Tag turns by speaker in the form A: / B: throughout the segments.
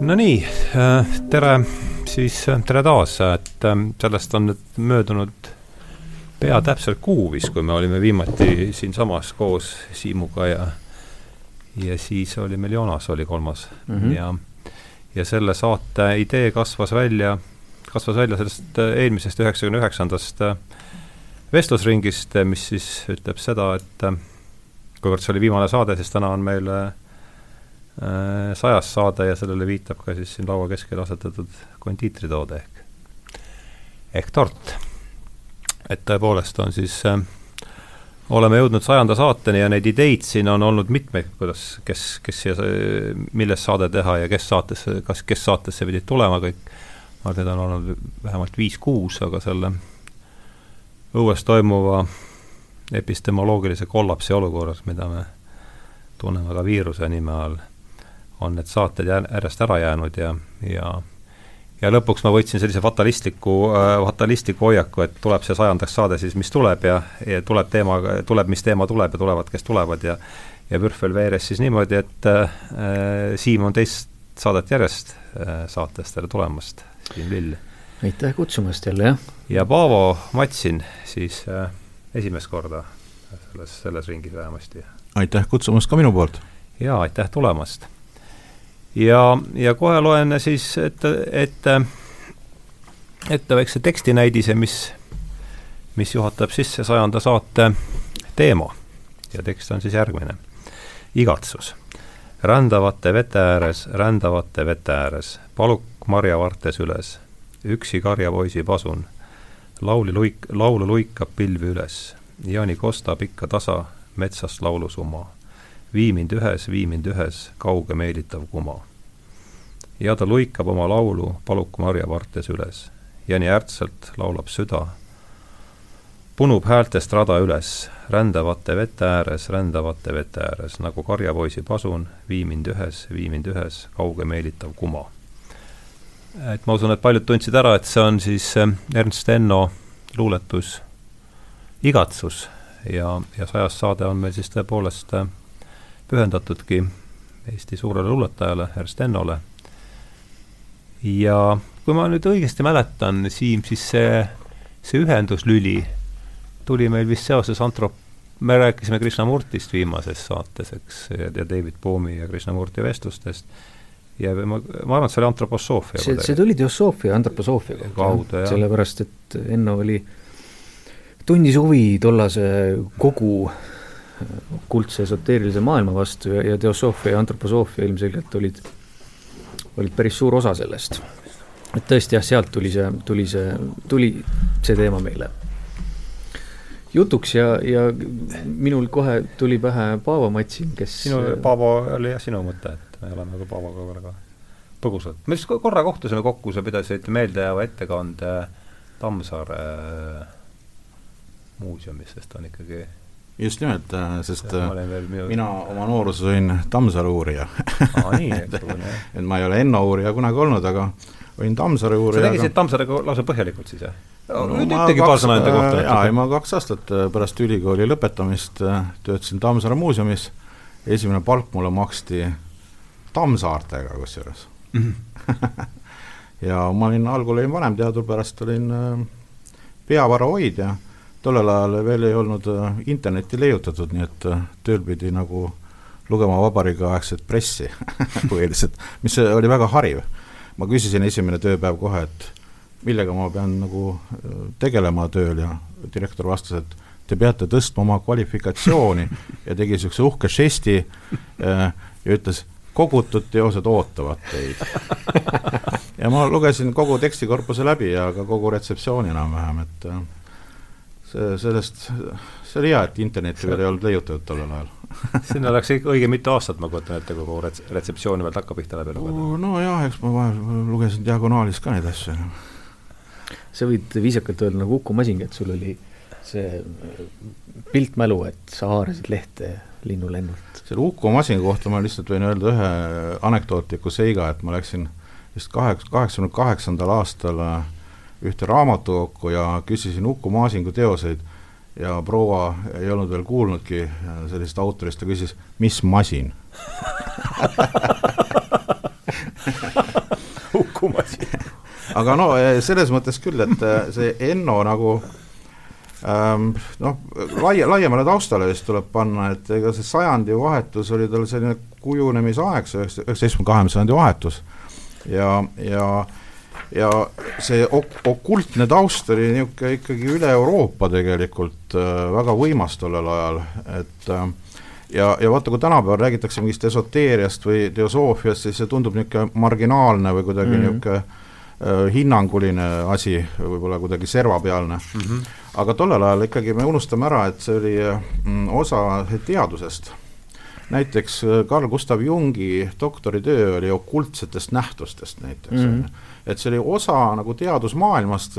A: no nii, tere siis, tere taas, et sellest on nüüd möödunud pea täpselt kuu vist, kui me olime viimati siinsamas koos Siimuga ja ja siis oli meil Joonas oli kolmas mm -hmm. ja ja selle saate idee kasvas välja, kasvas välja sellest eelmisest üheksakümne üheksandast vestlusringist, mis siis ütleb seda, et kuivõrd see oli viimane saade, siis täna on meil äh, sajas saade ja sellele viitab ka siis siin laua keskel asetatud kondiitritoode ehk, ehk tort et tõepoolest on siis äh, oleme jõudnud sajanda saateni ja neid ideid siin on olnud mitmeid, kuidas, kes, kes siia, millest saade teha ja kes saatesse, kas, kes saatesse pidid tulema kõik. ma arvan, et on olnud vähemalt viis-kuus, aga selle õues toimuva epistemoloogilise kollapsi olukorras, mida me tunneme ka viiruse nime all, on need saated järjest ära jäänud ja, ja ja lõpuks ma võtsin sellise fatalistliku äh,, fatalistliku hoiaku, et tuleb see sajandaks saade siis, mis tuleb ja, ja tuleb teema, tuleb, mis teema tuleb ja tulevad, kes tulevad ja ja Pürfel veeres siis niimoodi, et äh, Siim on teist saadet järjest äh, saates, tere tulemast, Siim Lill.
B: aitäh kutsumast jälle, jah.
A: ja Paavo Matsin siis äh, esimest korda selles, selles ringis vähemasti.
C: aitäh kutsumast ka minu poolt!
A: jaa, aitäh tulemast! Ja, ja kohe loen siis ette, ette, ette väikse tekstinäidise, mis, mis juhatab sisse sajanda saate teema. ja tekst on siis järgmine. igatsus. rändavate vete ääres, rändavate vete ääres, paluk marjavartes üles, üksi karjapoisi pasun, lauli luik, laulu luikab pilvi üles, Jaani kostab ikka tasa metsast laulusumma vii mind ühes, vii mind ühes, kauge meelitav kuma. ja ta luikab oma laulu paluk marjavartes üles ja nii ärtsalt laulab süda. punub häältest rada üles, rändavate vete ääres, rändavate vete ääres, nagu karjapoisi pasun, vii mind ühes, vii mind ühes, kauge meelitav kuma. et ma usun, et paljud tundsid ära, et see on siis eh, Ernst Enno luuletus Igatsus ja, ja sajas saade on meil siis tõepoolest äh, pühendatudki Eesti suurele luuletajale, Ernst Ennole. ja kui ma nüüd õigesti mäletan, Siim, siis see, see ühenduslüli tuli meil vist seoses antrop-, me rääkisime Krishnamurtist viimases saates, eks, ja, David Bohmi ja Krishnamurti vestlustest, ja ma, ma arvan, et see oli antroposoofia.
B: see, see tuli teosoofia, antroposoofia
A: kaudu, jah.
B: sellepärast, et Enno oli, tundis huvi tollase kogu kuldse esoteerilise maailma vastu ja, ja teosoofia ja antroposoofia ilmselgelt olid, olid päris suur osa sellest. et tõesti jah, sealt tuli see, tuli see, tuli see teema meile jutuks ja, ja minul kohe tuli pähe Paavo Matsin, kes
A: sinu, Paavo oli jah sinu mõte, et me oleme ka Paavoga väga põgusalt, me vist korra kohtusime kokku, sa pidasid meeldejääva ettekande Tammsaare muuseumis, sest ta on ikkagi
C: just nimelt, äh, sest äh, minu... mina oma nooruses olin Tammsaare uurija
A: eks ole.
C: et ma ei ole Enno uurija kunagi olnud, aga olin Tammsaare uurija.
A: sa tegisid Tammsaarega lausa põhjalikult siis, jah? no, ütlegi paar sõna enda kohta.
C: Äh, jaa, ei ma kaks aastat pärast ülikooli lõpetamist töötasin Tammsaare muuseumis, esimene palk mulle maksti Tammsaartega kusjuures mm. -hmm. ja ma olin, algul olin vanemteadur, pärast olin peavara hoidja tollel ajal veel ei olnud äh, internetti leiutatud, nii et äh, tööl pidi nagu lugema vabariigiaegset pressi põhiliselt, mis oli väga hariv. ma küsisin esimene tööpäev kohe, et millega ma pean nagu äh, tegelema tööl ja direktor vastas, et te peate tõstma oma kvalifikatsiooni ja tegi niisuguse uhke žesti ja ütles, kogutud teosed ootavad teid. ja ma lugesin kogu tekstikorpuse läbi ja ka kogu retseptsiooni enam-vähem, et see, sellest, see oli hea, et internetti veel ei olnud leiutatud tollel ajal
A: sinna läks ikka õige mitu aastat, ma kujutan ette, kui kogu rets-, retseptsiooni veel takkapihta läbi lugeda.
C: nojah, eks ma vahel lugesin diagonaalis ka neid asju.
B: sa võid viisakalt öelda nagu Uku Masingi, et sul oli see pilt mälu, et sa haarasid lehte linnulennult.
C: selle Uku Masingi kohta ma lihtsalt võin öelda ühe anekdootliku seiga, et ma läksin vist kaheksa, kaheksakümne kaheksandal aastal äh, ühte raamatukokku ja küsisin Uku Masingu teoseid ja proua ei olnud veel kuulnudki sellisest autorist, ta küsis, mis masin?
A: Hukkumas
C: aga no eh, selles mõttes küll, et eh, see Enno nagu ähm, noh, laia, laiemale taustale vist tuleb panna, et ega see sajandivahetus oli tal selline kujunemisaeg, see üheksateistkümne kahekümnenda sajandi vahetus. Ja, ja ja see ok-, okultne taust oli niisugune ikkagi üle Euroopa tegelikult äh, väga võimas tollel ajal, et äh, ja, ja vaata, kui tänapäeval räägitakse mingist esoteeriast või teosoofiast, siis see tundub niisugune marginaalne või kuidagi mm -hmm. niisugune äh, hinnanguline asi, võib-olla kuidagi servapealne mm. -hmm. aga tollel ajal ikkagi me unustame ära, et see oli mm, osa teadusest. näiteks Carl Gustav Jungi doktoritöö oli okultsetest nähtustest näiteks mm, -hmm. Et see oli osa nagu teadusmaailmast,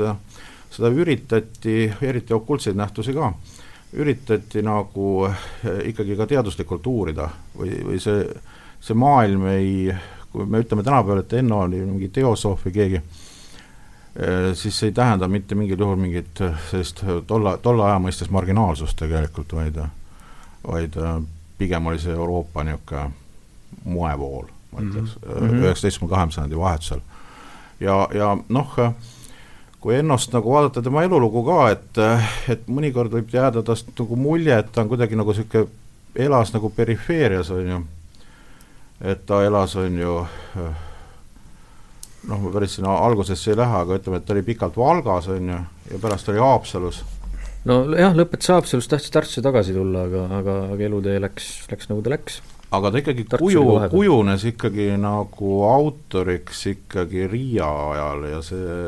C: seda üritati, eriti okultseid nähtusi ka üritati nagu eh, ikkagi ka teaduslikult uurida või, või see, see maailm ei, kui me ütleme tänapäeval, et Enno oli mingi teosoof või keegi, eh, siis see ei tähenda mitte mingil juhul mingit eh, sellist tolle, tolle aja mõistes marginaalsust tegelikult, vaid, vaid pigem oli see Euroopa niisugune moevool, ma ütleks mm -hmm., üheksateistkümne kahekümnenda sajandi vahetusel. Ja, ja noh, kui Ennost nagu vaadata tema elulugu ka, et, et mõnikord võib jääda tast nagu mulje, et ta on kuidagi nagu niisugune, elas nagu perifeerias, on ju, et ta elas, on ju, noh, ma päris sinna algusesse ei lähe, aga ütleme, et ta oli pikalt Valgas, on ju, ja pärast oli Haapsalus.
B: nojah, lõpetas Haapsalus, tahtis Tartusse tagasi tulla, aga, aga, aga elutee läks, läks nagu ta läks
C: aga ta ikkagi Tartus kuju, kujunes ikkagi nagu autoriks ikkagi Riia ajal ja see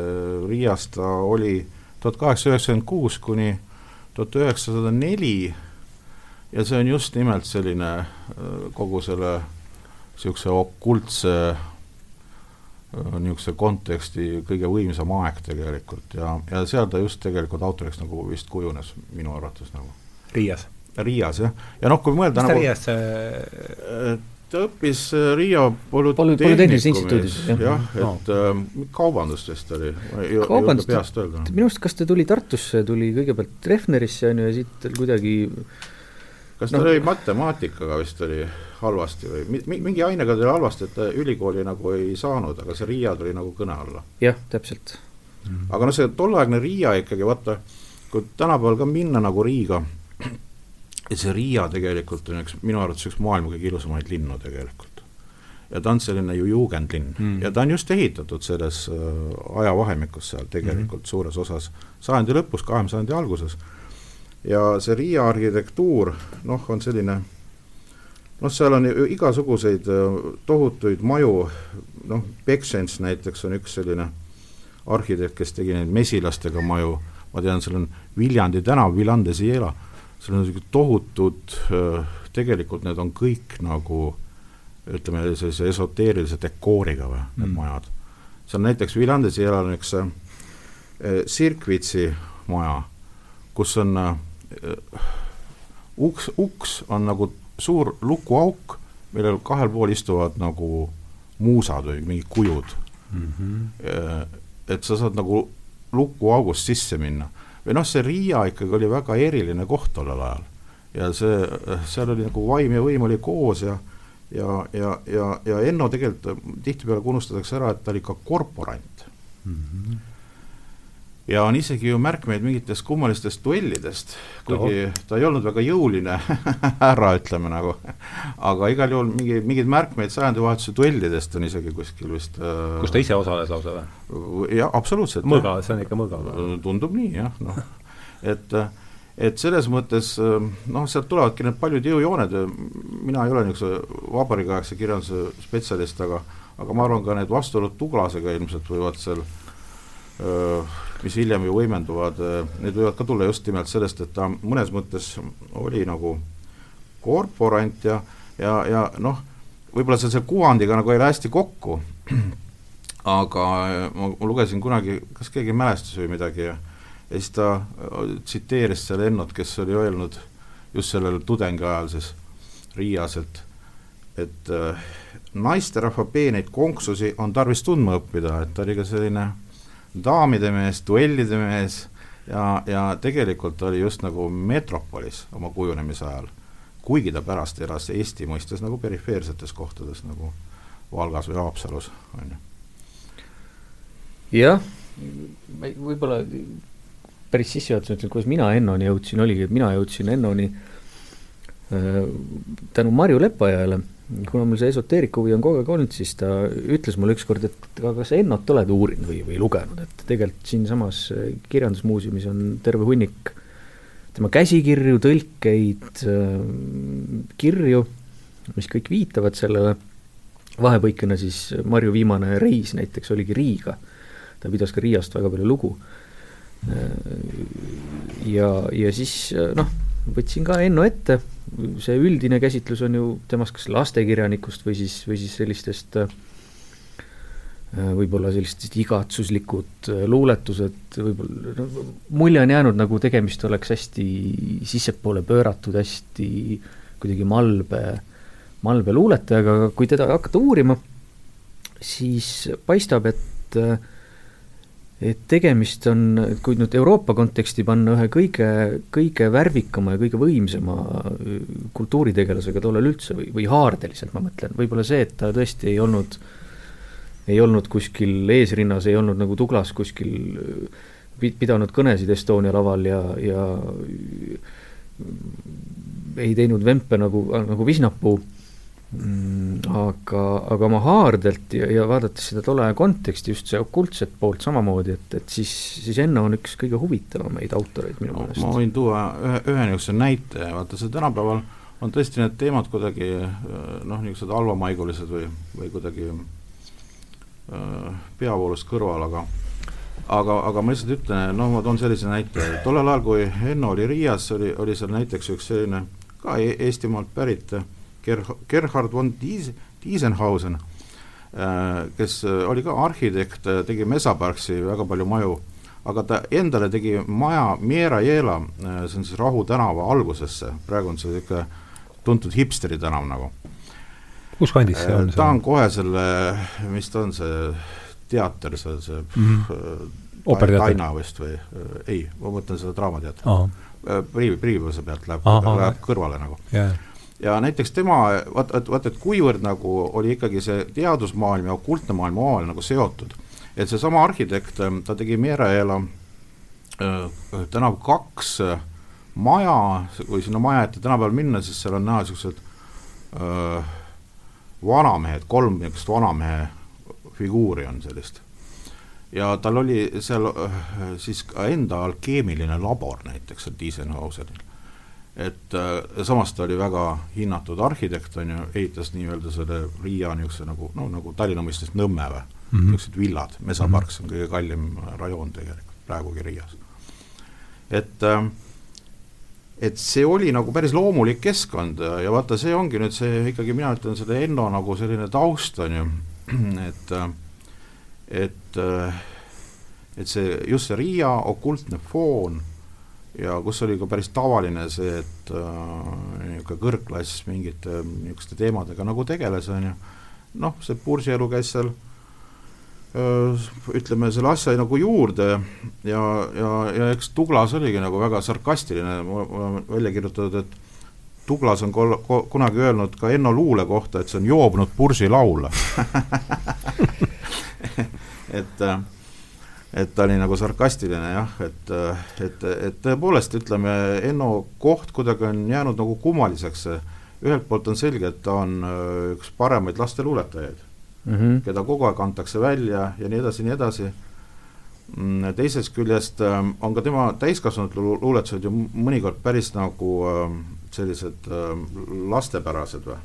C: Riias ta oli tuhat kaheksasada üheksakümmend kuus kuni tuhat üheksasada neli. Ja see on just nimelt selline äh, kogu selle niisuguse okultse äh, niisuguse konteksti kõige võimsam aeg tegelikult. Ja, ja seal ta just tegelikult autoriks nagu vist kujunes minu arvates nagu.
A: Riias
C: Riias, jah. ja noh, kui mõelda
A: mis
C: ta
A: nagu, Riias äh...
C: ta õppis Riia Polütehnikumis, instituudis, jah, jah, et no. äh, kaubandust vist oli, ei
B: oska peast öelda. minu arust, kas ta tuli Tartusse, tuli kõigepealt Treffnerisse, on ju, ja siit tal kuidagi
C: kas ta no. lõi matemaatikaga vist oli halvasti või mingi ainega tuli halvasti, et ta ülikooli nagu ei saanud, aga see Riia tuli nagu kõne alla.
B: jah, täpselt
C: mm. -hmm. aga noh, see tolleaegne Riia ikkagi, vaata, kui tänapäeval ka minna nagu Riiga, ja see Riia tegelikult on üks, minu arvates üks maailma kõige ilusamaid linnu tegelikult. ja ta on selline ju juugendlinn mm. ja ta on just ehitatud selles äh, ajavahemikus seal tegelikult mm. suures osas sajandi lõpus, kahekümne sajandi alguses. ja see Riia arhitektuur, noh, on selline noh, seal on igasuguseid äh, tohutuid maju, noh, Beksens näiteks on üks selline arhitekt, kes tegi neid mesilastega maju, ma tean, seal on Viljandi tänav, Viljande Siela seal on niisugused tohutud, tegelikult need on kõik nagu ütleme, sellise esoteerilise dekooriga või, need mm. majad. seal näiteks Viljandes elab üks äh, Sirkvitsi maja, kus on äh, uks, uks on nagu suur lukuauk, millel kahel pool istuvad nagu muusad või mingid kujud mm. -hmm. et sa saad nagu lukuaugust sisse minna või noh, see Riia ikkagi oli väga eriline koht tollel ajal. ja see, seal oli nagu vaim ja võim oli koos ja ja, ja, ja, ja Enno tegelikult tihtipeale unustatakse ära, et ta oli ka korporant mm. -hmm ja on isegi ju märkmeid mingitest kummalistest duellidest, kuigi no. ta ei olnud väga jõuline härra, ütleme nagu, aga igal juhul mingi, mingeid märkmeid sajandivahetuse duellidest on isegi kuskil vist
A: äh, kus ta ise osales lausa
C: või? jah, absoluutselt.
A: mõga, see on ikka mõga.
C: tundub nii, jah, noh, et et selles mõttes noh, sealt tulevadki need paljud jõujooned, mina ei ole niisuguse vabariigiaegse kirjanduse spetsialist, aga aga ma arvan, ka need vastuolud Tuglasega ilmselt võivad seal öö, mis hiljem ju võimenduvad, eh, need võivad ka tulla just nimelt sellest, et ta mõnes mõttes oli nagu korporant ja, ja, ja noh, võib-olla see selle kuvandiga nagu ei lähe hästi kokku, aga eh, ma, ma lugesin kunagi, kas keegi mälestas või midagi ja ja siis ta eh, tsiteeris seal Ennot, kes oli öelnud just sellel tudengi ajal siis Riias, et et äh, naisterahva peeneid konksusi on tarvis tundma õppida, et ta oli ka selline daamide mees, duellide mees ja, ja tegelikult oli just nagu metropolis oma kujunemise ajal, kuigi ta pärast elas Eesti mõistes nagu perifeersetes kohtades nagu Valgas või Haapsalus, on ju.
B: jah, võib-olla päris sissejuhatuseks ütlen, kuidas mina Ennoni jõudsin, oligi, et mina jõudsin Ennoni äh, tänu Marju Lepajõele, kuna mul see esoteeriku huvi on kogu aeg olnud, siis ta ütles mulle ükskord, et aga sa Ennot oled uurinud või, või lugenud, et tegelikult siinsamas Kirjandusmuuseumis on terve hunnik tema käsikirju, tõlkeid, äh, kirju, mis kõik viitavad sellele, vahepõikena siis Marju viimane reis näiteks oligi Riiga, ta pidas ka Riiast väga palju lugu. Ja, ja siis noh, võtsin ka Enno ette, see üldine käsitlus on ju temast kas lastekirjanikust või siis, või siis sellistest võib-olla sellised igatsuslikud luuletused, võib-olla no, mulje on jäänud, nagu tegemist oleks hästi sissepoole pööratud, hästi kuidagi malbe, malbe luuletajaga, aga kui teda hakata uurima, siis paistab, et äh, et tegemist on, kui nüüd Euroopa konteksti panna, ühe kõige, kõige värvikama ja kõige võimsama äh, kultuuritegelasega tollal üldse või, või haardeliselt ma mõtlen, võib-olla see, et ta tõesti ei olnud, ei olnud kuskil eesrinnas, ei olnud nagu Douglas kuskil äh, pidanud kõnesid Estonia laval ja, ja ei teinud vempe nagu, nagu Visnapuu aga, aga oma haardelt ja, ja vaadates seda tolle aja konteksti, just see okultset poolt samamoodi, et, et siis, siis Enno on üks kõige huvitavamaid autoreid minu meelest.
C: ma võin tuua ühe, ühe niisuguse näite, vaata see tänapäeval on tõesti need teemad kuidagi noh, niisugused halvamaigulised või, või kuidagi äh, peavoolust kõrval, aga aga, aga ma lihtsalt ütlen, noh, ma toon sellise näite, tollel ajal, kui Enno oli Riias, oli, oli seal näiteks üks selline ka e Eestimaalt pärit äh, Ger-, Gerhard von Dies-, Diesenhausen, äh, kes äh, oli ka arhitekt, äh, tegi Mesaparksi väga palju maju, aga ta endale tegi maja Miera Jela, see on siis Rahu tänava algusesse, praegu on see niisugune tuntud hipsteri tänav nagu.
A: kus kandis see on?
C: ta on kohe selle, mis ta on, see teater, see, see mm -hmm. Taina vist või ei, ma mõtlen seda Draamateatrit. Priivi, Priivuse pealt läheb, läheb kõrvale nagu yeah ja näiteks tema, vaat, vaat, vaat et kuivõrd nagu oli ikkagi see teadusmaailm ja okultne maailm omavahel nagu seotud, et seesama arhitekt, ta tegi Mereela äh, tänav kaks äh, maja, kui sinna maja ette tänapäeval minna, siis seal on näha niisugused äh, vanamehed, kolm niisugust vanamehe figuuri on sellist. ja tal oli seal äh, siis ka enda alkeemiline labor näiteks, Eisenhoweril et äh, samas ta oli väga hinnatud arhitekt, on ju, ehitas nii-öelda selle Riia niisuguse nagu, no nagu Tallinna mõistes Nõmme või mm -hmm., niisugused villad, Mesaparks mm -hmm. on kõige kallim rajoon tegelikult praegugi Riias. et äh, et see oli nagu päris loomulik keskkond ja vaata, see ongi nüüd see ikkagi, mina ütlen, selle Enno nagu selline taust, on ju, et et et see, just see Riia okultne foon ja kus oli ka päris tavaline see, et äh, niisugune kõrgklass mingite niisuguste teemadega nagu tegeles, on ju, noh, see bursielu käis seal äh, ütleme, selle asja nagu juurde ja, ja, ja eks Douglas oligi nagu väga sarkastiline, mul on välja kirjutatud, et Douglas on kol-, ko-, kunagi öelnud ka Enno Luule kohta, et see on joobnud bursilaul et äh, et ta oli nagu sarkastiline jah, et, et, et tõepoolest, ütleme, Enno koht kuidagi on jäänud nagu kummaliseks, ühelt poolt on selge, et ta on äh, üks paremaid lasteluuletajaid mm, -hmm. keda kogu aeg antakse välja ja nii edasi, nii edasi, mm, teisest küljest äh, on ka tema täiskasvanute luuletused ju mõnikord päris nagu äh, sellised lastepärased või.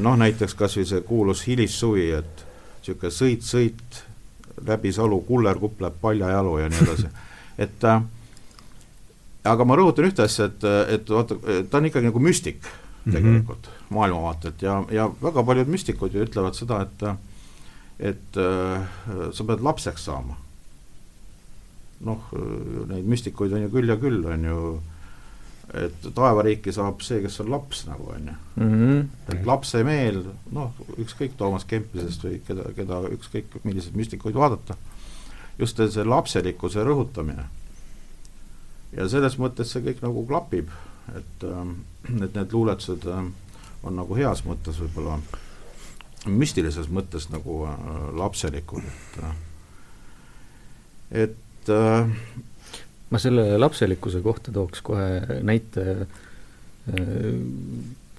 C: noh, näiteks kas või see kuulus Hilissuvi, et niisugune sõit, sõit läbi salu kullerkupp läheb paljajalu ja nii edasi et äh, aga ma rõhutan ühte asja, et, et vaata, ta on ikkagi nagu müstik tegelikult mm -hmm. maailmavaatelt ja, ja väga paljud müstikud ju ütlevad seda, et et äh, sa pead lapseks saama. noh, neid müstikuid on ju küll ja küll, on ju et taevariiki saab see, kes on laps nagu on ju. -hmm. et lapse meel, noh, ükskõik Toomas Kempisest või keda, keda ükskõik milliseid müstikuid vaadata, just see lapselikkuse rõhutamine. ja selles mõttes see kõik nagu klapib, et, ähm, et need luuletused ähm, on nagu heas mõttes võib-olla müstilises mõttes nagu äh, lapselikud, et äh, et äh,
B: ma selle lapselikkuse kohta tooks kohe näite äh,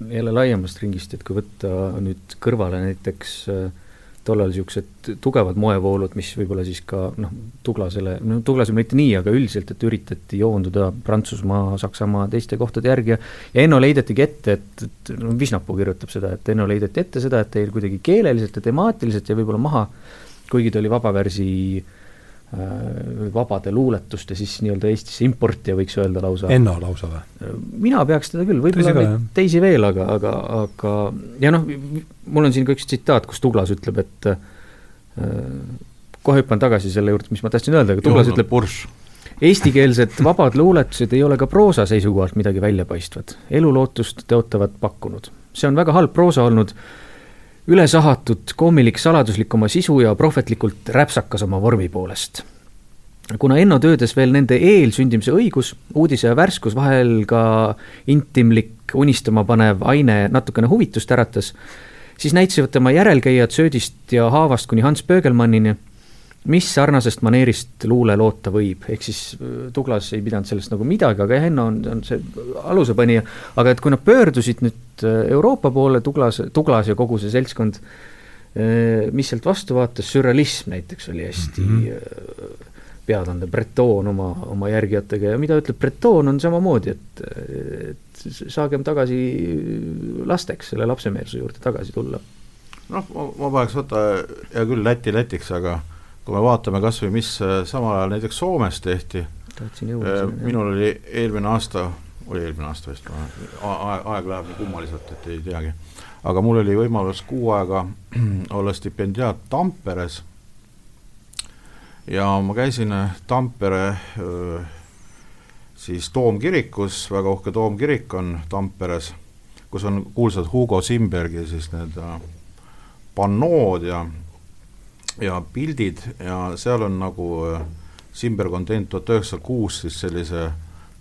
B: jälle laiemast ringist, et kui võtta nüüd kõrvale näiteks äh, tollal niisugused tugevad moevoolud, mis võib-olla siis ka noh, Tuglasele, no Tuglasele mitte nii, aga üldiselt, et üritati joonduda Prantsusmaa, Saksamaa, teiste kohtade järgi ja ja Enno leidetigi ette, et, et no Visnapuu kirjutab seda, et Enno leideti ette seda, et teil kuidagi keeleliselt ja temaatiliselt jäi võib-olla maha, kuigi ta oli vabavärsi äh, vabade luuletuste siis nii-öelda Eestisse importija, võiks öelda lausa.
A: Enno lausa või?
B: mina peaks teda küll, võib-olla neid teisi veel, aga, aga, aga ja noh, mul on siin ka üks tsitaat, kus Tuglas ütleb, et äh, kohe hüppan tagasi selle juurde, mis ma tahtsin öelda, aga Tuglas ütleb, eestikeelsed vabad luuletused ei ole ka proosa seisukohalt midagi väljapaistvat, elulootust tõotavad pakkunud. see on väga halb proosa olnud, üle sahatud, koomilik, saladuslik oma sisu ja prohvetlikult räpsakas oma vormi poolest. kuna Enno töödes veel nende eelsündimise õigus, uudise ja värskus, vahel ka intimlik, unistama panev aine natukene huvitust äratas, siis näitasid tema järelkäijad söödist ja haavast kuni Hans Pöögelmannini, mis sarnasest maneerist luule loota võib, ehk siis äh, Tuglas ei pidanud sellest nagu midagi, aga Henno on, on see alusepanija, aga et kui nad pöördusid nüüd äh, Euroopa poole, Tuglas, Tuglas ja kogu see seltskond, äh, mis sealt vastu vaatas, sürrealism näiteks oli hästi mm -hmm peatandev Breton oma, oma järgijatega. Ja mida ütleb Breton, on samamoodi, et, et saagem tagasi lasteks, selle lapsemeelsuse juurde tagasi tulla.
C: noh, ma, ma paneks võtta hea küll Läti Lätiks, aga kui me vaatame kas või mis samal ajal näiteks Soomes tehti, äh, minul oli eelmine aasta, oli eelmine aasta vist, aeg, läheb nii kummaliselt, et ei teagi, aga mul oli võimalus kuu aega olla stipendiaat Tamperes. Ja ma käisin äh, Tampere äh, siis toomkirikus, väga uhke toomkirik on Tamperes, kus on kuulsad Hugo Simbergi siis need äh, pannood ja ja pildid ja seal on nagu Simberg on teinud tuhat üheksasada kuus siis sellise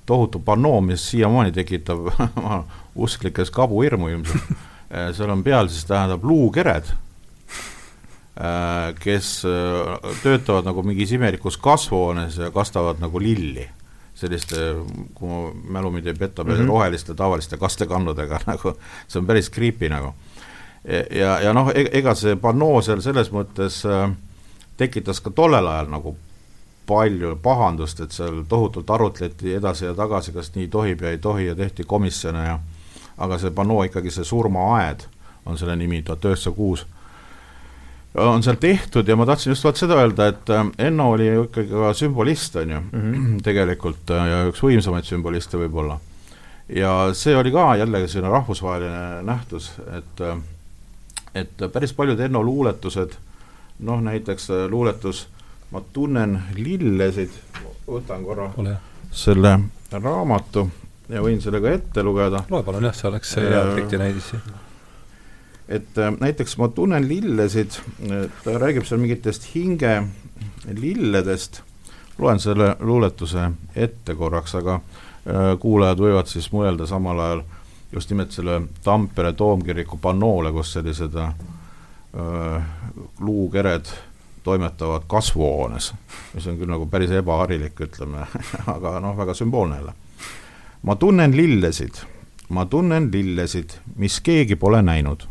C: tohutu pannoo, mis siiamaani tekitab usklikes kabuhirmu ilmselt seal on peal siis tähendab luukered Äh, kes äh, töötavad nagu mingis imelikus kasvuhoones ja kastavad nagu lilli selliste, kui mu mälu mind ei peta mm, -hmm. roheliste tavaliste kastekannudega nagu, see on päris creepy nagu. Ja, ja noh, e-, ega see pannoo seal selles mõttes äh, tekitas ka tollel ajal nagu palju pahandust, et seal tohutult arutleti edasi ja tagasi, kas nii tohib ja ei tohi ja tehti komisjone ja aga see pannoo ikkagi, see surmaaed on selle nimi, tuhat üheksasada kuus on seal tehtud ja ma tahtsin just vaat seda öelda, et äh, Enno oli ju ikkagi ka sümbolist, on ju mm, -hmm. tegelikult äh, ja üks võimsamaid sümboliste võib-olla. ja see oli ka jällegi selline rahvusvaheline nähtus, et äh, et päris paljud Enno luuletused, noh näiteks luuletus Ma tunnen lillesid, võtan korra Ole. selle raamatu ja võin selle ka ette lugeda.
A: loe palun jah, see oleks hea efektinäidis
C: et äh, näiteks ma tunnen lillesid, ta räägib seal mingitest hinge lilledest, loen selle luuletuse ette korraks, aga äh, kuulajad võivad siis mõelda samal ajal just nimelt selle Tampere toomkiriku pannoole, kus sellised äh, luukered toimetavad kasvuhoones, mis on küll nagu päris ebaharilik, ütleme aga noh, väga sümboolne jälle. ma tunnen lillesid, ma tunnen lillesid, mis keegi pole näinud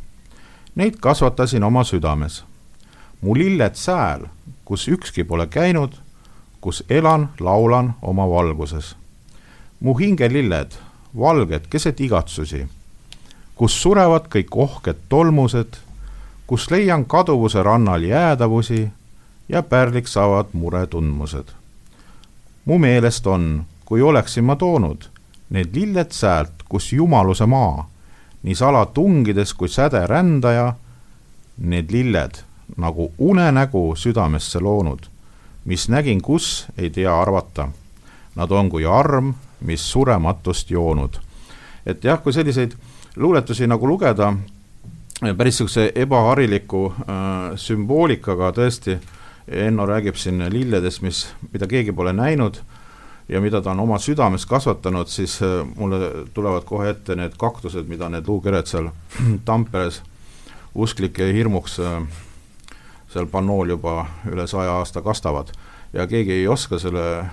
C: Neid kasvatasin oma südames. mu lilled sääl, kus ükski pole käinud, kus elan, laulan oma valguses. mu hingelilled, valged keset igatsusi, kus surevad kõik ohked tolmused, kus leian kaduvuse rannal jäädavusi ja pärliks saavad muretundmused. mu meelest on, kui oleksin ma toonud need lilled säält, kus jumaluse maa nii salatungides kui säde rändaja, need lilled nagu unenägu südamesse loonud, mis nägin, kus ei tea arvata. Nad on kui arm, mis surematust joonud. et jah, kui selliseid luuletusi nagu lugeda, päris niisuguse ebahariliku äh, sümboolikaga tõesti, Enno räägib siin lilledest, mis, mida keegi pole näinud ja mida ta on oma südames kasvatanud, siis äh, mulle tulevad kohe ette need kaktused, mida need luukered seal Tamperes usklike hirmuks äh, seal pannool juba üle saja aasta kastavad ja keegi ei oska selle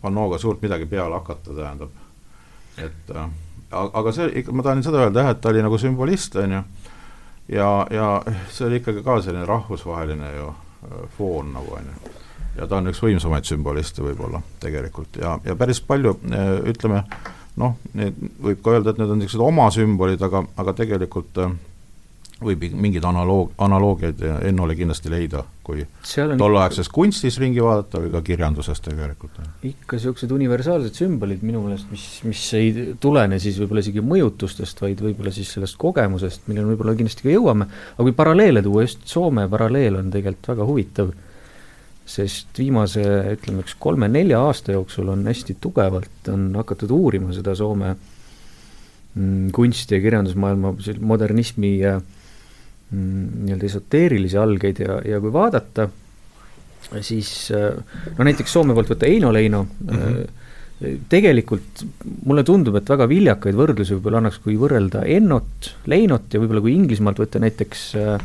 C: pannooga suurt midagi peale hakata, tähendab. et äh, aga see ikka, ma tahan seda öelda jah, et ta oli nagu sümbolist, on ju, ja, ja see oli ikkagi ka selline rahvusvaheline ju äh, foon nagu, on ju. ja ta on üks võimsamaid sümboliste võib-olla tegelikult ja, ja päris palju ütleme, noh, võib ka öelda, et need on niisugused oma sümbolid, aga, aga tegelikult äh, võib mingeid analoog, analoogiaid Ennole kindlasti leida, kui tolleaegses kunstis ringi vaadata või ka kirjanduses tegelikult.
B: ikka niisugused universaalsed sümbolid minu meelest, mis, mis ei tulene siis võib-olla isegi mõjutustest, vaid võib-olla siis sellest kogemusest, milleni võib-olla kindlasti ka jõuame, aga kui paralleele tuua, just Soome paralleel on tegelikult väga huvitav, sest viimase, ütleme, üks kolme-nelja aasta jooksul on hästi tugevalt, on hakatud uurima seda Soome mm, kunsti ja kirjandusmaailma modernismi ja äh, nii-öelda esoteerilisi algeid ja, ja kui vaadata, siis no näiteks Soome poolt võtta Eino Leino mm, -hmm. tegelikult mulle tundub, et väga viljakaid võrdlusi võib-olla annaks, kui võrrelda Ennot, Leinot ja võib-olla kui Inglismaalt võtta näiteks äh,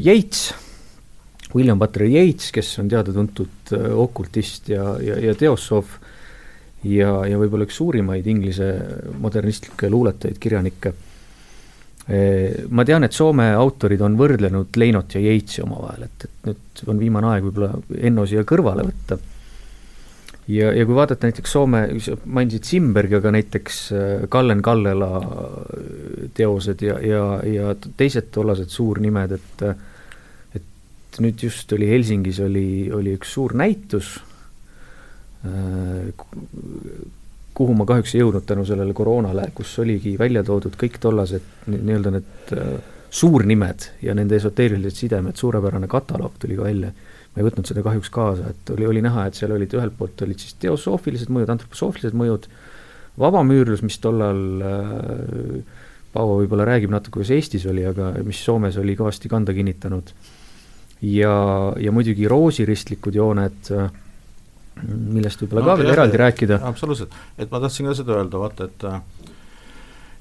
B: Yates, William Butler Yeats, kes on teada-tuntud äh, okultist ja, ja, ja teosoof ja, ja võib-olla üks suurimaid inglise modernistlikke luuletajaid, kirjanikke ma tean, et Soome autorid on võrdlenud Leinot ja Yeatsi omavahel, et, et nüüd on viimane aeg võib-olla Enno siia kõrvale võtta. ja, ja kui vaadata näiteks Soome, mainisid Simbergi, aga näiteks äh, Kallen Kallela äh, teosed ja, ja, ja teised tollased suurnimed, et et nüüd just oli Helsingis oli, oli üks suur näitus, äh, kuhu ma kahjuks ei jõudnud tänu sellele koroonale, kus oligi välja toodud kõik tollased nii-öelda need äh, suurnimed ja nende esoteerilised sidemed, suurepärane kataloog tuli ka välja. ma ei võtnud seda kahjuks kaasa, et oli, oli näha, et seal olid ühelt poolt olid siis teosoofilised mõjud, antroposoofilised mõjud, vabamüürlus, mis tollal äh, Paavo võib-olla räägib natuke, kuidas Eestis oli, aga mis Soomes oli kõvasti kanda kinnitanud. ja, ja muidugi roosiristlikud jooned äh, millest võib-olla no, ka veel eraldi rääkida.
C: absoluutselt, et ma tahtsin ka seda öelda, vaata, et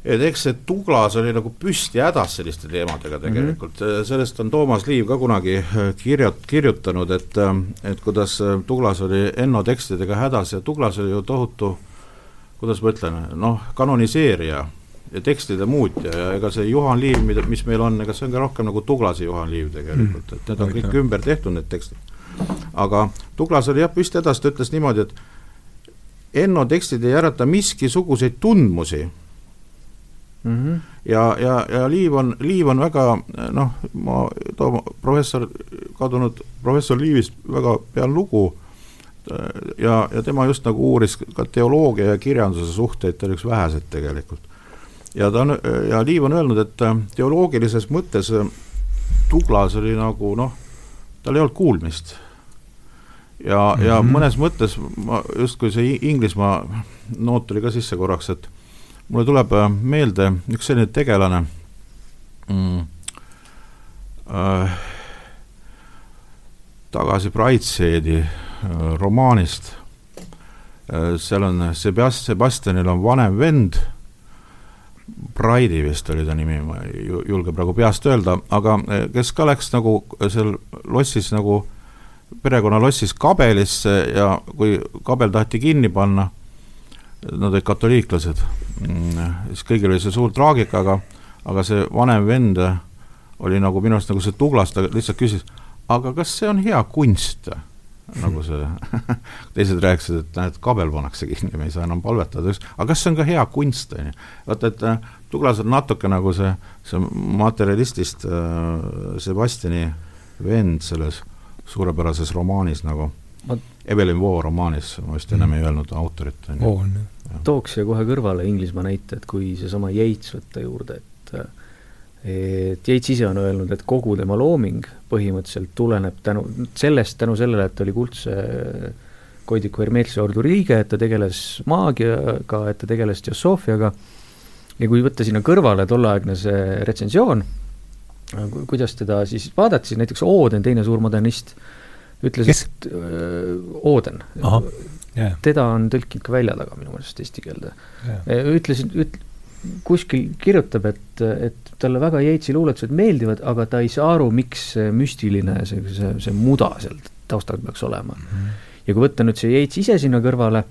C: et eks see Tuglas oli nagu püsti hädas selliste teemadega mhm. tegelikult mm, -hmm. sellest on Toomas Liiv ka kunagi äh, kirjut-, kirjutanud, et äh, et kuidas äh, Tuglas oli Enno tekstidega hädas ja Tuglas oli ju tohutu, kuidas ma ütlen, noh, kanoniseerija ja tekstide muutja ja ega see Juhan Liiv, mida, mis meil on, ega see on ka rohkem nagu Tuglase Juhan Liiv tegelikult, et need on kõik ümber tehtud, need tekstid aga Douglas oli jah püsti hädas, ta ütles niimoodi, et Enno tekstid ei ärata miskisuguseid tundmusi mm. -hmm. ja, ja, ja Liiv on, Liiv on väga noh, ma tooma professor, kadunud professor Liivist väga pean lugu ja, ja tema just nagu uuris ka teoloogia ja kirjanduse suhteid, ta oli üks väheseid tegelikult. ja ta on, ja Liiv on öelnud, et teoloogilises mõttes Douglas oli nagu noh, tal ei olnud kuulmist ja mm, -hmm. ja mhm. mõnes mõttes ma justkui see Inglismaa noot tuli ka sisse korraks, et mulle tuleb äh, meelde üks selline tegelane mm, äh, tagasi Brightseedi äh, romaanist äh,, seal on Sebast-, Sebastianil on vanem vend, Bride'i vist oli ta nimi, ma ei julge praegu peast öelda, aga äh, kes ka läks nagu seal lossis nagu äh, perekonna lossis kabelisse ja kui kabel taheti kinni panna, nad olid katoliiklased, mm, siis kõigil oli see suur traagika, aga, aga see vanem vend oli nagu minu arust nagu see Douglas, ta lihtsalt küsis, aga kas see on hea kunst? nagu see teised rääkisid, et näed, kabel pannakse kinni, me ei saa enam palvetada, aga kas see on ka hea kunst, on ju. vaata, et äh, Douglas on natuke nagu see, see materjalistist äh, Sebastiani vend selles suurepärases romaanis nagu ma... Evelyn Waugh romaanis, ma vist ennem ei öelnud autorit.
B: tooks siia kohe kõrvale Inglismaa näite, et kui seesama Yates võtta juurde, et et Yates ise on öelnud, et kogu tema looming põhimõtteliselt tuleneb tänu, sellest, tänu sellele, et ta oli kuldse Koidiku Hermeelse ordu liige, et ta tegeles maagiaga, et ta tegeles teosoofiaga, ja kui võtta sinna kõrvale tolleaegne see retsensioon, kuidas teda siis vaadati, siis näiteks Ooden, teine suur modernist, ütles, et öö, Ooden,
A: yeah.
B: teda on tõlkinud ka välja taga minu meelest eesti keelde yeah.. ütles, üt-, kuskil kirjutab, et, et talle väga Yeatsi luuletused meeldivad, aga ta ei saa aru, miks see müstiline, see, see, see muda seal taustal peaks olema mm. -hmm. ja kui võtta nüüd see Yeats ise sinna kõrvale,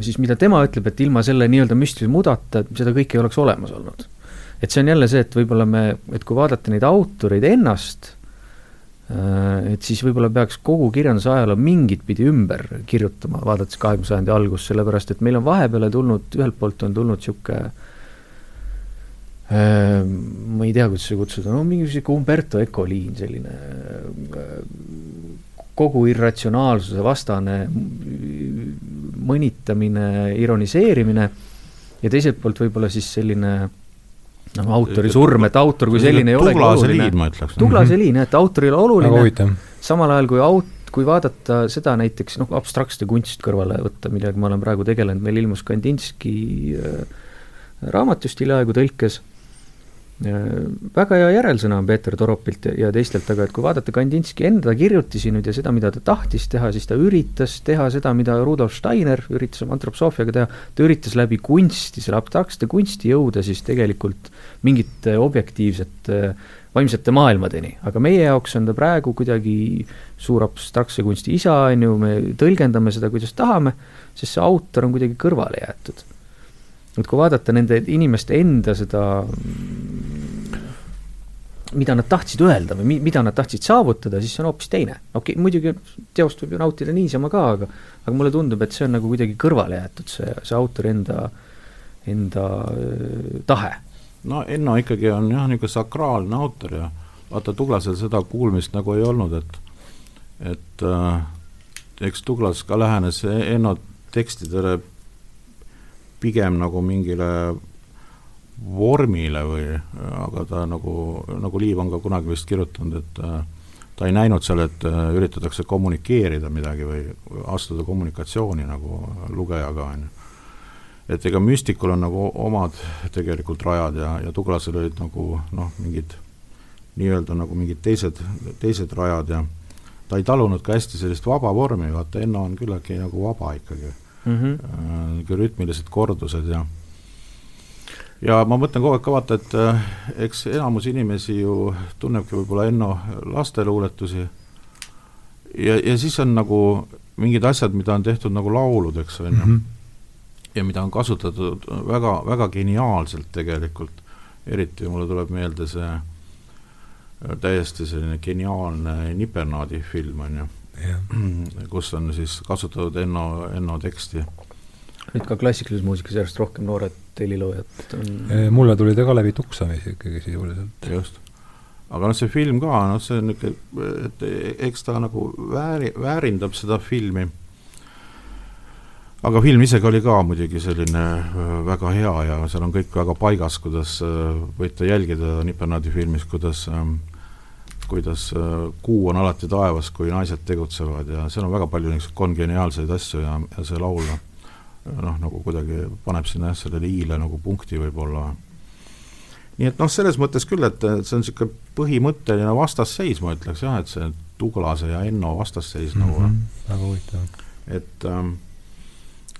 B: siis mida tema ütleb, et ilma selle nii-öelda müstilise mudata, seda kõike ei oleks olemas olnud. Et see on jälle see, et võib-olla me, et kui vaadata neid autoreid ennast Äh, et siis võib-olla peaks kogu kirjanduse ajaloo mingit pidi ümber kirjutama, vaadates kahekümne sajandi algust, sellepärast et meil on vahepeale tulnud, ühelt poolt on tulnud niisugune äh, ma ei tea, kuidas seda kutsuda, no mingi sihuke Umberto Eco liin, selline äh, kogu irratsionaalsuse vastane mõnitamine, ironiseerimine ja teiselt poolt võib-olla siis selline noh, autori surm, et autor kui selline ei olegi oluline.
C: ütleks.
B: Tuglase liin, jah, et autor ei ole oluline, samal ajal kui aut-, kui vaadata seda näiteks noh, abstraktse kunst kõrvale võtta, millega ma olen praegu tegelenud, meil ilmus Kandinski äh, raamat just hiljaaegu tõlkes väga hea järelsõna on Peeter Toropilt ja, teistelt, aga et kui vaadata Kandinski enda kirjutisi nüüd ja seda, mida ta tahtis teha, siis ta üritas teha seda, mida Rudolf Steiner üritas oma antroposoofiaga teha, ta üritas läbi kunsti, selle abstraktsete kunsti jõuda siis tegelikult mingite objektiivsete vaimsete maailmadeni, aga meie jaoks on ta praegu kuidagi suur abstraktse kunsti isa, on ju, me tõlgendame seda, kuidas tahame, sest see autor on kuidagi kõrvale jäetud et kui vaadata nende inimeste enda seda, mida nad tahtsid öelda või mida nad tahtsid saavutada, siis see on hoopis teine. okei okay,, muidugi teost võib ju nautida niisama ka, aga, aga mulle tundub, et see on nagu kuidagi kõrvale jäetud, see, see autori enda, enda tahe.
C: no Enno ikkagi on jah, niisugune sakraalne autor ja vaata, Tuglasel seda kuulmist nagu ei olnud, et et äh, eks Tuglas ka lähenes Enno tekstidele pigem nagu mingile vormile või, aga ta nagu, nagu Liiv on ka kunagi vist kirjutanud, et äh, ta ei näinud seal, et äh, üritatakse kommunikeerida midagi või astuda kommunikatsiooni nagu lugejaga, on ju. et ega müstikul on nagu omad tegelikult rajad ja, ja Tuglasel olid nagu noh, mingid nii-öelda nagu mingid teised, teised rajad ja ta ei talunud ka hästi sellist vaba vormi, vaata Enno on küllaltki nagu vaba ikkagi mm. -hmm. rütmilised kordused ja ja ma mõtlen kogu aeg ka vaata, et äh, eks enamus inimesi ju tunnebki võib-olla Enno lasteluuletusi ja, ja siis on nagu mingid asjad, mida on tehtud nagu lauludeks, on ju, mhm. ja mida on kasutatud väga, väga geniaalselt tegelikult, eriti mulle tuleb meelde see äh, täiesti selline geniaalne Nipernaadi film, on ju kus on siis kasutatud Enno, Enno teksti.
B: nüüd ka klassikalises muusikas järjest rohkem noored heliloojad on
A: mulle tuli ta ka läbi Tuksamis ikkagi sisuliselt.
C: just. aga noh, see film ka, noh, see on niisugune, et eks ta nagu vääri, väärindab seda filmi, aga film ise ka oli ka muidugi selline äh, väga hea ja seal on kõik väga paigas, kuidas äh, võite jälgida Nipernaadi filmis, kuidas ähm, kuidas äh, kuu on alati taevas, kui naised tegutsevad ja seal on väga palju niisuguseid kongeniaalseid asju ja, ja see laul noh, noh, nagu kuidagi paneb sinna jah, sellele i-le nagu punkti võib-olla. nii et noh, selles mõttes küll, et see on niisugune põhimõtteline vastasseis, ma ütleks jah, et see Tuglase ja Enno vastasseis mm -hmm. nagu
A: mhm, väga huvitav.
C: et ähm,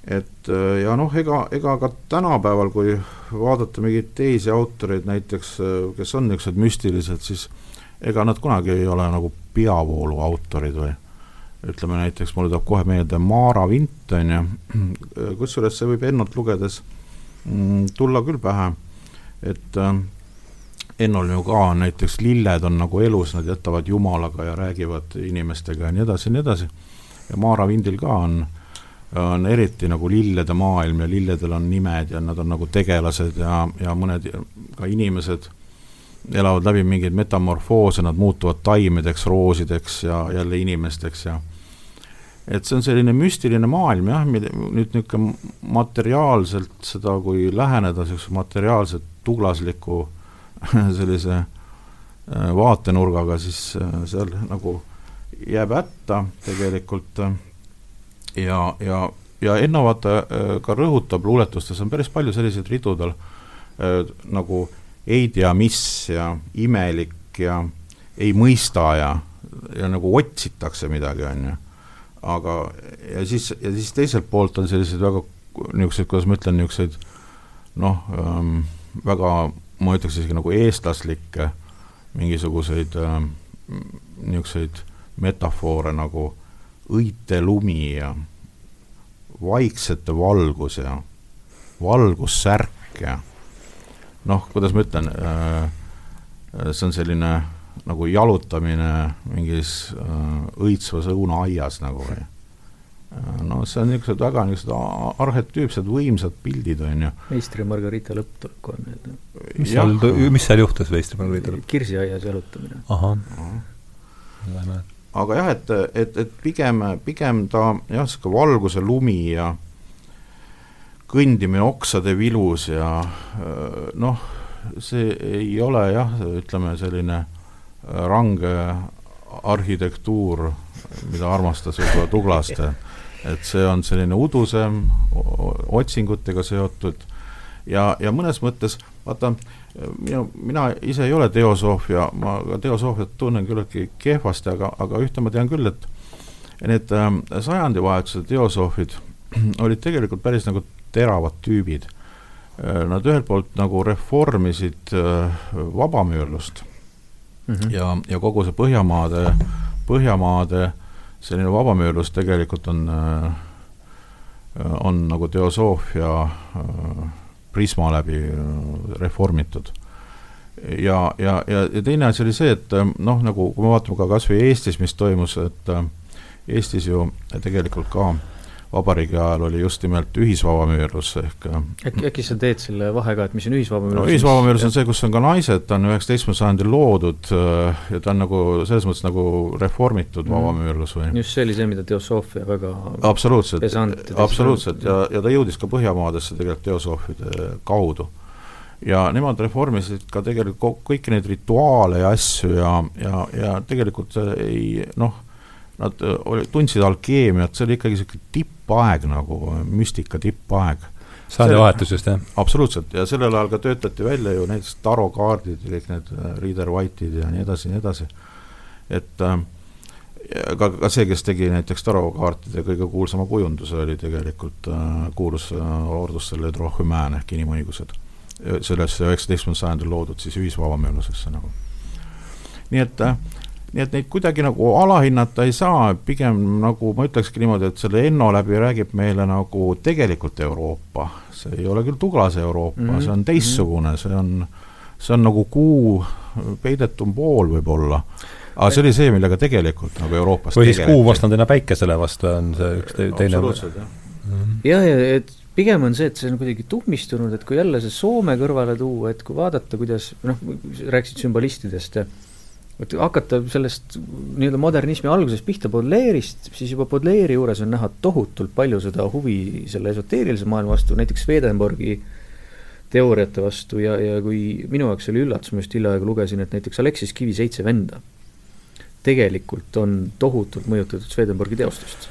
C: et äh, ja noh, ega, ega ka tänapäeval, kui vaadata mingeid teisi autoreid näiteks, äh, kes on niisugused müstilised, siis ega nad kunagi ei ole nagu peavoolu autorid või? Ütleme näiteks, mulle tuleb kohe meelde Maara Vint, on ju, kusjuures see võib Ennot lugedes mm, tulla küll pähe, et äh, Ennol ju ka näiteks lilled on nagu elus, nad jätavad jumalaga ja räägivad inimestega ja nii edasi ja nii edasi. ja Maara Vindil ka on, on eriti nagu lillede maailm ja lilledel on nimed ja nad on nagu tegelased ja, ja mõned ka inimesed elavad läbi mingeid metamorfoose, nad muutuvad taimedeks, roosideks ja jälle inimesteks ja et see on selline müstiline maailm jah, nüüd niisugune materiaalselt seda, kui läheneda niisuguse materiaalselt tuglasliku sellise äh, vaatenurgaga, siis äh, seal nagu jääb hätta tegelikult ja, ja, ja Enno vaata äh, ka rõhutab luuletustes, on päris palju selliseid ridu tal nagu äh, ei tea mis ja imelik ja ei mõista ja, ja nagu otsitakse midagi, on ju. aga, ja siis, ja siis teiselt poolt on sellised väga niisugused, kuidas ma ütlen, niisuguseid noh, väga ma ütleks isegi nagu eestlaslikke mingisuguseid niisuguseid metafoore nagu õitelumi ja vaiksete valgus ja valgussärk ja noh, kuidas ma ütlen äh,, see on selline nagu jalutamine mingis äh, õitsvas õunaaias nagu või äh, no see on niisugused väga niisugused arhetüüpsed võimsad pildid, on ju.
B: meistri Margarita lõpp tuleb kohe meelde.
A: mis seal, mis seal juhtus meistri ja Margarita lõpp?
B: kirsiaias jalutamine.
A: ahah
C: aga jah, et, et, et pigem, pigem ta jah, niisugune valguse lumi ja kõndimine oksade vilus ja noh, see ei ole jah, ütleme selline range arhitektuur, mida armastas võib-olla Tuglaste, et see on selline udusem, otsingutega seotud. Ja, ja mõnes mõttes vaata, mina, mina ise ei ole teosoof ja ma ka teosoofiat tunnen küllaltki kehvasti, aga, aga ühte ma tean küll, et need äh, sajandivahetuse teosoofid olid tegelikult päris nagu teravad tüübid. Äh, nad ühelt poolt nagu reformisid äh, vabamüürlust mm -hmm. ja, ja kogu see Põhjamaade, Põhjamaade selline vabamüürlus tegelikult on äh,, on nagu teosoofia Prisma läbi reformitud. ja, ja, ja, ja teine asi oli see, et noh, nagu kui me vaatame ka kas või Eestis, mis toimus, et Eestis ju tegelikult ka vabariigi ajal oli just nimelt ühisvabamüürlus ehk
B: äkki, äkki sa teed selle vahe ka, et mis on ühisvabamüürlus?
C: no ühisvabamüürlus on see, kus on ka naised, ta on üheksateistkümnendal sajandil loodud ja ta on nagu selles mõttes nagu reformitud mm. vabamüürlus või
B: just see oli see, mida teosoofia väga
C: absoluutselt, absoluutselt ja, ja ta jõudis ka Põhjamaadesse tegelikult teosoofide kaudu. ja nemad reformisid ka tegelikult kõiki neid rituaale ja asju ja, ja, ja tegelikult ei noh, nad oli, tundsid alkeemiat, see oli ikkagi niisugune tippaeg nagu, müstika tippaeg.
A: saandevahetus just, jah?
C: absoluutselt, ja sellel ajal ka töötati välja ju näiteks tarokaardid ja kõik need Reader White'id ja nii edasi ja nii edasi. et äh, ka, ka see, kes tegi näiteks tarokaartide kõige kuulsama kujunduse, oli tegelikult äh, kuulus äh, Ordus selle Drohhümään ehk inimõigused. sellesse üheksateistkümnendal sajandil loodud siis ühisvabamüürlusesse nagu. nii et äh, nii et neid kuidagi nagu alahinnata ei saa, pigem nagu ma ütlekski niimoodi, et selle Enno läbi räägib meile nagu tegelikult Euroopa. see ei ole küll Tuglase Euroopa mm, -hmm. see on teistsugune, see on, see on nagu kuu peidetum pool võib-olla. Aga see oli see, millega tegelikult nagu Euroopas
A: või siis kuu vastandina päikesele vastu on see üks te teine
C: absoluutselt, jah. Mm
B: -hmm.. jah, ja et pigem on see, et see on kuidagi tuhmistunud, et kui jälle see Soome kõrvale tuua, et kui vaadata, kuidas noh, rääkisid sümbolistidest ja et hakata sellest nii-öelda modernismi algusest pihta Baudelaire'ist, siis juba Baudelaire'i juures on näha tohutult palju seda huvi selle esoteerilise maailma vastu, näiteks Swedenborgi teooriate vastu ja, ja kui minu jaoks oli üllatus, ma just hiljaaegu lugesin, et näiteks Aleksis Kivi Seitse venda tegelikult on tohutult mõjutatud Swedenborgi teostest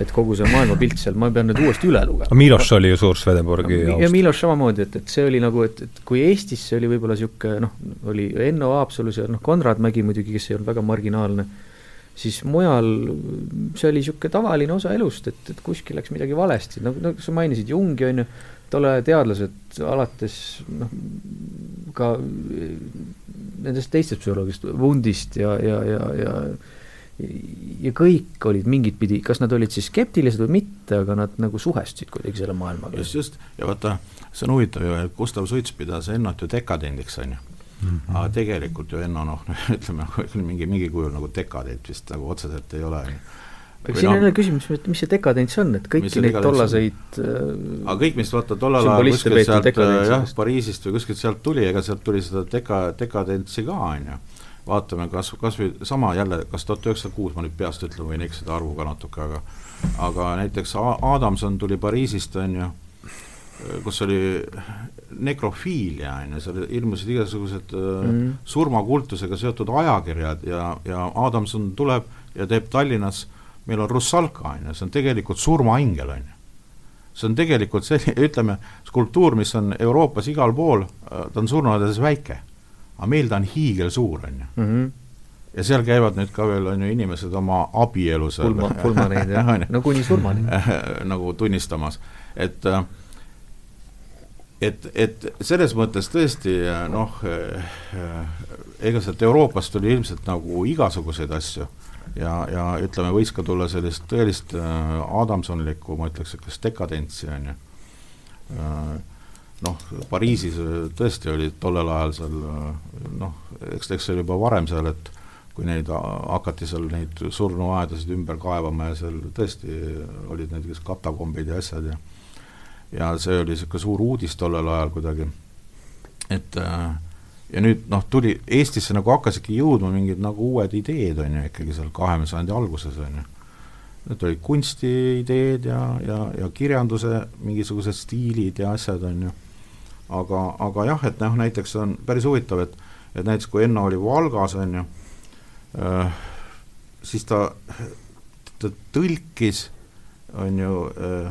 B: et kogu see maailmapilt seal, ma pean nüüd uuesti üle lugema.
A: Miloš oli ju suur Swedenborgi
B: no, ja Miloš samamoodi, et, et see oli nagu, et, et kui Eestis see oli võib-olla niisugune noh, oli Enno Haapsalus ja noh, Konrad Mägi muidugi, kes ei olnud väga marginaalne, siis mujal see oli niisugune tavaline osa elust, et, et kuskil läks midagi valesti, nagu, nagu sa mainisid Jungi, on ju, tolle teadlased alates noh, ka nendest teistest psühholoogist, Wundist ja, ja, ja, ja ja kõik olid mingit pidi, kas nad olid siis skeptilised või mitte, aga nad nagu suhestusid kuidagi selle maailmaga.
C: just, just, ja vaata, see on huvitav ju, et Gustav Suits pidas Ennot ju dekadendiks, on ju mm. -hmm. aga tegelikult ju Enno noh, ütleme mingi, mingi kujul nagu dekadent vist nagu otseselt ei ole,
B: aga siin on jälle küsimus, et mis see dekadents on, et kõiki neid tollaseid
C: äh, aga kõik, mis vaata tollel ajal kuskilt sealt jah, Pariisist või kuskilt sealt tuli, ega sealt tuli seda deka, dekadentsi ka, on ju vaatame kas, kas või sama jälle, kas tuhat üheksasada kuus, ma nüüd peast ütlen, võin eksida arvuga natuke, aga aga näiteks Adamson tuli Pariisist, on ju, kus oli nekrofiilia, on ju, seal ilmusid igasugused mm -hmm. surmakultusega seotud ajakirjad ja, ja Adamson tuleb ja teeb Tallinnas, meil on Russalka, on ju, see on tegelikult surmaingel, on ju see on tegelikult selline, ütleme, skulptuur, mis on Euroopas igal pool, ta on surnuaedades väike aga meil ta on hiigelsuur, on ju.
B: Mhm.
C: ja seal käivad nüüd ka veel, on ju, inimesed oma abielu seal.
B: Pulma, pulmaneid jah. No kuni surmani.
C: Nagu tunnistamas, et äh, et, et selles mõttes tõesti noh, ega sealt Euroopast tuli ilmselt nagu igasuguseid asju. Ja, ja ütleme, võis ka tulla sellist tõelist Adamsonlikku, ma ütleks, niisugust dekadentsi, on ju noh, Pariisis tõesti oli tollel ajal seal noh, eks, eks see oli juba varem seal, et kui neid hakati seal neid surnuaedasid ümber kaevama ja seal tõesti olid need katakombid ja asjad ja ja see oli niisugune suur uudis tollel ajal kuidagi, et ja nüüd noh, tuli Eestisse nagu hakkasidki jõudma mingid nagu uued ideed, on ju, ikkagi seal kahekümne sajandi alguses, on ju. Need olid kunstiideed ja, ja, ja kirjanduse mingisugused stiilid ja asjad, on ju. Aga, aga jah, et noh, näiteks on päris huvitav, et et näiteks kui Enno oli Valgas, on ju, Äh, siis ta, ta tõlkis, on ju, äh,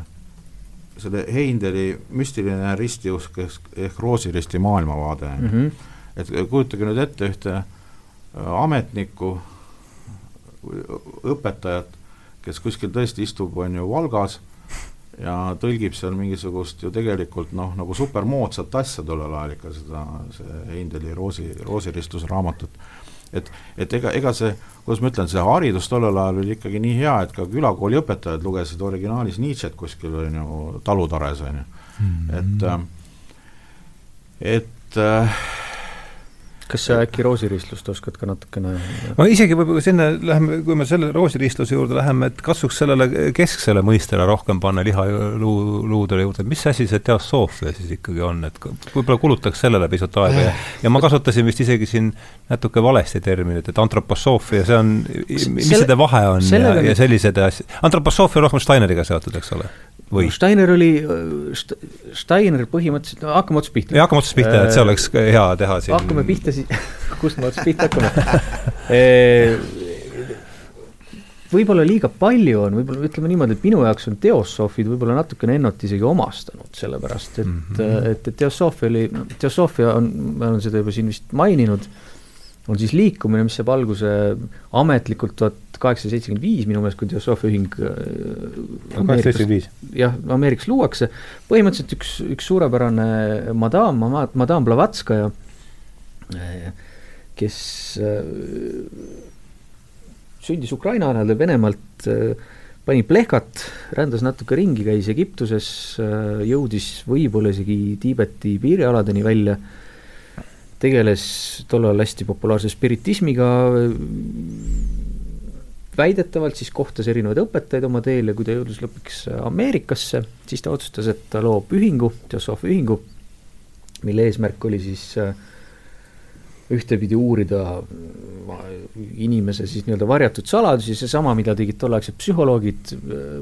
C: selle Heindeli müstiline ristiusk ehk roosiristi maailmavaade mm. -hmm. et kujutage nüüd ette ühte äh, ametnikku, õpetajat, kes kuskil tõesti istub, on ju, Valgas ja tõlgib seal mingisugust ju tegelikult noh, nagu supermoodsat asja tollel ajal ikka seda, see Heindeli roosi, roosiristusraamatut et, et ega, ega see, kuidas ma ütlen, see haridus tollel ajal oli ikkagi nii hea, et ka külakooli õpetajad lugesid originaalis Nietzsche't kuskil, on ju, talutares, on ju, et äh, et äh,
B: kas sa äkki roosiristlust oskad ka natukene?
A: No isegi võib-olla sinna läheme, kui me selle roosiristluse juurde läheme, et katsuks sellele kesksele mõistele rohkem panna liha luu, luudele juurde, mis asi see teosoofia siis ikkagi on, et võib-olla kulutaks sellele pisut aega. Ja ja ma kasutasin vist isegi siin natuke valesti terminit, et antroposoofia, see on, mis selle, see vahe on ja, ja sellised asjad, antroposoofia on rohkem Steineriga seotud, eks ole?
B: Või? Steiner oli, Steiner põhimõtteliselt, no hakkame otsast pihta.
A: hakkame otsast pihta, et see oleks hea teha siin.
B: hakkame pihta siis, kust me otsast pihta hakkame võib-olla liiga palju on, võib-olla ütleme niimoodi, et minu jaoks on teosoofid võib-olla natukene Ennot isegi omastanud, sellepärast et mm, -hmm. et, et teosoofia oli, teosoofia on, ma olen seda juba siin vist maininud, on siis liikumine, mis saab alguse ametlikult tuhat kaheksasada seitsekümmend viis minu meelest, kui teosoofia ühing
A: äh,
B: jah, Ameerikas luuakse, põhimõtteliselt üks, üks suurepärane madam, madam Blavatskaja, kes äh, sündis Ukraina ajal Venemaalt, äh, pani plehkat, rändas natuke ringi, käis Egiptuses, jõudis võib-olla isegi Tiibeti piirialadeni välja tegeles tollal hästi populaarse spiritismiga, väidetavalt siis kohtas erinevaid õpetajaid oma teel ja kui ta jõudis lõpuks Ameerikasse, siis ta otsustas, et ta loob ühingu, teosoofia ühingu, mille eesmärk oli siis äh, ühtepidi uurida inimese siis nii-öelda varjatud saladusi, seesama, mida tegid tolleaegsed psühholoogid,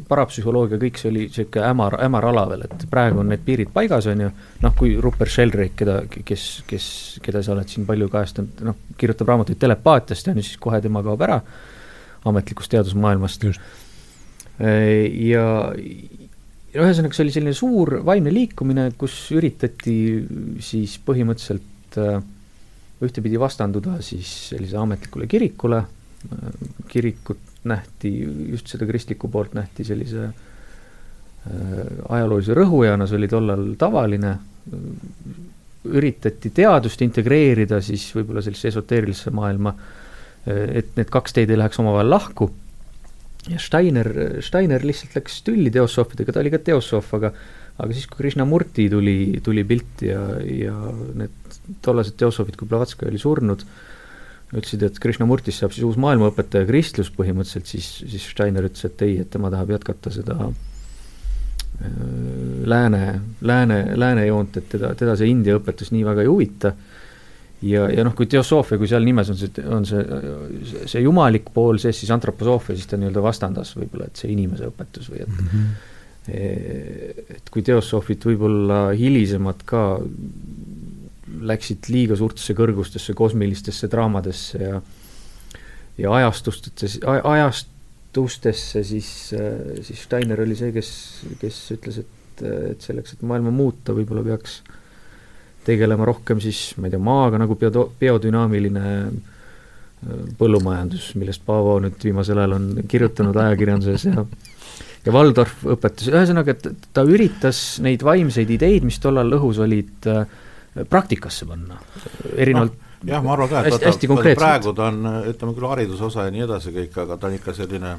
B: parapsühholoogia, kõik see oli niisugune hämar, hämar ala veel, et praegu on need piirid paigas, on ju, noh, kui Rupert Sheldrake, keda, kes, kes, keda sa oled siin palju kajastanud, noh, kirjutab raamatuid telepaatiast, on ju, siis kohe tema kaob ära ametlikust teadusmaailmast. ja ühesõnaga, see oli selline suur vaimne liikumine, kus üritati siis põhimõtteliselt äh, ühtepidi vastanduda siis sellisele ametlikule kirikule, kirikut nähti, just seda kristlikku poolt nähti sellise äh, ajaloolise rõhujana, see oli tollal tavaline, üritati teadust integreerida siis võib-olla sellisesse esoteerilisse maailma äh, et need kaks teed ei läheks omavahel lahku. ja Steiner, Steiner lihtsalt läks tülli teosoofidega, ta oli ka teosoof, aga aga siis, kui Krishnamurti tuli, tuli pilti ja, ja need tollased teosoofid, kui Blavatsky oli surnud, ütlesid, et Krishnamurtist saab siis uus maailmaõpetaja, kristlus põhimõtteliselt, siis, siis Steiner ütles, et ei, et tema tahab jätkata seda äh, lääne, lääne, lääne joont, et teda, teda see India õpetus nii väga ei huvita ja, ja noh, kui teosoofia, kui seal nimes on see, on see, see jumalik pool sees, siis antroposoofia, siis ta nii-öelda vastandas võib-olla, et see inimese õpetus või et mm -hmm. et kui teosoofid võib-olla hilisemad ka läksid liiga suurtesse kõrgustesse, kosmilistesse draamadesse ja ja ajastustesse, ajastustesse, siis, siis Steiner oli see, kes, kes ütles, et, et selleks, et maailma muuta, võib-olla peaks äh, tegelema rohkem siis, ma ei tea, maaga nagu bio, biodünaamiline põllumajandus, millest Paavo nüüd viimasel ajal on kirjutanud ajakirjanduses ja ja Waldorf õpetas, ühesõnaga, et ta üritas neid vaimseid ideid, mis tollal õhus olid, praktikasse panna, erinevalt no
C: jah, ma arvan ka, et
B: hästi, hästi vaata,
C: praegu ta on, ütleme küll hariduse osa ja nii edasi kõik, aga ta on ikka selline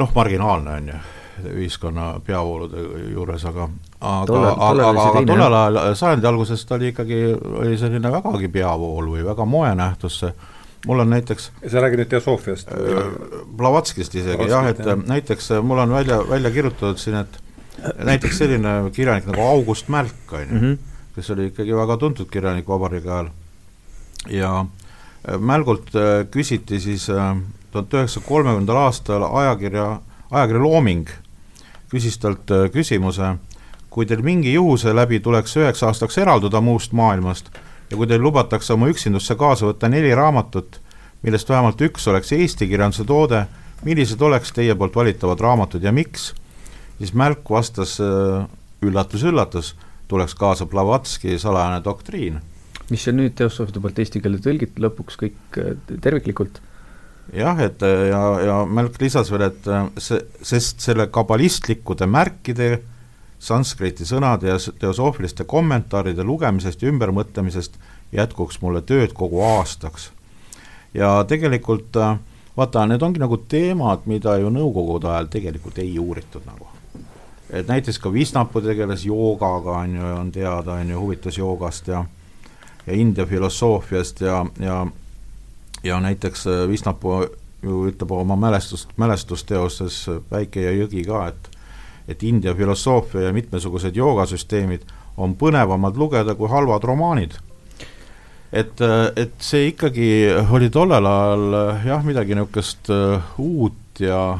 C: noh, marginaalne on ju, ühiskonna peavoolude juures, aga aga, aga, aga, aga tollel ajal, sajandi alguses ta oli ikkagi, oli selline vägagi peavool või väga moenähtus see, mul on näiteks
A: sa räägid nüüd teosoofiast?
C: Blavatskist isegi Blavatskist, jah, et jah. näiteks mul on välja, välja kirjutatud siin, et näiteks selline kirjanik nagu August Mälk, on ju, mhm kes oli ikkagi väga tuntud kirjanik vabariigi ajal. ja äh, Mälgult äh, küsiti siis äh, tuhat üheksasaja kolmekümnendal aastal ajakirja, ajakirja Looming küsis talt küsimuse, kui teil mingi juhuse läbi tuleks üheks aastaks eralduda muust maailmast ja kui teil lubatakse oma üksindusse kaasa võtta neli raamatut, millest vähemalt üks oleks eesti kirjanduse toode, millised oleks teie poolt valitavad raamatud ja miks, siis Mälk vastas üllatus-üllatus tuleks kaasa Blavatski salajane doktriin.
B: mis on nüüd teosoofide poolt eesti keelde tõlgitud lõpuks kõik äh, terviklikult?
C: jah, et äh, ja, ja Mälk lisas veel, et äh, see, sest selle kabalistlikkude märkide, sanskriti sõnade ja teosoofiliste kommentaaride lugemisest ja ümbermõtlemisest jätkuks mulle tööd kogu aastaks. ja tegelikult vaata, need ongi nagu teemad, mida ju nõukogude ajal tegelikult ei uuritud nagu et näiteks ka Visnapuu tegeles joogaga, on ju, on teada, on ju, huvitas joogast ja ja India filosoofiast ja, ja ja näiteks äh, Visnapuu ju ütleb oma mälestust, mälestusteoses Päike ja jõgi ka, et et India filosoofia ja mitmesugused joogasüsteemid on põnevamad lugeda kui halvad romaanid. et, äh, et see ikkagi oli tollel ajal äh, jah, midagi niisugust uut ja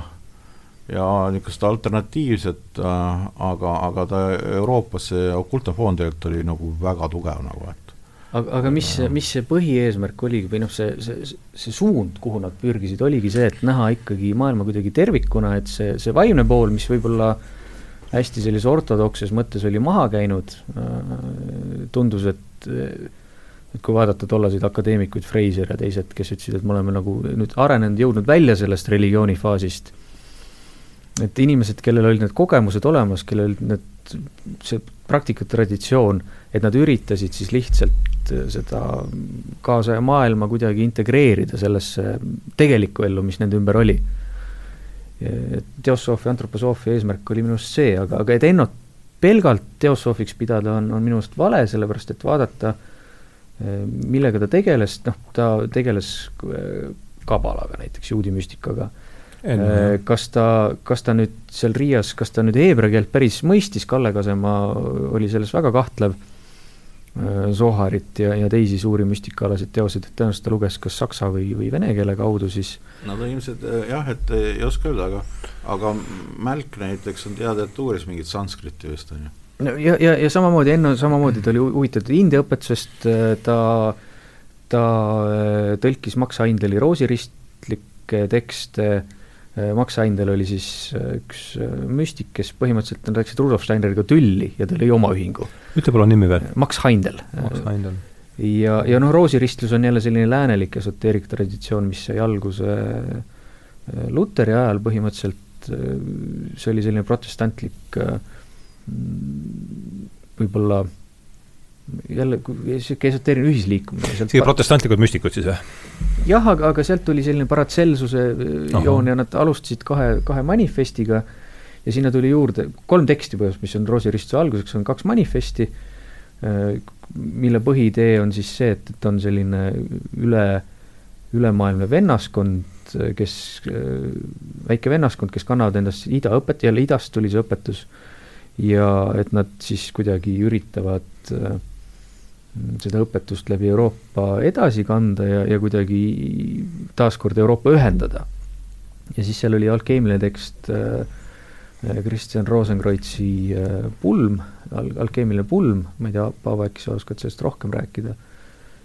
C: ja niisugust alternatiivset äh,, aga, aga ta Euroopas see Oculta foon tegelikult oli nagu väga tugev nagu, et
B: aga, aga mis, mis see põhieesmärk oligi või noh, see, see, see suund, kuhu nad pürgisid, oligi see, et näha ikkagi maailma kuidagi tervikuna, et see, see vaimne pool, mis võib-olla hästi sellises ortodokses mõttes oli maha käinud äh,, tundus, et et kui vaadata tollaseid akadeemikuid, Freiser ja teised, kes ütlesid, et me oleme nagu nüüd arenenud, jõudnud välja sellest religioonifaasist et inimesed, kellel olid need kogemused olemas, kellel need, see praktikatraditsioon, et nad üritasid siis lihtsalt äh, seda kaasaja maailma kuidagi integreerida sellesse tegelikku ellu, mis nende ümber oli. teosoofia, antroposoofia eesmärk oli minu arust see, aga, aga et Ennot pelgalt teosoofiks pidada on, on minu arust vale, sellepärast et vaadata, äh, millega ta tegeles, noh, ta tegeles äh, kabalaga näiteks, juudi müstikaga kas ta, kas ta nüüd seal Riias, kas ta nüüd heebrea keelt päris mõistis, Kalle Kasemaa oli selles väga kahtlev, äh, Zoharit ja, ja teisi suuri müstikaalaseid teoseid, et tõenäoliselt ta luges kas saksa või, või vene keele kaudu siis.
C: no ta ilmselt äh, jah, et ei oska öelda, aga, aga Mälk näiteks on teada, et uuris mingit sanskriti vist, on ju.
B: no ja, ja, ja samamoodi, Enno samamoodi, ta oli huvitatud India õpetusest, ta, ta tõlkis Max Heindeli roosiristlikke tekste Äh, Max Heindel oli siis äh, üks äh, müstik, kes põhimõtteliselt, nad läksid Rudolf Steineriga tülli ja ta lõi oma ühingu.
A: ütle palun nimi veel.
B: Max Heindel.
A: Max Heindel.
B: ja, ja noh, roosiristlus on jälle selline läänelik esoteeriktraditsioon, mis sai alguse Luteri ajal põhimõtteliselt, see oli selline protestantlik võib-olla jälle sihuke esoteeriline ühisliikumine.
A: siia protestantlikud müstikud siis või?
B: jah, aga, aga sealt tuli selline paratselsuse Aha. joon ja nad alustasid kahe, kahe manifestiga ja sinna tuli juurde kolm teksti põhimõtteliselt, mis on roosiristuse alguseks, on kaks manifesti, mille põhiidee on siis see, et, et on selline üle, ülemaailmne vennaskond, kes, väike vennaskond, kes kannavad endast ida õpet, jälle idast tuli see õpetus, ja et nad siis kuidagi üritavad äh, seda õpetust läbi Euroopa edasi kanda ja, ja kuidagi taaskord Euroopa ühendada. ja siis seal oli alkeemiline tekst äh, Kristjan Rosenkreuzi äh, pulm al, alkeemiline pulm, ma ei tea, Paavo, äkki sa oskad sellest rohkem rääkida?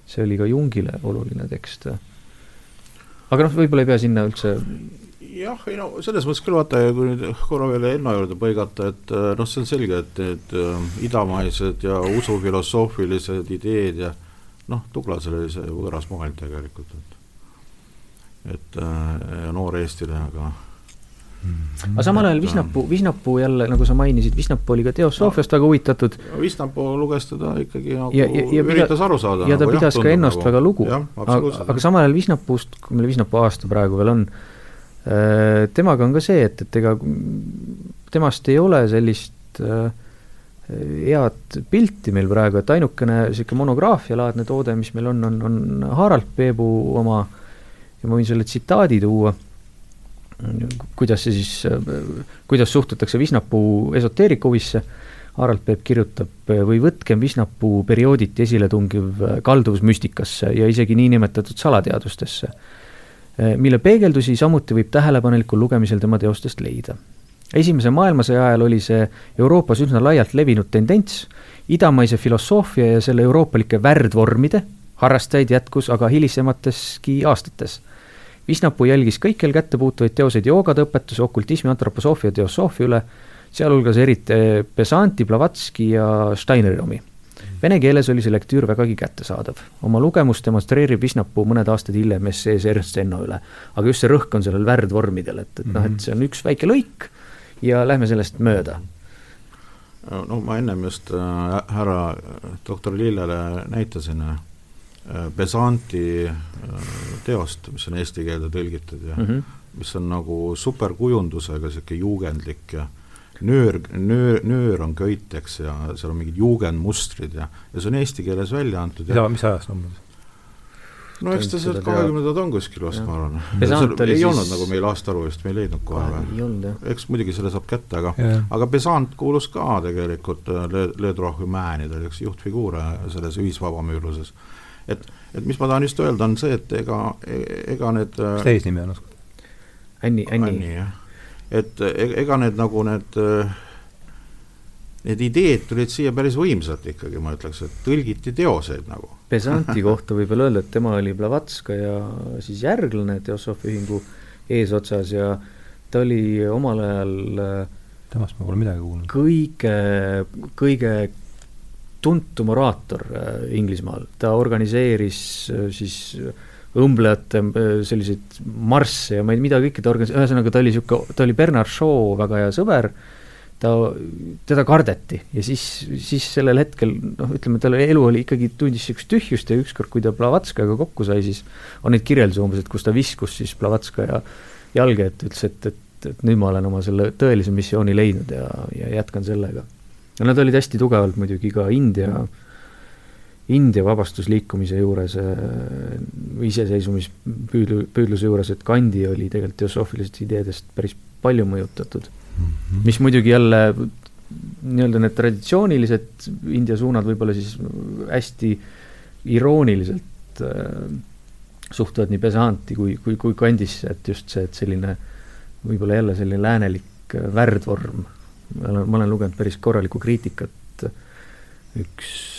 B: see oli ka Jungile oluline tekst. aga noh, võib-olla ei pea sinna üldse
C: jah, ei no selles mõttes küll vaata, kui nüüd korra veel Enno juurde põigata, et äh, noh, see on selge, et need äh, idamaised ja usufilosoofilised ideed ja noh, Tuglasel oli see võõras maailm tegelikult, et et ja noor eestlane, aga
B: aga samal ajal Visnapuu, Visnapuu jälle, nagu sa mainisid, Visnapuu oli ka teosoofiast no, väga huvitatud.
C: Visnapuu luges teda ikkagi nagu ja, ja, ja üritas aru saada.
B: ja ta nagu, pidas jah, ka ennast nagu. väga lugu. aga, aga samal ajal Visnapuust, kui meil Visnapuu aasta praegu veel on, äh, temaga on ka see, et, et ega temast ei ole sellist äh, head pilti meil praegu, et ainukene niisugune monograafialaadne toode, mis meil on, on, on Harald Peebu oma ja ma võin selle tsitaadi tuua kuidas see siis, kuidas suhtutakse Visnapuu esoteerikahuvisse, Harald Peep kirjutab, või võtkem Visnapuu periooditi esiletungiv kalduvus müstikasse ja isegi niinimetatud salateadustesse, mille peegeldusi samuti võib tähelepanelikul lugemisel tema teostest leida. esimese maailmasõja ajal oli see Euroopas üsna laialt levinud tendents, idamaise filosoofia ja selle euroopalike värdvormide harrastajaid jätkus aga hilisemateski aastates Visnapuu jälgis kõikjal kättepuutuvaid teoseid joogade õpetuse, okultismi, antroposoofia, teosoofia üle, sealhulgas eriti Besanti, Blavatski ja Steineri omi. Vene keeles oli see lektüür vägagi kättesaadav. oma lugemust demonstreerib Visnapuu mõned aastad hiljem essees Ernst Enno üle. aga just see rõhk on sellel värdvormidel, et, et noh, et see on üks väike lõik ja lähme sellest mööda
C: no ma ennem just äh, härra doktor Lillele näitasin äh, Besanti äh, teost, mis on eesti keelde tõlgitud ja mm -hmm. mis on nagu superkujundusega, niisugune juugendlik ja nöör, nöör, nöör on köit, eks, ja seal on mingid juugendmustrid ja, ja see on eesti keeles välja antud.
A: ja mis ajast umbes?
C: no eks ta sealt kahekümnendad on kuskil vast, ma arvan. ei siis... olnud nagu meil aastaarvu vist, me ei leidnud kohe
B: või?
C: eks muidugi selle saab kätte, aga aga Besant kuulus ka tegelikult äh, Le, Le Droit Humani, ta oli üks juhtfiguure selles ühisvabamüürluses et, et mis ma tahan just öelda, on see, et ega, ega need
A: mis teie eesnimi on?
B: Anni, Anni.
C: Anni, jah. Et e-, ega need nagu need Need ideed tulid siia päris võimsalt ikkagi, ma ütleks, et tõlgiti teoseid nagu.
B: Pesanti kohta võib veel öelda, et tema oli Blavatskaja siis järglane Teosoofi ühingu eesotsas ja ta oli omal ajal
A: temast ma pole midagi kuulnud.
B: kõige, kõige tuntum oraator äh, Inglismaal, ta organiseeris äh, siis õmblejate äh, selliseid marsse ja ma ei, mida kõike ta organiseeris, ühesõnaga ta oli niisugune, ta oli Bernard Shaw väga hea sõber, ta, teda kardeti ja siis, siis sellel hetkel noh, ütleme, tal elu oli ikkagi, tundis niisugust tühjust ja ükskord, kui ta Blavatskajaga kokku sai, siis on neid kirjeldusi umbes, et kus ta viskus siis Blavatskaja jalge, et ütles, et, et, et nüüd ma olen oma selle tõelise missiooni leidnud ja, ja jätkan sellega. No nad olid hästi tugevalt muidugi ka India, India vabastusliikumise juures äh,, iseseisvumispüüdlu, püüdluse juures, et Gandhi oli tegelikult teosoofilistest ideedest päris palju mõjutatud mm. -hmm. mis muidugi jälle nii-öelda need traditsioonilised India suunad võib-olla siis hästi irooniliselt äh, suhtuvad nii Besanti kui, kui, kui Gandhisse, et just see, et selline võib-olla jälle selline läänelik värdvorm ma olen, ma olen lugenud päris korralikku kriitikat, üks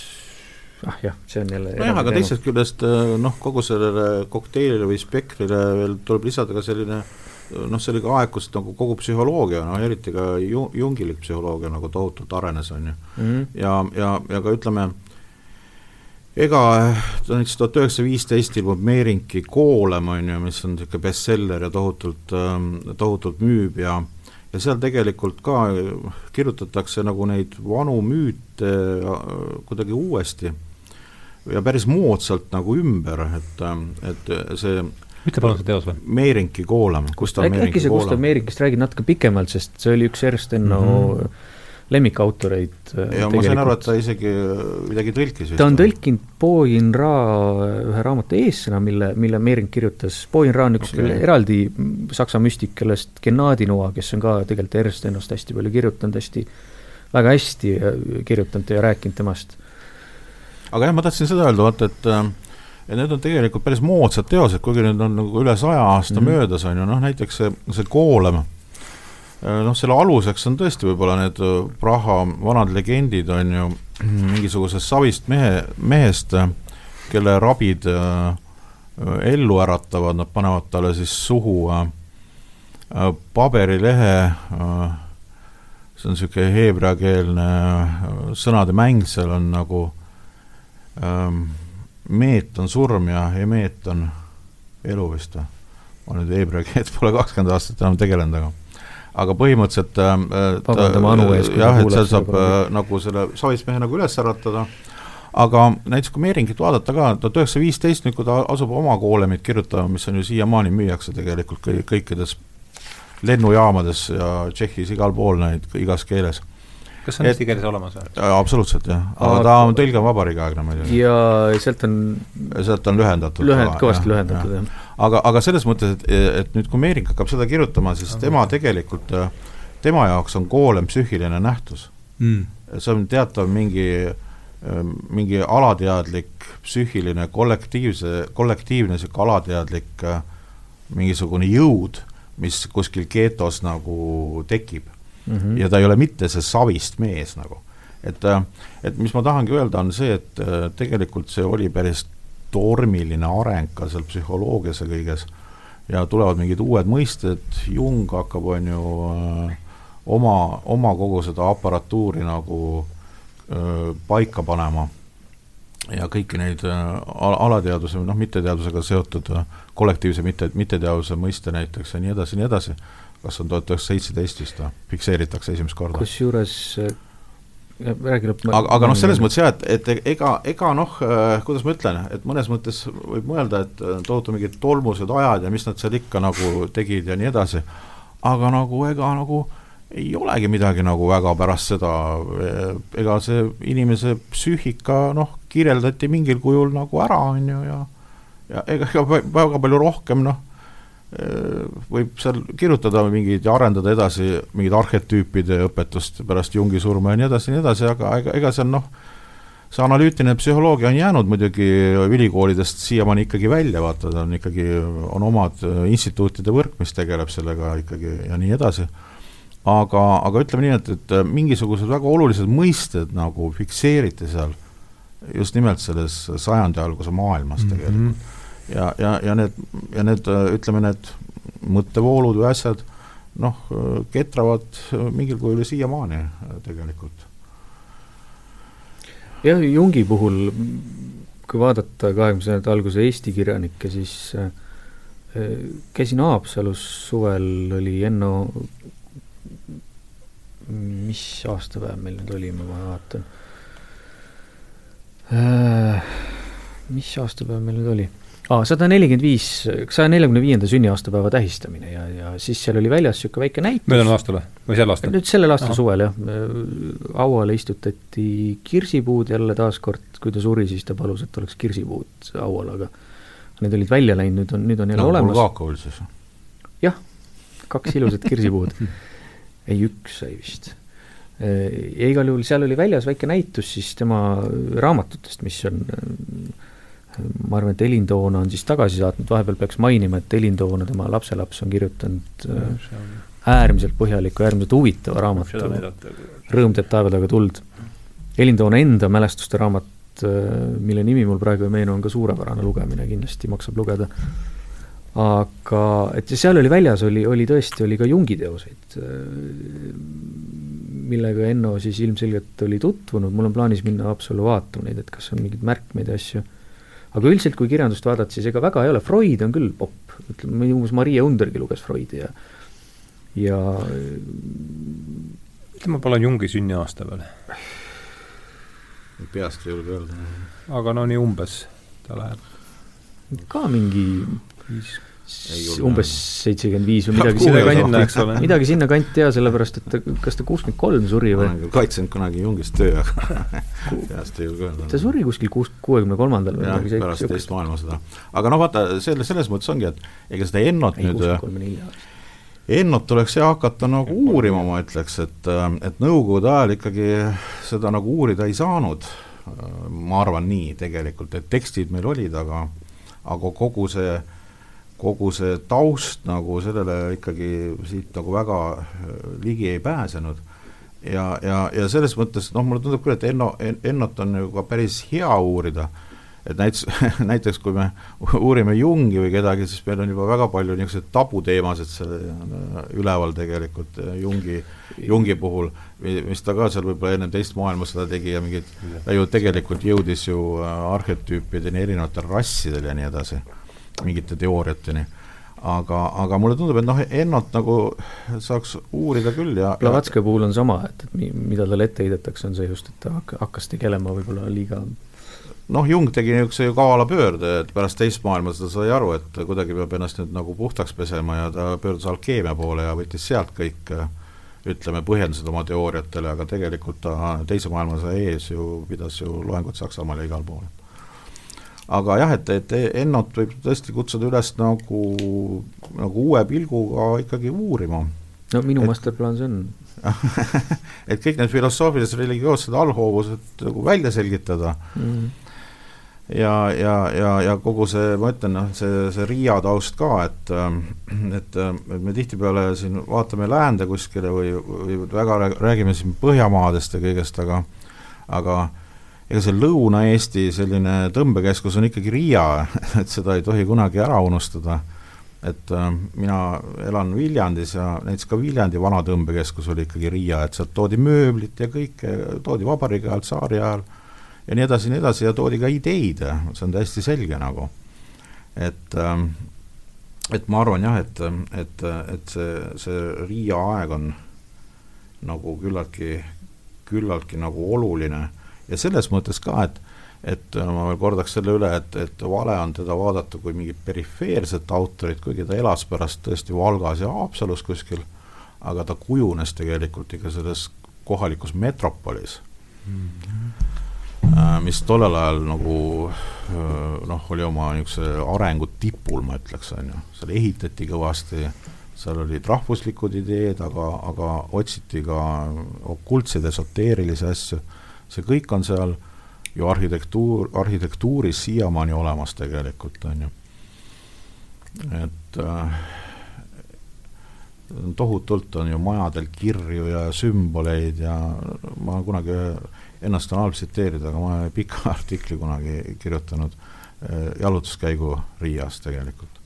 B: ah jah, see on jälle
C: nojah, aga teisest küljest äh, noh, kogu sellele kokteilile või spektrile veel tuleb lisada ka selline noh, sellega aeg, kus nagu kogu psühholoogia, noh eriti ka ju-, jungilik psühholoogia nagu tohutult arenes, on ju mm. -hmm. ja, ja, ja ka ütleme, ega näiteks tuhat üheksasada viisteist ilmub Meerinki Koolem, on ju, mis on niisugune bestseller ja tohutult, ähm, tohutult müüb ja ja seal tegelikult ka kirjutatakse nagu neid vanu müüte äh, kuidagi uuesti ja päris moodsalt nagu ümber, et, äh, et see
A: ütle palun see teos või?
C: Meerinki koolam,
B: Gustav Meerinki äkki sa Gustav Meerinkist räägid natuke pikemalt, sest see oli üks Ernst Enno mm -hmm lemmikautoreid.
C: Äh, ja ma sain aru, et ta isegi äh, midagi tõlkis.
B: ta on tõlkinud Po In Ra ühe raamatu eessõna, mille, mille Meering kirjutas, Po In Ra on üks okay. eraldi saksa müstik, kellest Gennadi Noa, kes on ka tegelikult Ernst ennast hästi palju kirjutanud, hästi, väga hästi kirjutanud ja rääkinud temast.
C: aga jah, ma tahtsin seda öelda, vaata, et äh, ja need on tegelikult päris moodsad teosed, kuigi need on nagu üle saja aasta mm -hmm. möödas, on ju, noh näiteks see, see Koolem Äh, noh, selle aluseks on tõesti võib-olla need äh, Praha vanad legendid, on ju, mingisugusest savist mehe, mehest, äh, kelle rabid äh, ellu äratavad, nad panevad talle siis suhu äh, paberilehe äh,, see on niisugune heebreakeelne sõnade mäng, seal on nagu ähm, meet on surm ja emeet on elu vist või? ma nüüd Heebrea-keelt pole kakskümmend aastat enam tegelenud, aga aga põhimõtteliselt
B: äh, vabandame Anu ees.
C: jah, et seal saab äh, nagu selle savist mehe nagu üles äratada, aga näiteks kui Meeringit vaadata ka, tuhat üheksasada viisteist, nüüd kui ta asub oma koolemit kirjutama, mis on ju siiamaani müüakse tegelikult kõikides lennujaamades ja Tšehhis igal pool neid igas keeles
A: kas see on eesti keeles olemas või?
C: absoluutselt jah, aga ta on tõlge vabariigiaegne muidugi.
B: ja sealt on
C: sealt on lühendatud.
B: lühend, kõvasti lühendatud, jah.
C: aga, aga selles mõttes, et, et nüüd, kui Meering hakkab seda kirjutama, siis tema tegelikult, tema jaoks on koolem psüühiline nähtus mm.. see on teatav mingi, mingi alateadlik psüühiline kollektiivse, kollektiivne niisugune alateadlik mingisugune jõud, mis kuskil getos nagu tekib mm. -hmm. ja ta ei ole mitte see savist mees nagu. et, äh, et mis ma tahangi öelda, on see, et äh, tegelikult see oli päris tormiline areng ka seal psühholoogias ja kõiges ja tulevad mingid uued mõisted, Jung hakkab, on ju, äh, oma, oma kogu seda aparatuuri nagu öö, paika panema ja kõiki neid al alateaduse noh, mitteteadusega seotud kollektiivse mitte, mitteteaduse mõiste näiteks ja nii edasi ja nii edasi kas on tuhat üheksasada seitseteist vist või, fikseeritakse esimest korda.
B: kusjuures räägi lõpp.
C: aga, aga noh, selles mõttes jah, et, et ega, ega noh äh,, kuidas ma ütlen, et mõnes mõttes võib mõelda, et äh, tohutu mingid tolmused ajad ja mis nad seal ikka nagu tegid ja nii edasi, aga nagu ega nagu ei olegi midagi nagu väga pärast seda, ega see inimese psüühika noh, kirjeldati mingil kujul nagu ära, on ju, ja ja ega, ega väga palju rohkem noh, võib seal kirjutada mingeid ja arendada edasi mingid arhetüüpide õpetust pärast Jungi surma ja nii edasi ja nii edasi, aga ega, ega see on noh, see analüütiline psühholoogia on jäänud muidugi ülikoolidest siiamaani ikkagi välja, vaata, ta on ikkagi, on omad instituutide võrk, mis tegeleb sellega ikkagi ja nii edasi. aga, aga ütleme nii, et, et mingisugused väga olulised mõisted nagu fikseeriti seal just nimelt selles sajandi alguse maailmas mm -hmm. Ja, ja, ja need, ja need ütleme, need mõttevoolud või asjad noh, ketravad mingil kujul siiamaani tegelikult.
B: jah, Jungi puhul, kui vaadata kahekümne sajandi alguse Eesti kirjanikke, siis äh, käisin Haapsalus suvel, oli Enno, mis aastapäev meil nüüd oli, ma vaatan äh,. mis aastapäev meil nüüd oli? Aa, sada nelikümmend viis, saja neljakümne viienda sünniaastapäeva tähistamine ja, ja siis seal oli väljas niisugune väike näitus.
A: möödunud aastal või, sel aastal?
B: nüüd sellel aastal Aha. suvel jah, hauale istutati kirsipuud jälle taaskord, kui ta suri, siis ta palus, et oleks kirsipuud haual, aga need olid välja läinud, nüüd on, nüüd on jälle no, olemas.
C: Bulgakov oli siis?
B: jah, kaks ilusat kirsipuud ei, üks sai vist. ja igal juhul seal oli väljas väike näitus siis tema raamatutest, mis on ma arvan, et Elin Toona on siis tagasi saatnud, vahepeal peaks mainima, et Elin Toona, tema lapselaps, on kirjutanud ja, äärmiselt põhjaliku, äärmiselt huvitava raamatu Rõõm teeb taeva taga tuld. Elin Toona enda mälestuste raamat, mille nimi mul praegu ei meenu, on ka suurepärane lugemine, kindlasti maksab lugeda. aga et seal oli väljas, oli, oli tõesti, oli ka Jungi teoseid, millega Enno siis ilmselgelt oli tutvunud, mul on plaanis minna Haapsallu vaatama neid, et kas on mingeid märkmeid ja asju aga üldiselt, kui kirjandust vaadata, siis ega väga ei ole, Freud on küll popp, ütleme umbes Maria Undergi luges Freudi ja ja
A: tema pole Jungi sünniaasta veel.
C: peast ei julge öelda.
A: aga no nii umbes ta läheb.
B: ka mingi viis umbes seitsekümmend viis või midagi sinna kanti, midagi sinna kanti ja sellepärast, et ta, kas ta kuuskümmend kolm suri või?
C: ma olen küll kaitsenud kunagi Jungist töö, aga peast ei julge öelda.
B: ta suri kuskil kuus, kuuekümne kolmandal
C: või midagi sellist. pärast teist maailmasõda. aga noh, vaata, selle, selles mõttes ongi, et ega seda Ennot ei, nüüd Ennot tuleks jah hakata nagu uurima, ma ütleks, et, et Nõukogude ajal ikkagi seda nagu uurida ei saanud, ma arvan nii tegelikult, et tekstid meil olid, aga aga kogu see äh, kogu see taust nagu sellele ikkagi siit nagu väga äh, ligi ei pääsenud. ja, ja, ja selles mõttes noh, mulle tundub küll, et Enno, Ennot on ju ka päris hea uurida, et näiteks, näiteks kui me uurime Jungi või kedagi, siis meil on juba väga palju niisuguseid tabuteemasid seal üleval tegelikult Jungi, Jungi puhul, mis ta ka seal võib-olla enne teist maailmasõda tegi ja mingid, ta ju tegelikult jõudis ju arhetüüpideni erinevatel rassidel ja nii edasi, mingite teooriateni aga, aga mulle tundub, et noh, Ennot nagu saaks uurida küll ja
B: Blavatski puhul on sama, et, et mida talle ette heidetakse, on see just, et ta hakkas tegelema võib-olla liiga
C: noh, Jung tegi niisuguse ju kavala pöörde, et pärast teist maailmasõda sai aru, et kuidagi peab ennast nüüd nagu puhtaks pesema ja ta pöördus alkeemia poole ja võttis sealt kõik ütleme, põhjendused oma teooriatele, aga tegelikult ta teise maailmasõja ees ju pidas ju loengut Saksamaal ja igal pool. Aga jah, et, et Ennot võib tõesti kutsuda üles nagu, nagu uue pilguga ikkagi uurima.
B: no minu et, masterplaan see on
C: et kõik need filosoofilised religioossed allhoovused nagu välja selgitada mm. ja, ja, ja, ja kogu see, ma ütlen, noh, see, see Riia taust ka, et et, et me tihtipeale siin vaatame läände kuskile või, või väga räägime siin Põhjamaadest ja kõigest, aga aga ega see Lõuna-Eesti selline tõmbekeskus on ikkagi Riia, et seda ei tohi kunagi ära unustada. et äh, mina elan Viljandis ja näiteks ka Viljandi vana tõmbekeskus oli ikkagi Riia, et sealt toodi mööblit ja kõike, toodi vabariigi ajal, tsaari ajal ja nii edasi ja nii edasi ja toodi ka ideid, see on täiesti selge nagu. et, ähm, et ma arvan jah, et, et, et see, see Riia aeg on nagu küllaltki, küllaltki nagu oluline ja selles mõttes ka, et et ma veel kordaks selle üle, et, et vale on teda vaadata kui mingit perifeerset autorit, kuigi ta elas pärast tõesti Valgas ja Haapsalus kuskil, aga ta kujunes tegelikult ikka selles kohalikus metropolis. Mm. -hmm Äh, mis tollel ajal nagu äh, noh, oli oma niisuguse arengu tipul, ma ütleks, on ju, seal ehitati kõvasti, seal olid rahvuslikud ideed, aga, aga otsiti ka okultseid esoteerilisi asju, see kõik on seal ju arhitektuur, arhitektuuris siiamaani olemas tegelikult, on ju. et äh, tohutult on ju majadel kirju ja sümboleid ja ma kunagi ühe ennast on halb tsiteerida, aga ma olen pika artikli kunagi kirjutanud äh, jalutuskäigu Riias tegelikult,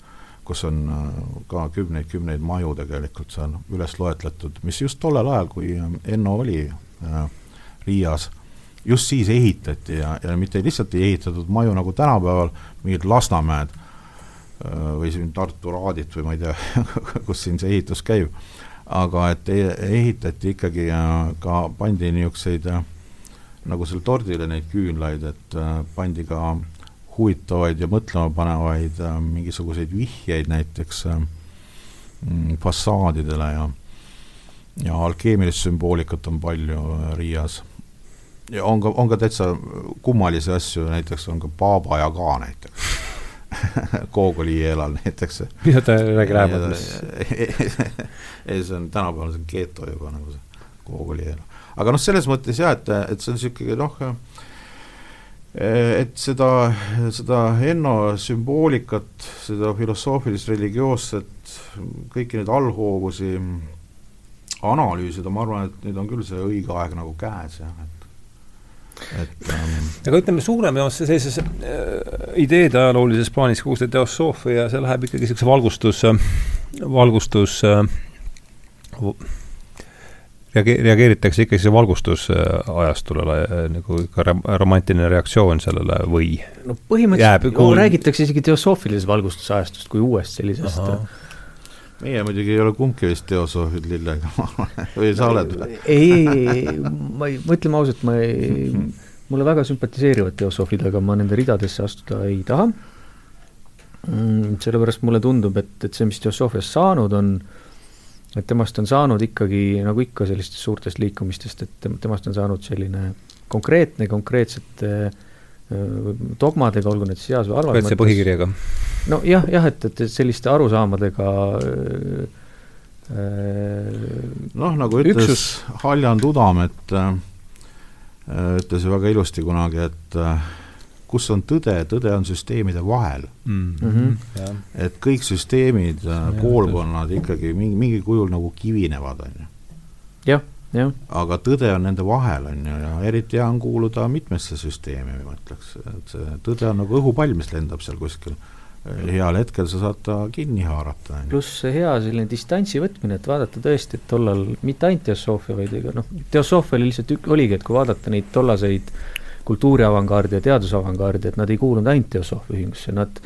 C: kus on äh, ka kümneid-kümneid maju tegelikult seal üles loetletud, mis just tollel ajal, kui Enno oli äh, Riias, just siis ehitati ja, ja mitte lihtsalt ei ehitatud maju nagu tänapäeval, mingid Lasnamäed või siin Tartu Raadit või ma ei tea kus siin see ehitus käib, aga et ehitati ikkagi ka, pandi niisuguseid äh, nagu seal tordile neid küünlaid, et äh, pandi ka huvitavaid ja mõtlemapanevaid äh, mingisuguseid vihjeid näiteks äh, mm, fassaadidele ja ja alkeemilist sümboolikat on palju äh, Riias. Ja on ka, on ka täitsa kummalisi asju, näiteks on ka Baba Yaga näiteks Gogoli eelal näiteks.
A: mida ta räägi lähemalt, mis?
C: ei, see on tänapäeval, see on geto juba nagu see Gogoli eelal aga noh, selles mõttes jah, et, et see on niisugune noh, et seda, seda Enno sümboolikat, seda filosoofilist, religioosset, kõiki neid allhoovusi analüüsida, ma arvan, et nüüd on küll see õige aeg nagu käes, jah, et
A: et ähm, aga ütleme, suuremas sellises äh, ideede ajaloolises plaanis kogu see teosoofia, see läheb ikkagi niisuguse valgustus, valgustus äh, reage-, reageeritakse ikkagi see valgustusajastule nagu ikka romantiline reaktsioon sellele või?
B: no põhimõtteliselt kuul... no, räägitakse isegi teosoofilisest valgustusajastust kui uuest sellisest Aha.
C: Meie muidugi ei ole kumbki vist teosoofid lillega või sa oled või?
B: ei, ei, ma ei, ma ütleme ausalt, ma ei, mulle väga sümpatiseerivad teosoofid, aga ma nende ridadesse astuda ei taha mm,. sellepärast mulle tundub, et, et see, mis teosoofiast saanud on, et temast on saanud ikkagi, nagu ikka sellistest suurtest liikumistest, et temast on saanud selline konkreetne, konkreetsete dogmadega, olgu need siis heas või halvas
A: mõttes. põhikirjaga.
B: no jah, jah, et, et selliste arusaamadega
C: noh, nagu ütles üksus... Haljan Tudam, et äh, ütles ju väga ilusti kunagi, et äh, kus on tõde, tõde on süsteemide vahel mm. -hmm. et kõik süsteemid, äh, koolkonnad ikkagi mingi, mingil kujul nagu kivinevad, on ju.
B: jah,
C: aga tõde on nende vahel, on ju, ja eriti hea on kuuluda mitmesse süsteemi, ma ütleks, et see tõde on nagu õhupall, mis lendab seal kuskil. heal hetkel sa saad ta kinni haarata.
B: pluss see hea selline distantsi võtmine, et vaadata tõesti, et tollal mitte ainult teosoofia, vaid ega noh, teosoofia oli lihtsalt ük-, oligi, et kui vaadata neid tollaseid kultuuriavangaardi ja teadusavangaardi, et nad ei kuulunud ainult teosoofia ühingusse, nad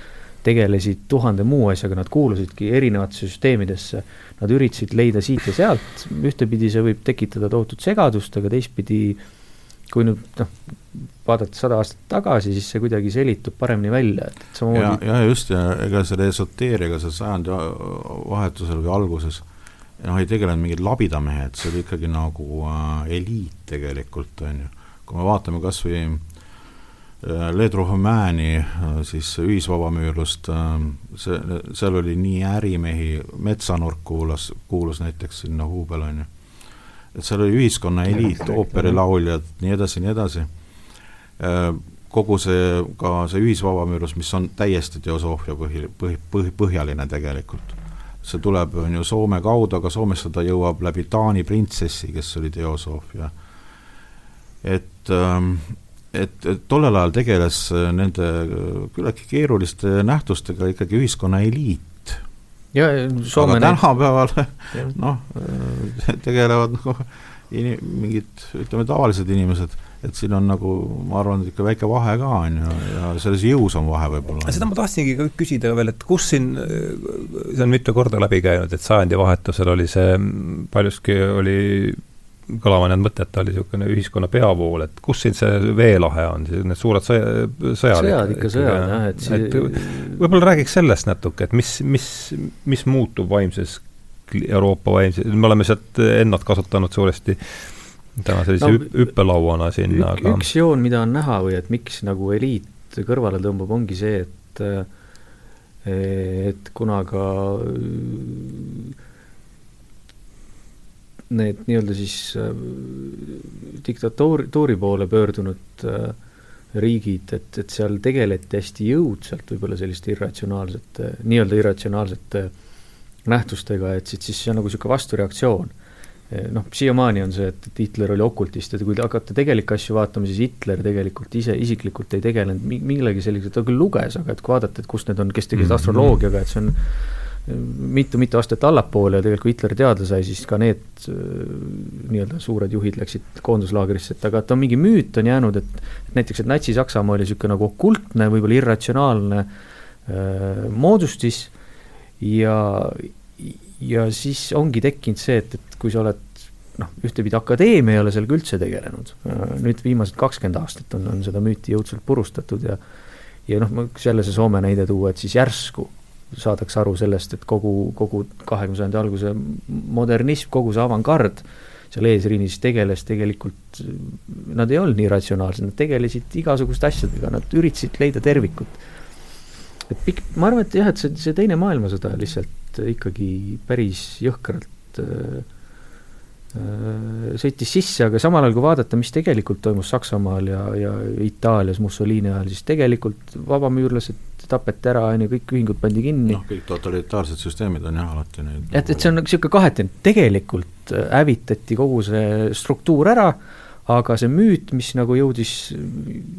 B: tegelesid tuhande muu asjaga, nad kuulusidki erinevatesse süsteemidesse, nad üritasid leida siit ja sealt, ühtepidi see võib tekitada tohutut segadust, aga teistpidi kui nüüd noh, vaadata sada aastat tagasi, siis see kuidagi selitub paremini välja, et
C: samamoodi ja, ja just, ja ega selle esoteeriaga seal sajandi vahetusel või alguses noh, ei tegelenud mingid labidamehed, see oli ikkagi nagu äh, eliit tegelikult, on ju. kui me vaatame kas või äh, Ledruhomääni äh, siis ühisvabamüürlust äh,, see, seal oli nii ärimehi, metsanurk kuulas, kuulus näiteks sinna Huubel, on ju et seal oli ühiskonna eliit, ooperilauljad, nii edasi, nii edasi. Kogu see, ka see ühisvabamüürlus, mis on täiesti teosoofia põhi, põhi, põhi, põhjaline tegelikult. see tuleb, on ju, Soome kaudu, aga Soomesse ta jõuab läbi Taani printsessi, kes oli teosoofia. et ähm, et, et tollel ajal tegeles nende küllaltki keeruliste nähtustega ikkagi ühiskonna eliit
B: ja Soome
C: aga tänapäeval noh, tegelevad nagu ini-, mingid, ütleme, tavalised inimesed, et siin on nagu, ma arvan, ikka väike vahe ka, on ju, ja selles jõus on vahe võib-olla.
A: seda ma tahtsingi ka küsida veel, et kus siin, see on mitu korda läbi käinud, et sajandivahetusel oli see, paljuski oli kõlama jäänud mõte, et ta oli niisugune ühiskonna peavool, et kus siin see veelahe on, need suured sõja, sõjad?
B: sõjad ikka, sõjad jah, et see et
A: võib-olla räägiks sellest natuke, et mis, mis, mis muutub vaimses, Euroopa vaimses, me oleme sealt ennast kasutanud suuresti täna sellise no, hüppelauana siin,
B: aga üks joon, mida on näha või et miks nagu eliit kõrvale tõmbab, ongi see, et et kuna ka need nii-öelda siis äh, diktatuuri poole pöördunud äh, riigid, et, et seal tegeleti hästi jõudsalt võib-olla selliste irratsionaalsete, nii-öelda irratsionaalsete nähtustega, et siis, siis see on nagu niisugune vastureaktsioon. noh, siiamaani on see, et, et Hitler oli okultist ja kui te hakkate tegelikke asju vaatama, siis Hitler tegelikult ise isiklikult ei tegelenud millegi sellisega, ta küll luges, aga et kui vaadata, et kus need on, kes tegelesid mm -hmm. astroloogiaga, et see on mitu-mitu aastat allapoole ja tegelikult kui Hitler teada sai, siis ka need äh, nii-öelda suured juhid läksid koonduslaagrisse, et aga et on mingi müüt on jäänud, et näiteks, et Natsi-Saksamaa oli niisugune nagu okultne, võib-olla irratsionaalne äh, moodustis ja, ja siis ongi tekkinud see, et, et kui sa oled noh, ühtepidi akadeemia ei ole sellega üldse tegelenud, äh, nüüd viimased kakskümmend aastat on, on seda müüti jõudsalt purustatud ja ja noh, ma võiks jälle see Soome näide tuua, et siis järsku saadakse aru sellest, et kogu, kogu kahekümne sajandi alguse modernism, kogu see avangard seal eesriinis tegeles tegelikult, nad ei olnud nii ratsionaalsed, nad tegelesid igasuguste asjadega, nad üritasid leida tervikut. et pikk, ma arvan, et jah, et see, see Teine maailmasõda lihtsalt ikkagi päris jõhkralt äh, äh sõitis sisse, aga samal ajal, kui vaadata, mis tegelikult toimus Saksamaal ja, ja Itaalias Mussolini ajal, siis tegelikult vabamüürlased tapeti ära, on ju, kõik ühingud pandi kinni.
C: noh, kõik totalitaarsed süsteemid on jah alati neid
B: et, et see on niisugune kahetine, tegelikult hävitati kogu see struktuur ära, aga see müüt, mis nagu jõudis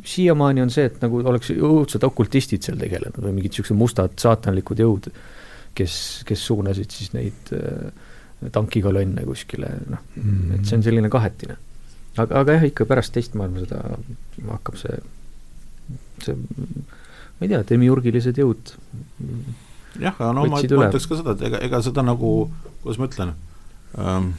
B: siiamaani, on see, et nagu oleks õudsed okultistid seal tegelenud või mingid niisugused mustad saatanlikud jõud, kes, kes suunasid siis neid äh, tankikolonne kuskile, noh mm, -hmm. et see on selline kahetine. aga, aga jah, ikka pärast teist maailmasõda hakkab see, see ma ei tea, demiurgilised jõud.
C: Jah, aga no ma, ma ütleks ka seda, et ega, ega seda nagu, kuidas ma ütlen ähm,,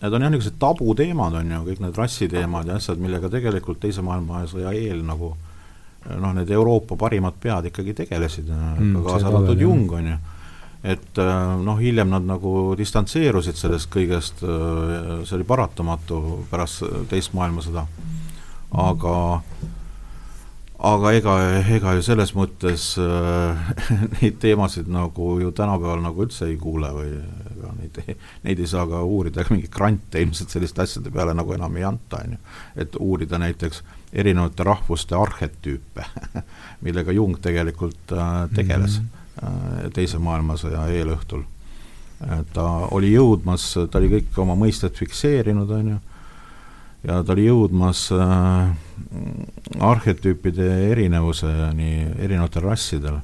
C: need on jah, niisugused tabuteemad, on ju, kõik need rassiteemad ja asjad, millega tegelikult Teise maailmasõja eel nagu noh, need Euroopa parimad pead ikkagi tegelesid mm,, kaasa arvatud Jung, on ju. et äh, noh, hiljem nad nagu distantseerusid sellest kõigest, äh, see oli paratamatu pärast teist maailmasõda, aga aga ega, ega ju selles mõttes äh, neid teemasid nagu ju tänapäeval nagu üldse ei kuule või ega neid, neid ei saa ka uurida, ega mingeid grante ilmselt selliste asjade peale nagu enam ei anta, on ju. et uurida näiteks erinevate rahvuste arhetüüpe millega Jung tegelikult äh, tegeles mm -hmm. äh, Teise maailmasõja eelõhtul. ta oli jõudmas, ta oli kõik oma mõisted fikseerinud, on ju, ja ta oli jõudmas äh, arhetüüpide erinevuseni erinevatel rassidel,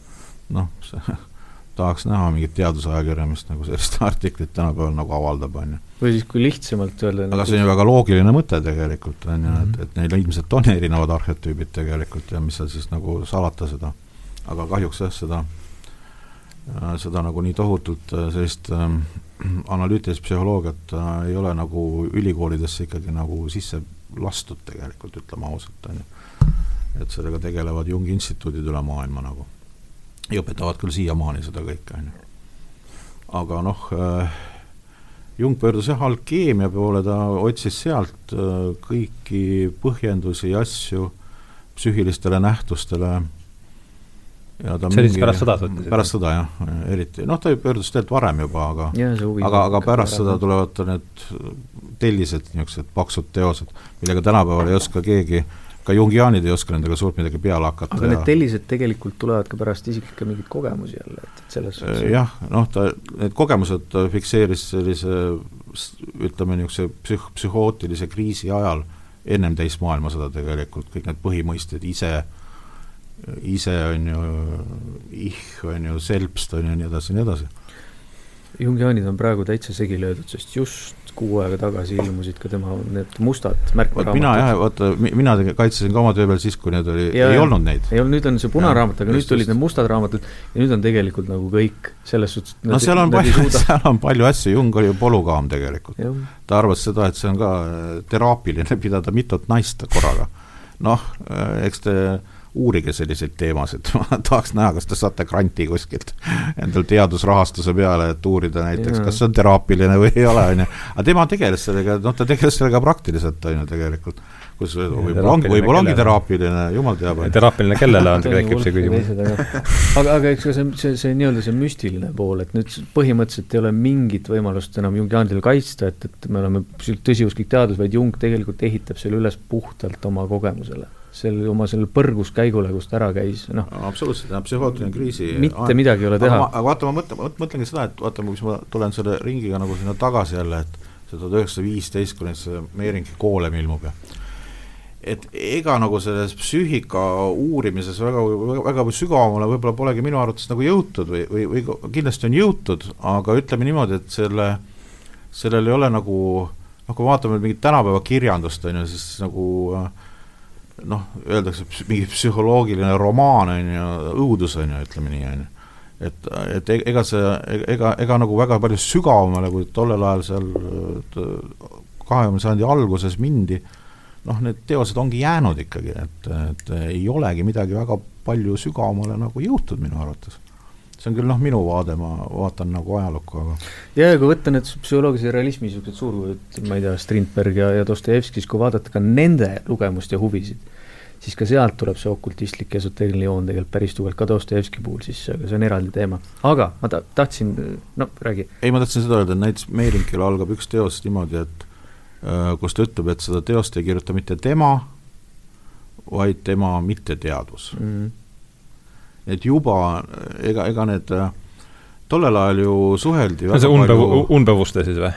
C: noh, tahaks näha mingit teadusajakirjandust nagu sellist artiklit tänapäeval nagu avaldab, on ju.
B: või siis, kui lihtsamalt öelda
C: aga see on ju väga loogiline mõte tegelikult, on ju, et, et neil ilmselt on erinevad arhetüübid tegelikult ja mis seal siis nagu salata seda. aga kahjuks jah, seda, seda nagu nii tohutult äh, sellist ähm, analüütilist psühholoogiat äh, ei ole nagu ülikoolidesse ikkagi nagu sisse lastud tegelikult, ütleme ausalt, on ju. et sellega tegelevad Jungi instituudid üle maailma nagu ja õpetavad küll siiamaani seda kõike, on ju. aga noh äh,, Jung pöördus jah alkeemia poole, ta otsis sealt äh, kõiki põhjendusi ja asju psüühilistele nähtustele
A: ja ta see oli siis pärast sõda?
C: pärast sõda jah, eriti, noh ta pöördus tegelikult varem juba, aga aga, aga pärast sõda tulevad need tellised, niisugused paksud teosed, millega tänapäeval ei oska keegi äh, ka jungiaanid ei oska nendega suurt midagi peale hakata.
B: aga need tellised tegelikult tulevad ka pärast isiklikke mingeid kogemusi jälle, et, et selles
C: suhtes jah, noh, ta, need kogemused ta fikseeris sellise ütleme, niisuguse psüh-, psühhootilise kriisi ajal, ennem teist maailmasõda tegelikult, kõik need põhimõisted ise, ise on ju, ih on ju, selbst on ju, nii edasi ja nii edasi.
B: Jungiaanid on praegu täitsa segi löödud, sest just kuu aega tagasi ilmusid ka tema need mustad märkmeraamatud.
C: mina jah, vaata, mina kaitsesin ka oma töö peal siis, kui need oli, ei olnud neid.
B: ei olnud, nüüd on see punaraamat, aga nüüd tulid need mustad raamatud ja nüüd on tegelikult nagu kõik selles suhtes
C: no seal on palju, seal on palju asju, Jung oli ju polügaam tegelikult. ta arvas seda, et see on ka äh, teraapiline pidada mitut naist korraga. noh, äh, eks te uurige selliseid teemasid, ma tahaks näha, kas te saate granti kuskilt endal teadusrahastuse peale, et uurida näiteks, kas see on teraapiline või ei ole, on ju. aga tema tegeles sellega, noh, ta tegeles sellega praktiliselt, on ju, tegelikult. kus võib-olla ongi, võib-olla ongi teraapiline, jumal teab.
A: teraapiline kellele on, tekib see küsimus.
B: aga, aga eks ka see, see, see nii-öelda see müstiline pool, et nüüd põhimõtteliselt ei ole mingit võimalust enam Jungiaanidel kaitsta, et, et me oleme tõsiusklik teadus, vaid Jung tegelikult ehitab selle üles puhtalt oma kogemusele selle oma selle põrguskäigule, kus ta ära käis, noh.
C: absoluutselt, jah, psühhootiline kriisi
B: mitte aeg. midagi ei ole teha.
C: aga vaata, ma mõtlen, mõtlengi seda, et vaata, kus ma tulen selle ringiga nagu sinna tagasi jälle, et see tuhat üheksasada viisteist, kui nüüd see Meeringi koolem ilmub ja et ega nagu selles psüühika uurimises väga, väga, väga sügavamale võib-olla polegi minu arvates nagu jõutud või, või, või kindlasti on jõutud, aga ütleme niimoodi, et selle, sellel ei ole nagu noh, kui vaatame mingit tänapäeva kirjandust, on ju, siis nagu äh, noh, öeldakse mingi psühholoogiline romaan, on ju, õudus, on ju, ütleme nii, on ju. et, et e-, ega see, ega, ega nagu väga palju sügavamale, kui tollel ajal seal kahekümne sajandi alguses mindi, noh, need teosed ongi jäänud ikkagi, et, et ei olegi midagi väga palju sügavamale nagu jõutud minu arvates see on küll noh, minu vaade, ma vaatan nagu ajalukku, aga
B: ja, ja kui võtta need psühholoogilise realismi niisugused suurkujud, ma ei tea, Strindberg ja, ja Dostojevski, siis kui vaadata ka nende lugemust ja huvisid, siis ka sealt tuleb see okultistlik esoteeriline joon tegelikult päris tugevalt, ka Dostojevski puhul, siis see on eraldi teema. aga ma ta-, tahtsin, no räägi.
C: ei, ma tahtsin seda öelda, et näiteks Meerinkil algab üks teos niimoodi, et äh, kus ta ütleb, et seda teost ei kirjuta mitte tema, vaid tema mitteteadvus mm. -hmm et juba ega, ega need tollel ajal ju suheldi
A: see unbev-, unbevuste siis või?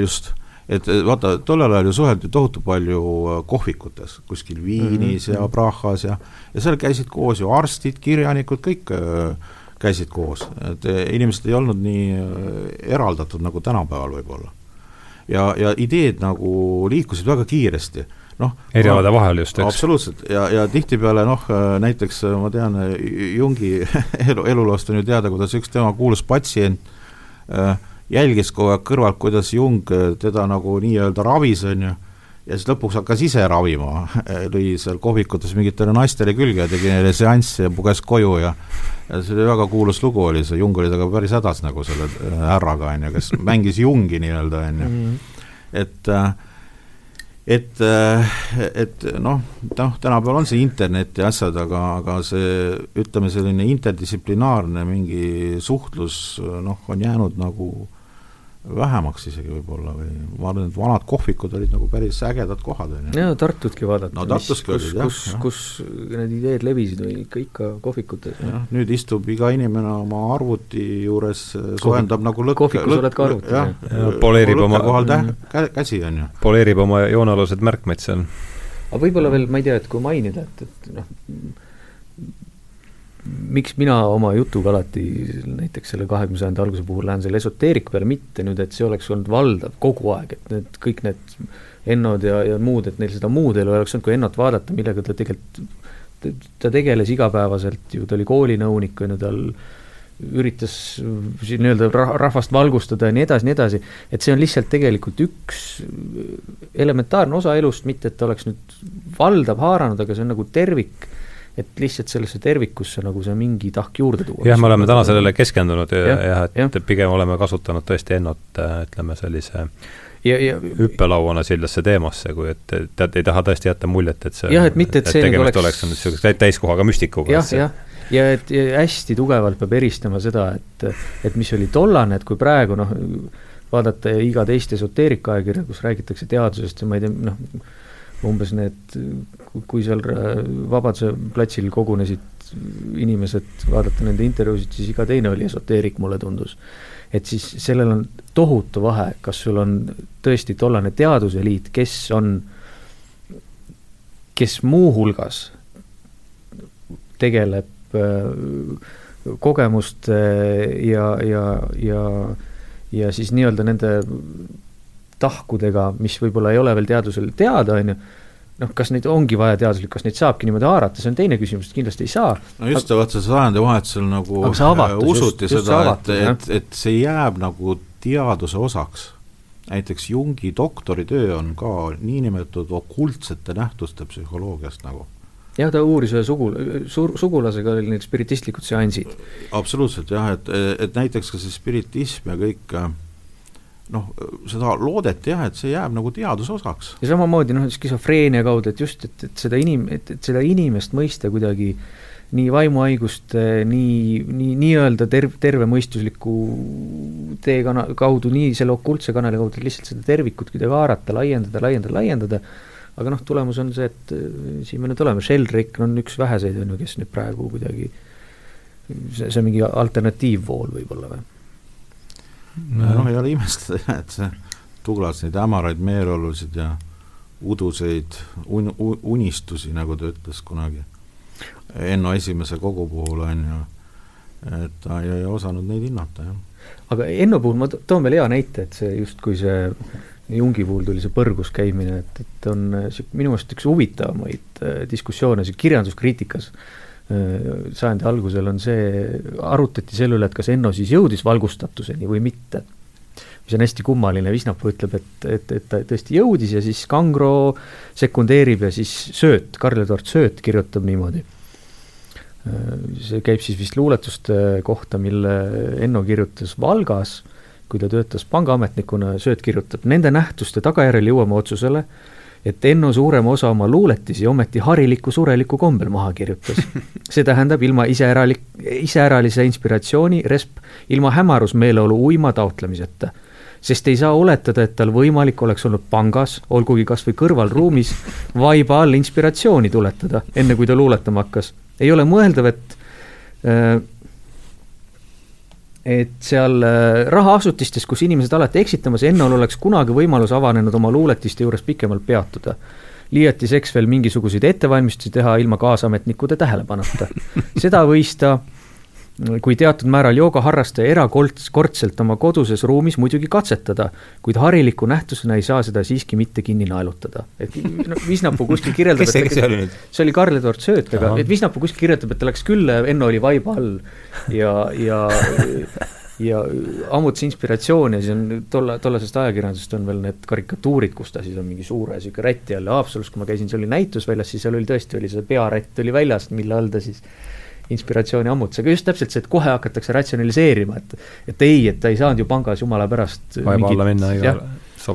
C: just, et vaata, tollel ajal ju suheldi tohutu palju kohvikutes, kuskil Viinis mm -hmm. ja Prahas ja ja seal käisid koos ju arstid, kirjanikud, kõik äh, käisid koos, et inimesed ei olnud nii äh, eraldatud nagu tänapäeval võib-olla. ja, ja ideed nagu liikusid väga kiiresti noh.
A: erialade no, vahel just, eks.
C: absoluutselt ja, ja tihtipeale noh, näiteks ma tean Jungi elu, eluloost on ju teada, kuidas üks tema kuulus patsient äh, jälgis kogu aeg kõrvalt, kuidas Jung teda nagu nii-öelda ravis, on ju, ja siis lõpuks hakkas ise ravima, lõi seal kohvikutes mingitele naistele külge ja tegi neile seanssi ja puges koju ja ja see oli väga kuulus lugu oli see, Jung oli temaga päris hädas nagu selle härraga, on ju, kes mängis Jungi nii-öelda, on ju, mhm. et äh, et, äh, et noh, noh, tänapäeval on see internet ja asjad, aga, aga see ütleme, selline interdistsiplinaarne mingi suhtlus noh, on jäänud nagu vähemaks isegi võib-olla või ma arvan, et vanad kohvikud olid nagu päris ägedad kohad, on ju.
B: no Tartutki vaadata.
C: no Tartuski olid jah.
B: kus, kus need ideed levisid või ikka, ikka kohvikutes.
C: jah, nüüd istub iga inimene oma arvuti juures, soojendab nagu lõkke.
B: kohvikus oled ka arvutis,
C: jah ja,, poleerib oma kohal täh-,
A: mm.
C: käsi, on ju.
A: poleerib oma joonealused märkmeid seal.
B: aga võib-olla veel, ma ei tea, et kui mainida, et, et noh, miks mina oma jutuga alati näiteks selle kahekümne sajandi alguse puhul lähen selle esoteeriku peale, mitte nüüd, et see oleks olnud valdav kogu aeg, et need kõik need Ennod ja, ja muud, et neil seda muud elu oleks olnud, kui Ennot vaadata, millega ta tegelikult, ta tegeles igapäevaselt ju, ta oli koolinõunik, on ju, tal üritas siin nii-öelda rahvast valgustada ja nii edasi, nii edasi, et see on lihtsalt tegelikult üks elementaarne osa elust, mitte et ta oleks nüüd valdav haaranud, aga see on nagu tervik et lihtsalt sellesse tervikusse nagu see mingi tahk juurde tuua.
A: jah, me oleme täna sellele keskendunud ja, ja, et ja. pigem oleme kasutanud tõesti Ennot, ütleme sellise ja, ja hüppelauana sellesse teemasse, kui et tead, ei taha tõesti jätta muljet, et see
B: jah, et mitte, et, et see
A: tegemist oleks, oleks niisuguse täiskohaga müstikuga.
B: jah, jah, ja et ja hästi tugevalt peab eristama seda, et, et mis oli tollane, et kui praegu noh, vaadata iga teist esoteerika ajakirja, kus räägitakse teadusest ja ma ei tea, noh, umbes need, kui seal Vabaduse platsil kogunesid inimesed, vaadata nende intervjuusid, siis iga teine oli esoteerik, mulle tundus. et siis sellel on tohutu vahe, kas sul on tõesti tollane teaduseliit, kes on, kes muuhulgas tegeleb äh, kogemuste ja, ja, ja, ja siis nii-öelda nende tahkudega, mis võib-olla ei ole veel teadusel teada, on ju, noh, kas neid ongi vaja teaduslik, kas neid saabki niimoodi haarata, see on teine küsimus, et kindlasti ei saa.
C: no just, vaata sajandivahetusel nagu avatus, usuti just, seda, et, et, et see jääb nagu teaduse osaks. näiteks Jungi doktoritöö on ka niinimetatud okultsete nähtuste psühholoogiast nagu
B: jah, ta uuris ühe sugu, suur, sugulasega oli need spiritistlikud seansid.
C: absoluutselt jah, et, et näiteks ka see spiritism ja kõik äh, noh, seda loodeti jah, et see jääb nagu teaduse osaks.
B: ja samamoodi noh, skisofreenia kaudu, et just, et, et seda inim-, et, et seda inimest mõista kuidagi nii vaimuhaiguste, nii, nii, nii-öelda terv-, tervemõistusliku teekana-, kaudu, nii selle okultse kanali kaudu, lihtsalt seda tervikut kuidagi haarata, laiendada, laiendada, laiendada, aga noh, tulemus on see, et äh, siin me nüüd oleme, Sheldrake on üks väheseid, on ju, kes nüüd praegu kuidagi see, see on mingi alternatiivvool võib-olla või?
C: Noh, ei ole imestada, et see Douglas neid hämaraid meeleolusid ja uduseid un-, unistusi, nagu ta ütles kunagi Enno esimese kogu puhul, on ju, et ta ei, ei osanud neid hinnata, jah.
B: aga Enno puhul ma toon veel hea näite, et see justkui see Jungi puhul tuli see põrgus käimine, et, et on minu meelest üks huvitavamaid äh, diskussioone see kirjanduskriitikas. Äh, sajandi algusel on see, arutati selle üle, et kas Enno siis jõudis valgustatuseni või mitte. mis on hästi kummaline, Visnapuu ütleb, et, et, et ta tõesti jõudis ja siis Kangro sekundeerib ja siis Sööt, Karl-Eduard Sööt kirjutab niimoodi. Äh, see käib siis vist luuletuste kohta, mille Enno kirjutas Valgas, kui ta töötas pangaametnikuna, Sööt kirjutab, nende nähtuste tagajärjel jõuame otsusele, et Enno suurema osa oma luuletisi ometi hariliku sureliku kombel maha kirjutas. see tähendab ilma iseäralik, iseäralise inspiratsiooni, resp ilma hämarusmeeleolu uima taotlemiseta. sest ei saa oletada, et tal võimalik oleks olnud pangas, olgugi kas või kõrvalruumis, vaiba all inspiratsiooni tuletada, enne kui ta luuletama hakkas. ei ole mõeldav, et äh, et seal äh, rahaasutistes, kus inimesed alati eksitamas, Ennol oleks kunagi võimalus avanenud oma luuletiste juures pikemalt peatuda. liiati seks veel mingisuguseid ettevalmistusi teha ilma kaasametnikude tähelepanuta. seda võis ta kui teatud määral joogaharrastaja erakordselt oma koduses ruumis muidugi katsetada, kuid hariliku nähtusena ei saa seda siiski mitte kinni naelutada. et no Visnapuu kuskil kirjeldab
A: kes see, kes see oli nüüd?
B: see oli Karl-Eduard Sööt, aga et Visnapuu kuskil kirjutab, et ta läks küll, Enno oli vaiba all ja, ja ja ammutas inspiratsiooni ja siis on tolle, tollasest ajakirjandusest on veel need karikatuurid, kus ta siis on mingi suure niisugune räti all ja Haapsalus, kui ma käisin, see oli näitusväljas, siis seal oli tõesti, oli see pearätt oli väljas, mille all ta siis inspiratsiooni ammutas, aga just täpselt see, et kohe hakatakse ratsionaliseerima, et et ei, et ta ei saanud ju pangas jumala pärast
A: vaiba alla minna igale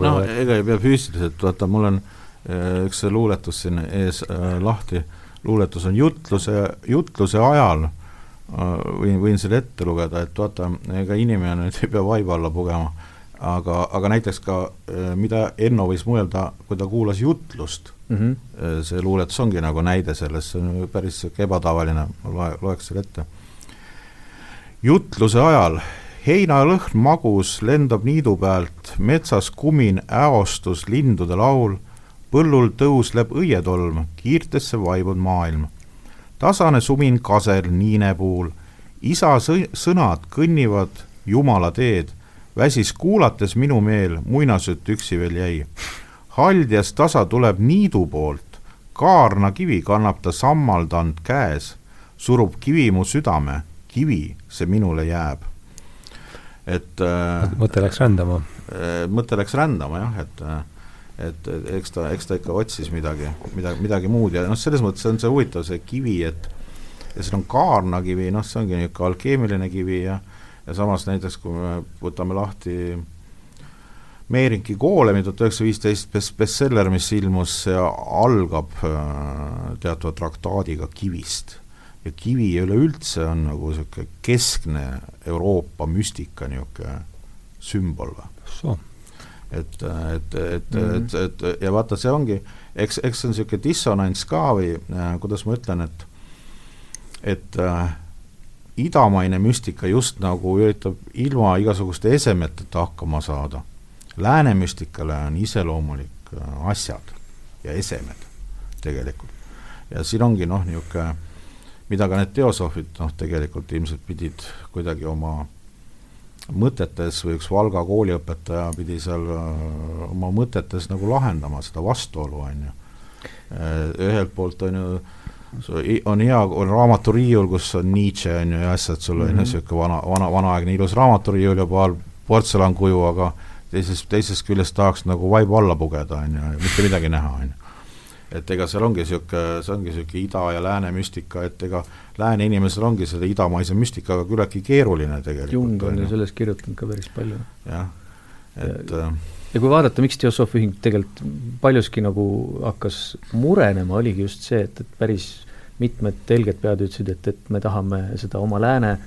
C: no ega ei pea füüsiliselt, vaata mul on äh, üks luuletus siin ees äh, lahti, luuletus on jutluse, jutluse ajal äh, võin, võin selle ette lugeda, et vaata, ega inimene nüüd ei pea vaiba alla pugema, aga, aga näiteks ka, äh, mida Enno võis mõelda, kui ta kuulas jutlust mm, -hmm. see luuletus ongi nagu näide sellest, see on päris niisugune ebatavaline, ma loe, loeks selle ette. jutluse ajal heinalõhn magus lendab niidu pealt, metsas kumin äostus lindude laul, põllul tõusleb õietolm, kiirtesse vaibub maailm. tasane sumin kasel niinepuul, isa sõnad kõnnivad Jumala teed väsis kuulates minu meel, muinasjutt üksi veel jäi. Haldjas tasa tuleb niidu poolt, kaarnakivi kannab ta sammaldanud käes, surub kivi mu südame, kivi see minule jääb. et äh,
A: mõte läks rändama?
C: Äh, mõte läks rändama jah, et äh, et, et eks ta, eks ta ikka otsis midagi, midagi, midagi muud ja noh, selles mõttes on see huvitav, see kivi, et ja seal on kaarnakivi, noh, see ongi niisugune alkeemiline kivi ja ja samas näiteks, kui me võtame lahti Meerinki koolemi tuhat üheksasada viisteist best, bestseller, mis ilmus, algab äh, teatava traktaadiga kivist. ja kivi üleüldse on nagu niisugune keskne Euroopa müstika niisugune sümbol või? et, et, et mm, -hmm. et, et ja vaata, see ongi, eks, eks see on niisugune dissonants ka või äh, kuidas ma ütlen, et et äh, idamaine müstika just nagu üritab ilma igasuguste esemeteta hakkama saada. Lääne müstikale on iseloomulik äh, asjad ja esemed tegelikult. ja siin ongi noh, niisugune, mida ka need teosoofid noh, tegelikult ilmselt pidid kuidagi oma mõtetes või üks Valga kooliõpetaja pidi seal äh, oma mõtetes nagu lahendama seda vastuolu, on ju. Äh, ühelt poolt on ju on hea, on raamaturiiul, kus on Nietzsche on ju ja asjad, sul on ju niisugune vana, vana, vanaaegne ilus raamaturiiul ja paar portselankuju, aga teisest, teisest küljest tahaks nagu vaibu alla pugeda, on ju, ja mitte midagi näha, on ju. et ega seal ongi niisugune, see ongi niisugune ida ja lääne müstika, et ega lääne inimesel ongi selle idamaise müstikaga küllaltki keeruline tegelikult.
B: Jung on ju sellest kirjutanud ka päris palju.
C: jah, et ja,
B: ja kui vaadata, miks Teosoofi ühing tegelikult paljuski nagu hakkas murenema, oligi just see, et, et päris mitmed helged pead ütlesid, et, et me tahame seda oma lääne,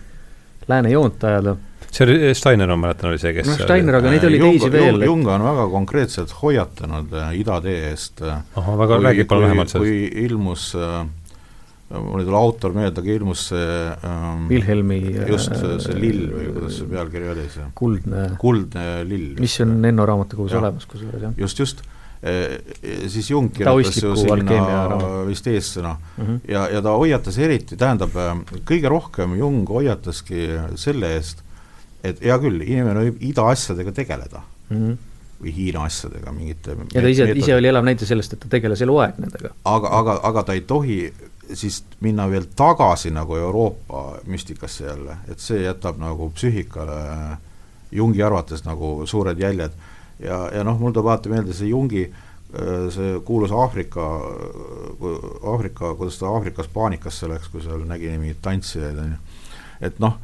B: lääne joont ajada.
A: See oli, Steiner, ma mäletan, oli see, kes
B: no Steiner, aga neid oli Jung, teisi veel.
C: Jung on väga konkreetselt hoiatanud äh, idatee eest.
A: Äh, ahah, väga, räägi palun lähemalt
C: sellest. kui ilmus äh, mul ei tule autor meelde, aga ilmus see
B: ähm, Wilhelmi
C: just see, see lill või kuidas see pealkiri oli, see
B: kuldne
C: kuldne lill.
B: mis on Enno raamatukogus olemas kusjuures, jah.
C: just, just e,. siis Jung kirjutas ju sinna vist eessõna mm -hmm. ja, ja ta hoiatas eriti, tähendab, kõige rohkem Jung hoiataski selle eest, et hea küll, inimene võib idaasjadega tegeleda mm. -hmm või Hiina asjadega, mingite
B: ja ta ise, ise oli elav näide sellest, et ta tegeles eluaeg nendega.
C: aga, aga, aga ta ei tohi siis minna veel tagasi nagu Euroopa müstikasse jälle, et see jätab nagu psüühikale Jungi arvates nagu suured jäljed. ja, ja noh, mul tuleb alati meelde see Jungi see kuulus Aafrika, Aafrika, kuidas ta Aafrikas paanikasse läks, kui seal nägi mingeid tantsijaid, on ju. et noh,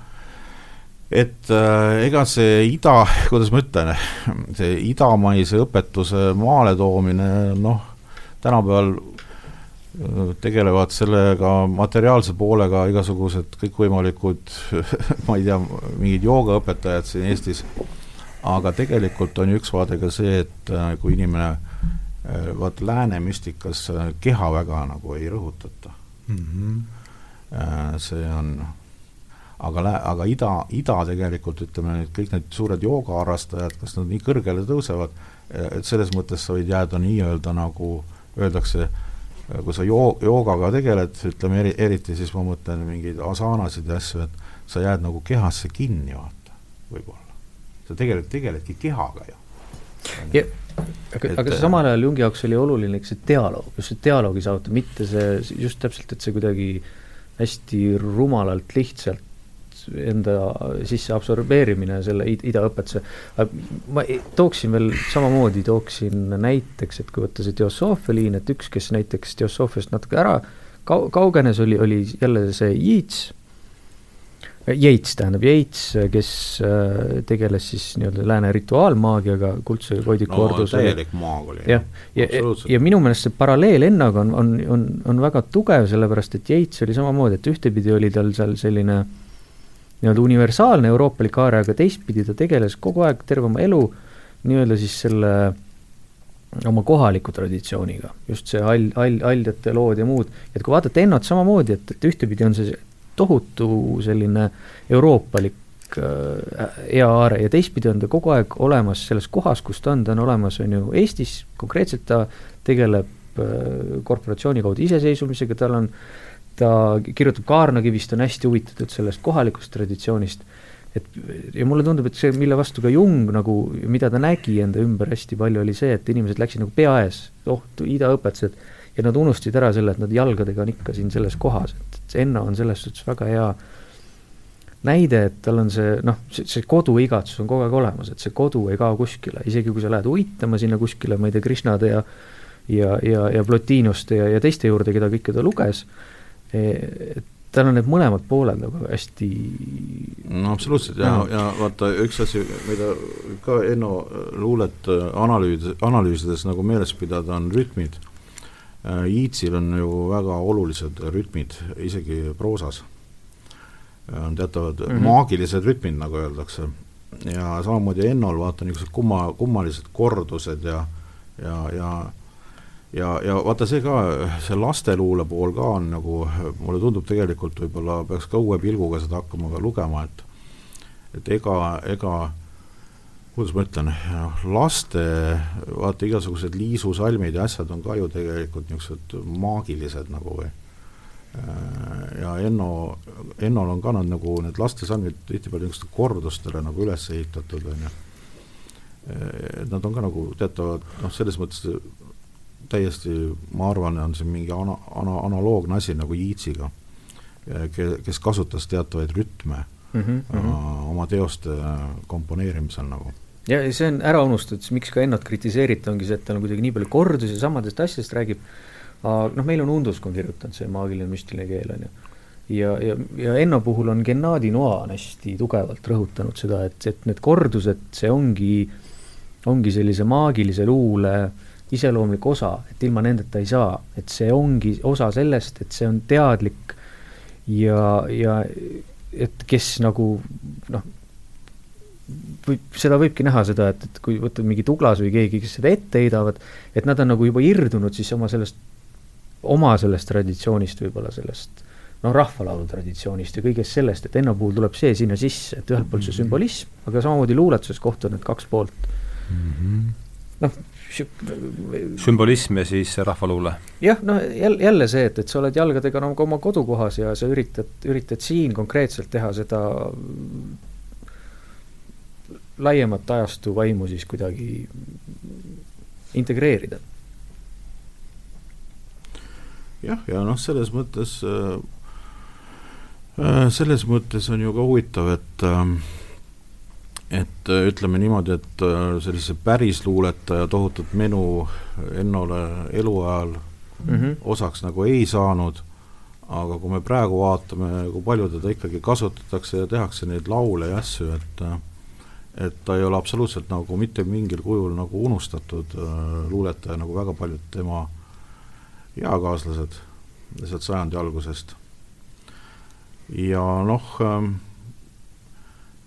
C: et äh, ega see ida, kuidas ma ütlen, see idamaise õpetuse maaletoomine, noh, tänapäeval tegelevad sellega materiaalse poolega igasugused kõikvõimalikud ma ei tea, mingid joogaõpetajad siin Eestis, aga tegelikult on ju üks vaade ka see, et äh, kui inimene äh, vaat lääne müstikas äh, keha väga nagu ei rõhutata mm. -hmm. see on, aga aga ida, ida tegelikult ütleme, kõik need suured joogaharrastajad, kas nad nii kõrgele tõusevad, et selles mõttes sa võid jääda nii-öelda nagu öeldakse, kui sa joo-, joogaga tegeled, ütleme eri, eriti siis ma mõtlen mingeid asanasid ja asju, et sa jääd nagu kehasse kinni, vaata, võib-olla. sa tegelikult tegeledki kehaga ju.
B: Ja, aga, aga see samal ajal Jungi jaoks oli oluline ikka see dialoog, just see dialoogi saavutamine, mitte see, just täpselt, et see kuidagi hästi rumalalt lihtsalt enda sisse absorbeerimine selle idaõpetuse. ma tooksin veel samamoodi, tooksin näiteks, et kui võtta see teosoofia liin, et üks, kes näiteks teosoofiast natuke ära kau-, kaugenes, oli, oli jälle see Yeats, Yates tähendab, Yates, kes äh, tegeles siis nii-öelda lääne rituaalmaagiaga, kuldse koidiku
C: no, orduse täielik maag oli.
B: jah, ja, ja, ja minu meelest see paralleel Ennaga on, on, on, on väga tugev, sellepärast et Yates oli samamoodi, et ühtepidi oli tal seal selline äh, nii-öelda universaalne euroopalik aare, aga teistpidi ta tegeles kogu aeg terve oma elu nii-öelda siis selle oma kohaliku traditsiooniga, just see hall, hall, haljate lood ja muud, et kui vaadata Ennot samamoodi, et, et ühtepidi on see tohutu selline euroopalik äh, hea aare ja teistpidi on ta kogu aeg olemas selles kohas, kus ta on, ta on olemas, on ju, Eestis, konkreetselt ta tegeleb äh, korporatsiooni kaudu iseseisvumisega, tal on, ta kirjutab Kaarnakivist, on hästi huvitatud sellest kohalikust traditsioonist. Et ja mulle tundub, et see, mille vastu ka Jung nagu, mida ta nägi enda ümber hästi palju, oli see, et inimesed läksid nagu pea ees, oh, idaõpetused, ja nad unustasid ära selle, et nad jalgadega on ikka siin selles kohas, et, et Enno on selles suhtes väga hea näide, et tal on see noh, see, see koduigatsus on kogu aeg olemas, et see kodu ei kao kuskile, isegi kui sa lähed uitama sinna kuskile, ma ei tea, Krishnade ja ja, ja, ja Plotinuste ja, ja teiste juurde, keda kõike ta luges, tal on need mõlemad pooled nagu hästi
C: no absoluutselt ja, ja vaata, üks asi, mida ka Enno luulet äh, analüüs, analüüsides nagu meeles pidada, on rütmid. Iitsil äh, on ju väga olulised rütmid, isegi proosas. on teatavad mm -hmm. maagilised rütmid, nagu öeldakse. ja samamoodi Ennol vaata niisugused kumma, kummalised kordused ja, ja, ja ja, ja vaata see ka, see lasteluule pool ka on nagu, mulle tundub tegelikult võib-olla peaks ka uue pilguga seda hakkama ka lugema, et et ega, ega kuidas ma ütlen, noh, laste, vaata igasugused liisusalmid ja asjad on ka ju tegelikult niisugused maagilised nagu või ja Enno, Ennol on ka nad nagu, need lastesalmid tihtipeale niisuguste kordustele nagu üles ehitatud, on ju. Nad on ka nagu teatavad, noh, selles mõttes täiesti, ma arvan, on see mingi ana-, ana-, analoogne asi nagu Yeatsiga, kes kasutas teatavaid rütme mm -hmm. oma teoste komponeerimisel nagu
B: ja see on ära unustatud, siis miks ka Ennot kritiseeriti, ongi see, et tal on kuidagi nii palju kordusi samadest asjadest räägib, noh, meil on Unduskond kirjutanud see maagiline müstiline keel, on ju. ja, ja, ja Enno puhul on Gennadi Noa on hästi tugevalt rõhutanud seda, et, et need kordused, see ongi, ongi sellise maagilise luule äh, iseloomulik osa, et ilma nendeta ei saa, et see ongi osa sellest, et see on teadlik ja, ja et kes nagu noh, võib, seda võibki näha seda, et, et kui võtad mingi Tuglas või keegi, kes seda ette heidavad, et nad on nagu juba irdunud siis oma sellest, oma sellest traditsioonist võib-olla sellest noh, rahvalaulu traditsioonist ja kõigest sellest, et Enno puhul tuleb see sinna sisse, et ühelt poolt see sümbolism, aga samamoodi luuletuses kohtuvad need kaks poolt. Mm -hmm.. Noh,
A: sümbolism ja siis rahvaluule.
B: jah, no jälle, jälle see, et, et sa oled jalgadega nagu oma kodukohas ja sa üritad, üritad siin konkreetselt teha seda laiemat ajastu vaimu siis kuidagi integreerida.
C: jah, ja noh, selles mõttes äh, äh, selles mõttes on ju ka huvitav, et äh, et äh, ütleme niimoodi, et äh, sellise pärisluuletaja tohutut menu Ennole eluajal mm -hmm. osaks nagu ei saanud, aga kui me praegu vaatame, kui palju teda ikkagi kasutatakse ja tehakse neid laule ja asju, et äh, et ta ei ole absoluutselt nagu mitte mingil kujul nagu unustatud luuletaja, nagu väga paljud tema eakaaslased sealt sajandi algusest. ja noh äh,,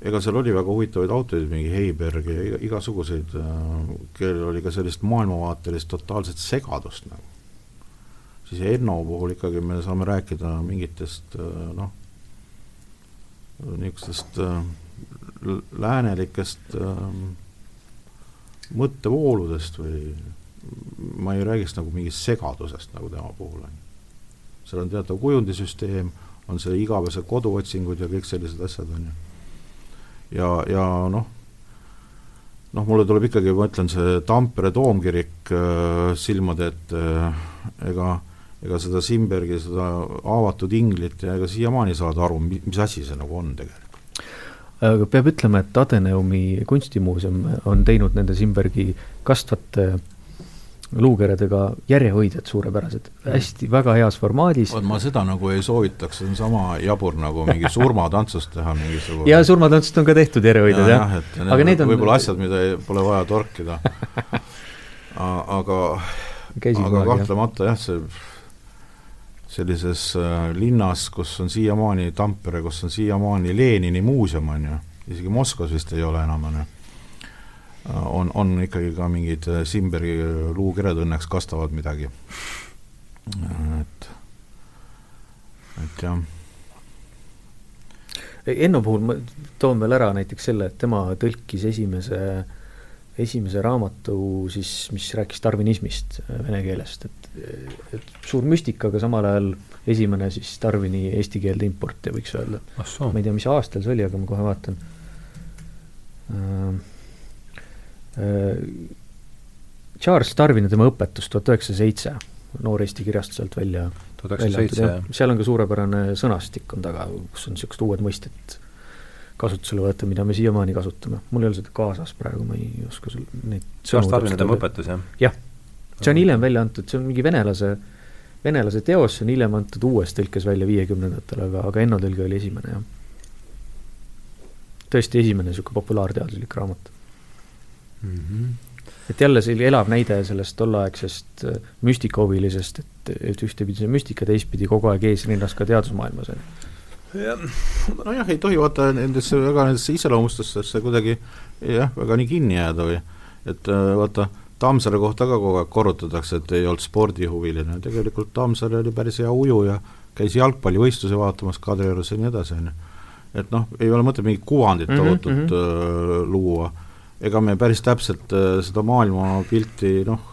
C: ega seal oli väga huvitavaid autoreid, mingi Heiberg ja igasuguseid, äh, kellel oli ka sellist maailmavaatelist totaalset segadust nagu. siis Enno puhul ikkagi me saame rääkida mingitest äh, noh, niisugustest äh, läänelikest mõttevooludest või ma ei räägiks nagu mingist segadusest nagu tema puhul on. seal on teatav kujundisüsteem, on see igavesed koduotsingud ja kõik sellised asjad on ju ja, ja noh, noh, mulle tuleb ikkagi, ma ütlen, see Tampere toomkirik äh, silmade ette äh,, ega ega seda Simbergi, seda haavatud inglit ja ega siiamaani saada aru, mis asi see nagu on tegelikult.
B: aga peab ütlema, et Adeneumi kunstimuuseum on teinud nende Simbergi kastvate äh, luukeredega järjehoidjad suurepärased, hästi väga heas formaadis.
C: vot ma seda nagu ei soovitaks, see on sama jabur nagu mingi surmatantsust teha mingisugune.
B: ja surmatantsust on ka tehtud järjehoidjad ja, jah.
C: ja,, aga need on võib-olla asjad, mida ei, pole vaja torkida. Aga, aga kahtlemata jah, see sellises äh, linnas, kus on siiamaani Tampere, kus on siiamaani Lenini muuseum, on ju, isegi Moskvas vist ei ole enam, on ju, on, on ikkagi ka mingid äh, Simberi luukered õnneks kastavad midagi. et, et jah.
B: Enno puhul ma toon veel ära näiteks selle, et tema tõlkis esimese, esimese raamatu siis, mis rääkis tarvinismist vene keelest, et et suur müstika, aga samal ajal esimene siis Darwini eesti keelde importija, võiks öelda. ma ei tea, mis aastal see oli, aga ma kohe vaatan uh,. Uh, Charles Darwin ja tema õpetus tuhat üheksasada seitse, noor Eesti kirjastus sealt välja.
A: tuhat üheksasada seitse, jah.
B: seal on ka suurepärane sõnastik on taga, kus on niisugused uued mõisted kasutusele võetud, mida me siiamaani kasutame. mul ei ole seda kaasas praegu, ma ei oska sul neid
A: Charles Darwin ja tema õpetus, jah?
B: jah see on hiljem välja antud, see on mingi venelase, venelase teos, see on hiljem antud uues tõlkes välja viiekümnendatel, aga, aga Enno tõlge oli esimene, jah. tõesti esimene niisugune populaarteaduslik raamat mm. -hmm. et jälle selline elav näide sellest tolleaegsest äh, müstikahuvilisest, et, et ühtepidi see müstika, teistpidi kogu aeg eesrinnas ka teadusmaailmas,
C: nojah, ei tohi vaata nendesse väga nendesse iseloomustustesse kuidagi jah, väga nii kinni jääda või et äh, vaata, Tammsaare kohta ka kogu aeg korrutatakse, et ei olnud spordihuviline, tegelikult Tammsaare oli päris hea ujuja, käis jalgpallivõistlusi vaatamas Kadriorus ja nii edasi, on ju. et noh, ei ole mõtet mingit kuvandit mhm, tohutut mm -hmm. luua, ega me päris täpselt äh, seda maailmapilti noh,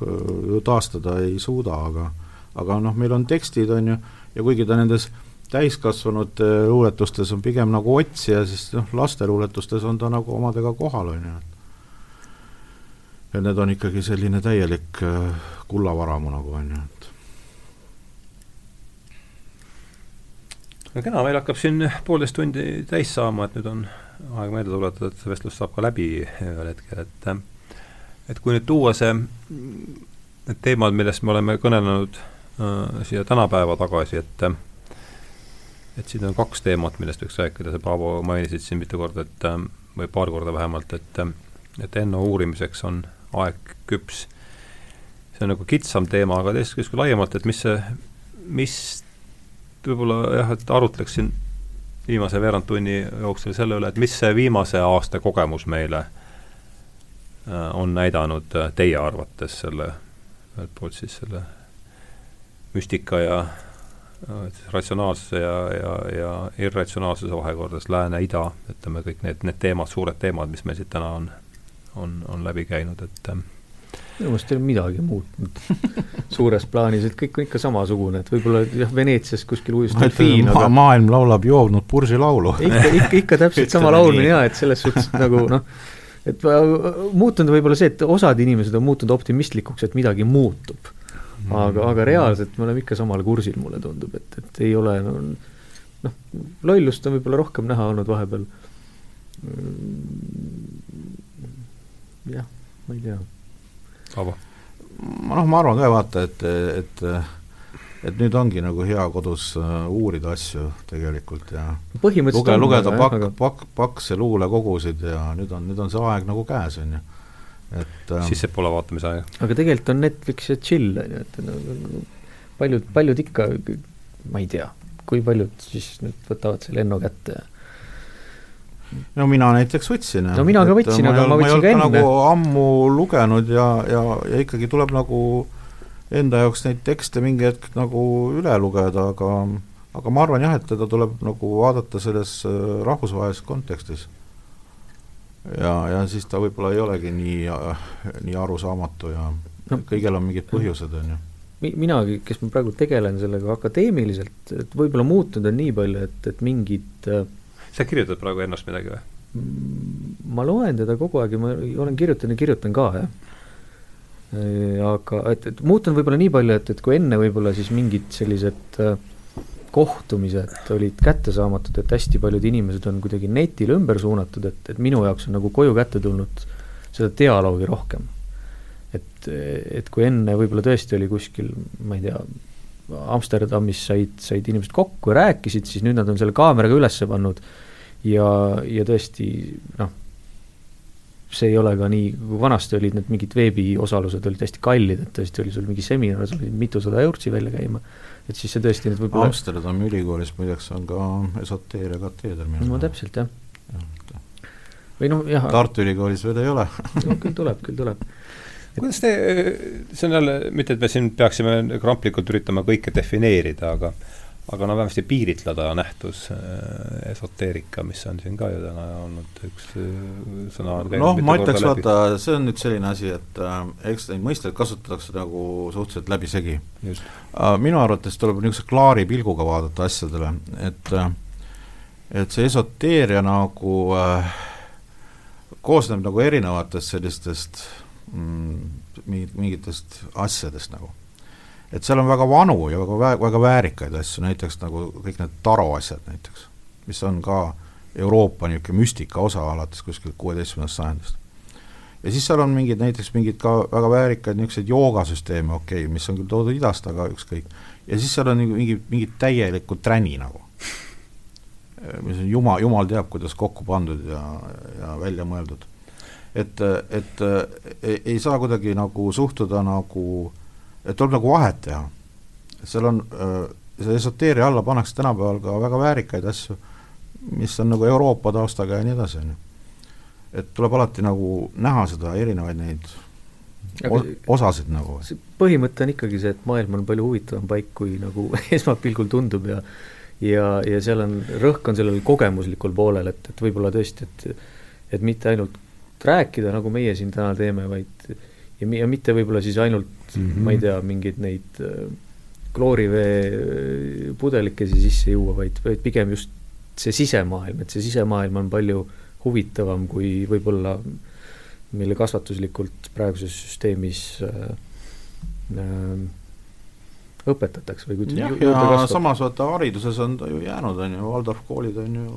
C: ju taastada ei suuda, aga aga noh, meil on tekstid, on ju, ja kuigi ta nendes täiskasvanute luuletustes on pigem nagu otsija, siis noh, laste luuletustes on ta nagu omadega kohal, on ju. Ja need on ikkagi selline täielik äh, kullavaramu nagu on ju, et
A: no kena, meil hakkab siin poolteist tundi täis saama, et nüüd on aeg meelde tuletada, et see vestlus saab ka läbi ühel hetkel, et et kui nüüd tuua see, need teemad, millest me oleme kõnelenud äh, siia tänapäeva tagasi, et et siin on kaks teemat, millest võiks rääkida, sa, Paavo, mainisid siin mitu korda, et või paar korda vähemalt, et et Enno uurimiseks on aeg küps. see on nagu kitsam teema, aga teisest küljest kui laiemalt, et mis see, mis võib-olla jah, et arutleksin viimase veerand tunni jooksul selle üle, et mis see viimase aasta kogemus meile äh, on näidanud äh, teie arvates selle, ühelt poolt siis selle müstika ja äh, ratsionaalsuse ja, ja, ja irratsionaalsuse vahekordas lääne-ida, ütleme kõik need, need teemad, suured teemad, mis meil siit täna on on, on läbi käinud, et
B: minu meelest ei ole midagi muutnud suures plaanis, et kõik on ikka samasugune, et võib-olla jah, Veneetsias kuskil ujus delfiin,
C: aga maailm laulab joobnud pursilaulu
B: ikka, ikka, ikka täpselt sama laul on hea, et selles suhtes nagu noh, et muutunud võib-olla see, et osad inimesed on muutunud optimistlikuks, et midagi muutub. aga, aga reaalselt me oleme ikka samal kursil, mulle tundub, et, et ei ole noh, noh, lollust on võib-olla rohkem näha olnud vahepeal jah, ma ei tea.
A: Aavo?
C: ma noh, ma arvan ka vaata, et, et et nüüd ongi nagu hea kodus uh, uurida asju tegelikult ja luge, lugeda pakk, pakk, pakse luulekogusid ja nüüd on, nüüd on see aeg nagu käes, on ju. et
A: äh, siis see pole vaatamise aeg.
B: aga tegelikult on Netflix ja chill, on ju, et no, paljud, paljud ikka, ma ei tea, kui paljud siis nüüd võtavad selle Enno kätte ja
C: no mina näiteks võtsin.
B: no mina ka võtsin, aga ma võtsin ka enne.
C: nagu ammu lugenud ja, ja, ja ikkagi tuleb nagu enda jaoks neid tekste mingi hetk nagu üle lugeda, aga aga ma arvan jah, et teda tuleb nagu vaadata selles äh, rahvusvahelises kontekstis. ja, ja siis ta võib-olla ei olegi nii, äh, nii arusaamatu ja no, kõigil on mingid põhjused, on ju
B: minagi, kes ma praegu tegelen sellega akadeemiliselt, et võib-olla muutunud on nii palju, et, et mingid äh,
A: sa kirjutad praegu ennast midagi või?
B: ma loen teda kogu aeg ja ma olen kirjutanud ja kirjutan ka, jah. aga et, et muutunud võib-olla nii palju, et, et kui enne võib-olla siis mingid sellised äh, kohtumised olid kättesaamatud, et hästi paljud inimesed on kuidagi netile ümber suunatud, et, et minu jaoks on nagu koju kätte tulnud seda dialoogi rohkem. et, et kui enne võib-olla tõesti oli kuskil, ma ei tea, Amsterdamis said, said inimesed kokku ja rääkisid, siis nüüd nad on selle kaameraga üles pannud ja, ja tõesti noh, see ei ole ka nii, kui vanasti olid need mingid veebiosalused olid hästi kallid, et tõesti oli sul mingi seminar, sul pidi mitusada eurtsi välja käima, et siis see tõesti nüüd võib-olla
C: Amsterdami ülikoolis muideks on ka esoteeria kateeder minu
B: no täpselt, jah. Ja. või noh, jah
C: Tartu Ülikoolis veel ei ole.
B: No küll tuleb, küll tuleb.
A: Kuidas te, see on jälle, mitte et me siin peaksime kramplikult üritama kõike defineerida, aga aga no vähemasti piiritleda nähtus äh, esoteerika, mis on siin ka ju täna olnud üks äh, sõna
C: noh, ma ütleks, vaata, see on nüüd selline asi, et äh, eks neid mõisteid kasutatakse nagu suhteliselt läbisegi. Uh, minu arvates tuleb niisuguse klaari pilguga vaadata asjadele, et äh, et see esoteeria nagu äh, koosneb nagu erinevatest sellistest mm, mingitest asjadest nagu et seal on väga vanu ja väga, väga väärikaid asju, näiteks nagu kõik need taro asjad näiteks, mis on ka Euroopa niisugune müstika osa alates kuskilt kuueteistkümnendast sajandist. ja siis seal on mingid, näiteks mingid ka väga väärikaid niisuguseid joogasüsteeme, okei okay,, mis on küll toodud idast, aga ükskõik. ja siis seal on mingi, mingi täielikku träni nagu, mis on jumal, jumal teab, kuidas kokku pandud ja, ja välja mõeldud. et, et ei, ei saa kuidagi nagu suhtuda nagu äh, et tuleb nagu vahet teha. seal on, see esoteeria alla pannakse tänapäeval ka väga väärikaid asju, mis on nagu Euroopa taustaga ja nii edasi, on ju. et tuleb alati nagu näha seda, erinevaid neid Aga osasid nagu.
B: see põhimõte on ikkagi see, et maailm on palju huvitavam paik, kui nagu esmapilgul tundub ja ja, ja seal on, rõhk on sellel kogemuslikul poolel, et, et võib-olla tõesti, et et mitte ainult rääkida, nagu meie siin täna teeme, vaid ja, ja mitte võib-olla siis ainult mm, -hmm. ma ei tea, mingeid neid äh, kloorivee äh, pudelikesi sisse juua, vaid, vaid pigem just see sisemaailm, et see sisemaailm on palju huvitavam kui võib-olla meile kasvatuslikult praeguses süsteemis äh, äh, õpetatakse või kuidas
C: jah, ja, ja samas vaata hariduses on ta ju jäänud, on ju, Waldorf koolid on ju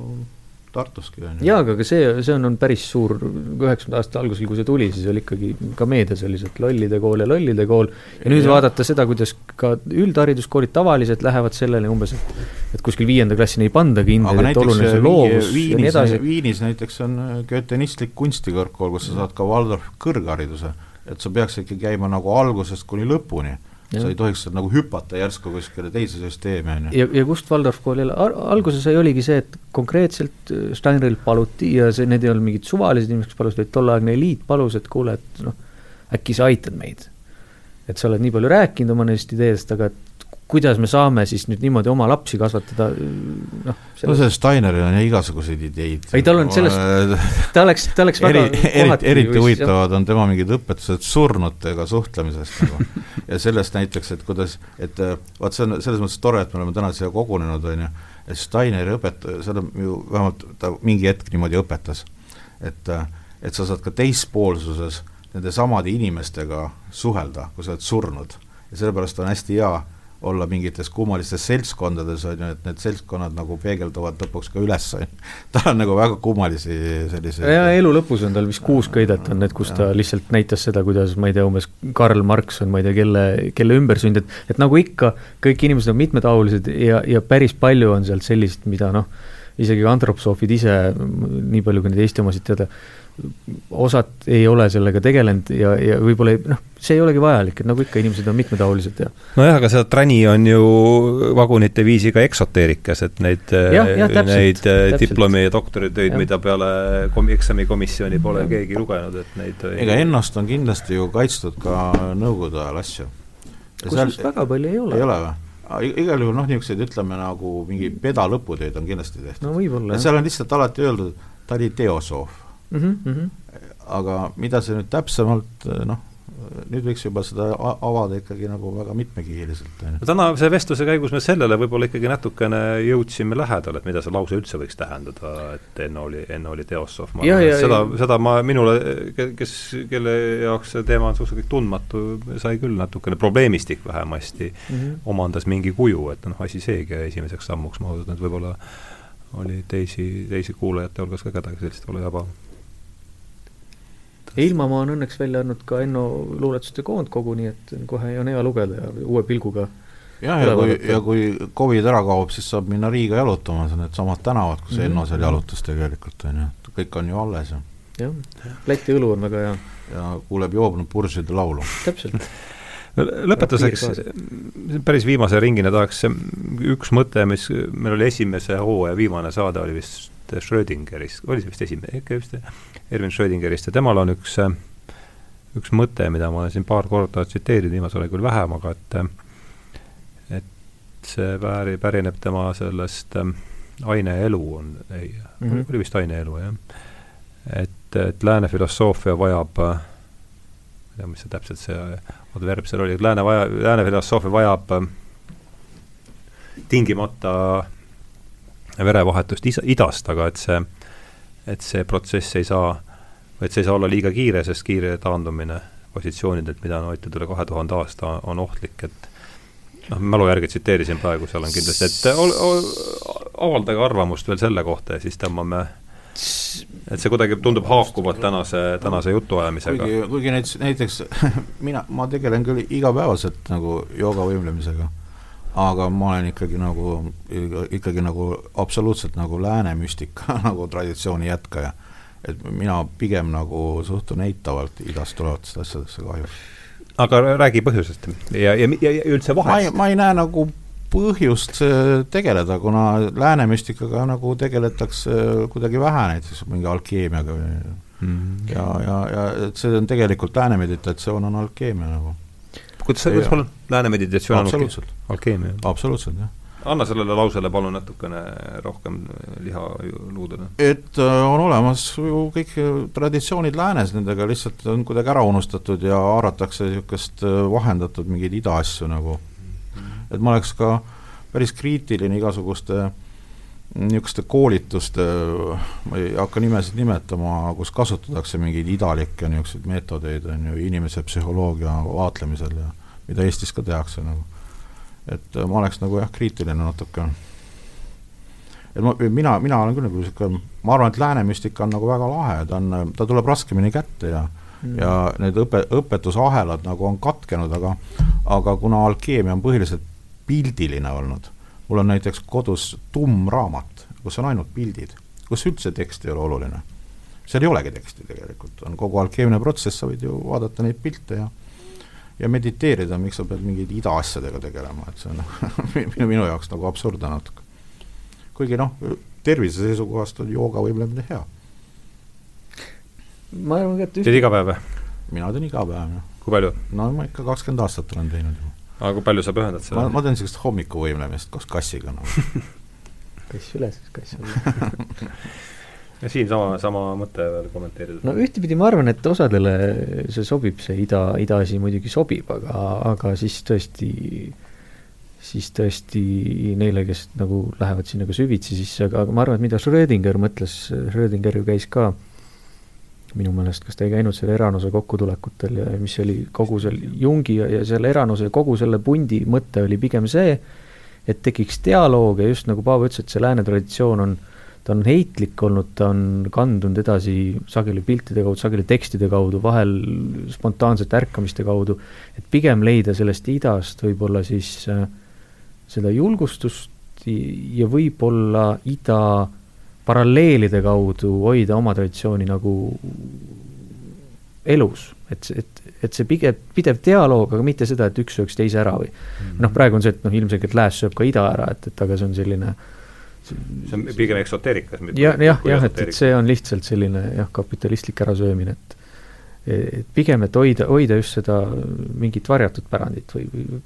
C: Tartuski on
B: ju. jaa, aga ka see, see on, on päris suur, üheksakümnenda aasta algusel, kui see tuli, siis oli ikkagi ka meedias oli et lollide kool ja lollide kool, ja nüüd ja. vaadata seda, kuidas ka üldhariduskoolid tavaliselt lähevad sellele umbes, et et kuskil viienda klassini ei pandagi hindeid, et oluline see loovus Viinis, ja nii edasi.
C: Viinis näiteks on äh, goethenistlik kunstikõrgkool, kus sa saad ka Waldorf kõrghariduse, et sa peaks ikka käima nagu algusest kuni lõpuni sa ei tohiks nagu hüpata järsku kuskile teise süsteemi, on
B: ju. ja, ja kust Waldorf kool jälle, alguses oligi see, et konkreetselt äh, Steinerilt paluti ja see, need ei olnud mingid suvalised inimesed, kes palusid, vaid tolleaegne eliit palus, et kuule, et noh, äkki sa aitad meid. et sa oled nii palju rääkinud oma nendest ideedest, aga et kuidas me saame siis nüüd niimoodi oma lapsi kasvatada,
C: noh no see Steineril on igasuguseid ideid.
B: ei, tal on sellest, ta oleks, ta oleks väga
C: eri, eriti, eriti huvitavad on tema mingid õpetused surnutega suhtlemisest nagu ja sellest näiteks, et kuidas, et vaat see on selles mõttes tore, et me oleme täna siia kogunenud, on ju, et Steineri õpet-, seal on ju vähemalt ta mingi hetk niimoodi õpetas, et et sa saad ka teispoolsuses nende samade inimestega suhelda, kui sa oled surnud. ja sellepärast on hästi hea olla mingites kummalistes seltskondades, on ju, et need seltskonnad nagu peegelduvad lõpuks ka üles, on ju. tal on nagu väga kummalisi selliseid
B: ja elu lõpus on tal vist kuus köidet on need, kus ta lihtsalt näitas seda, kuidas ma ei tea, umbes Karl Marx on ma ei tea, kelle, kelle ümbersünd, et et nagu ikka, kõik inimesed on mitmetahulised ja, ja päris palju on sealt sellist, mida noh, isegi antroposoofid ise, nii palju kui neid Eesti omasid teada, osad ei ole sellega tegelenud ja, ja võib-olla noh, see ei olegi vajalik, et nagu ikka, inimesed on mitmetahulised ja
A: nojah, aga seda träni on ju vagunite viisi ka eksoteerikas, et neid, neid äh, diplomi- ja doktoritöid, mida peale kom-, eksamikomisjoni pole ja. keegi lugenud, et neid
C: ega ennast on kindlasti ju kaitstud ka Nõukogude ajal asju.
B: kusjuures väga palju ei ole.
C: ei ole või? igal juhul noh, niisuguseid ütleme nagu mingi peda lõputöid on kindlasti tehtud.
B: no
C: seal on lihtsalt alati öeldud, ta oli teosoof
B: mm. -hmm.
C: aga mida see nüüd täpsemalt noh, nüüd võiks juba seda avada ikkagi nagu väga mitmekihiliselt.
A: no täna see vestluse käigus me sellele võib-olla ikkagi natukene jõudsime lähedale, et mida see lause üldse võiks tähendada, et enne oli, enne oli teosoof, ma arvan, et seda, seda ma, minule, kes, kelle jaoks see teema on suhteliselt tundmatu, sai küll natukene, probleemistik vähemasti mm -hmm. omandas mingi kuju, et noh, asi seegi esimeseks sammuks, ma usun, et võib-olla oli teisi, teisi kuulajate hulgas ka kedagi sellist võib-olla jaba
B: ja Ilmamaa on õnneks välja andnud ka Enno luuletuste koondkogu, nii et kohe on hea lugeda ja uue pilguga
C: jah, ja kui, ja kui Covid ära kaob, siis saab minna Riiga jalutama, see on needsamad tänavad, kus mm -hmm. Enno seal jalutas tegelikult, on ju, kõik on ju alles
B: ja jah, Läti õlu on väga hea.
C: ja kuuleb joobnud purside laulu.
B: täpselt
A: lõpetuseks, päris viimase ringina tahaks, üks mõte, mis meil oli esimese hooaja viimane saade, oli vist Schrödingerist, oli see vist esimene, ikka vist, Erwin Schrödingerist ja temal on üks, üks mõte, mida ma olen siin paar korda tsiteerinud, viimasel ajal küll vähem, aga et et see päri, pärineb tema sellest aine elu on, ei mm, -hmm. oli vist aine elu, jah. et, et lääne filosoofia vajab äh, ma ei tea, mis see täpselt see adverb seal oli, et lääne vaja, lääne filosoofia vajab tingimata verevahetust is-, idast, aga et see, et see protsess ei saa, et see ei saa olla liiga kiire, sest kiire taandumine positsioonidelt, mida on hoitud üle kahe tuhande aasta, on ohtlik, et noh, mälu järgi tsiteerisin praegu, seal on kindlasti, et ol, ol, avaldage arvamust veel selle kohta ja siis tõmbame et see kuidagi tundub haakuvat tänase, tänase jutuajamisega.
C: kuigi, kuigi näiteks, näiteks mina, ma tegelen küll igapäevaselt nagu joogavõimlemisega aga ma olen ikkagi nagu, ikkagi nagu absoluutselt nagu lääne müstika nagu traditsiooni jätkaja. et mina pigem nagu suhtun eitavalt idast tulevatesse asjadesse kahjuks.
A: aga räägi põhjusest ja, ja, ja, ja üldse vahest.
C: ma ei näe nagu põhjust tegeleda, kuna lääne müstikaga nagu tegeletakse kuidagi vähe, näiteks mingi alkeemiaga või mm. ja, ja, ja et see on tegelikult lääne meditatsioon on alkeemia nagu
A: kuidas kuidas palun, lääne meditatsioon
C: absoluutselt.
A: alkeemia?
C: absoluutselt, jah.
A: anna sellele lausele palun natukene rohkem liha luudele.
C: et äh, on olemas ju kõik traditsioonid läänes, nendega lihtsalt on kuidagi ära unustatud ja haaratakse niisugust äh, vahendatud mingeid idaasju nagu. et ma oleks ka päris kriitiline igasuguste niisuguste koolituste, ma ei hakka nimesid nimetama, kus kasutatakse mingeid idalikke niisuguseid meetodeid, on ju, inimese psühholoogia vaatlemisel ja mida Eestis ka tehakse nagu. et äh, ma oleks nagu jah, kriitiline natuke. et ma, mina, mina olen küll nagu niisugune, ma arvan, et lääne müstika on nagu väga lahe, ta on, ta tuleb raskemini kätte ja mm. ja need õpe, õpetusahelad nagu on katkenud, aga aga kuna alkeemia on põhiliselt pildiline olnud, mul on näiteks kodus tumm raamat, kus on ainult pildid, kus üldse tekst ei ole oluline. seal ei olegi teksti tegelikult, on kogu alkeemne protsess, sa võid ju vaadata neid pilte ja ja mediteerida, miks sa pead mingeid idaasjadega tegelema, et see on minu, minu jaoks nagu absurdne natuke. kuigi noh, tervise seisukohast on joogavõimlemine hea.
B: ma arvan ka, et
A: teed iga päev või?
C: mina teen iga päev, jah.
A: kui palju?
C: no ma ikka kakskümmend aastat olen teinud juba.
A: aga kui palju sa pühendad sellele?
C: ma, ma teen niisugust hommikuvõimlemist koos kassiga no.
B: kass üles, kass alla
A: ja siin sama, sama mõte veel kommenteerida?
B: no ühtepidi ma arvan, et osadele see sobib, see ida, ida asi muidugi sobib, aga, aga siis tõesti, siis tõesti neile, kes nagu lähevad sinna ka süvitsi sisse, aga, aga ma arvan, et mida Schrödinger mõtles, Schrödinger ju käis ka minu meelest, kas ta ei käinud seal Eranose kokkutulekutel ja mis oli kogu seal Jungi ja, ja selle Eranose ja kogu selle pundi mõte oli pigem see, et tekiks dialoog ja just nagu Paavo ütles, et see lääne traditsioon on ta on heitlik olnud, ta on kandunud edasi sageli piltide kaudu, sageli tekstide kaudu, vahel spontaansete ärkamiste kaudu, et pigem leida sellest idast võib-olla siis äh, seda julgustust ja võib-olla ida paralleelide kaudu hoida oma traditsiooni nagu elus, et, et, et see pigem, pidev dialoog, aga mitte seda, et üks sööks teise ära või. Mm -hmm. noh, praegu on see, et noh, ilmselgelt lääs sööb ka ida ära, et, et aga see on selline äh,
A: see on pigem eksoteerikas.
B: ja, jah, jah, et, et see on lihtsalt selline jah, kapitalistlik ärasöömine, et et pigem, et hoida, hoida just seda mingit varjatud pärandit või, või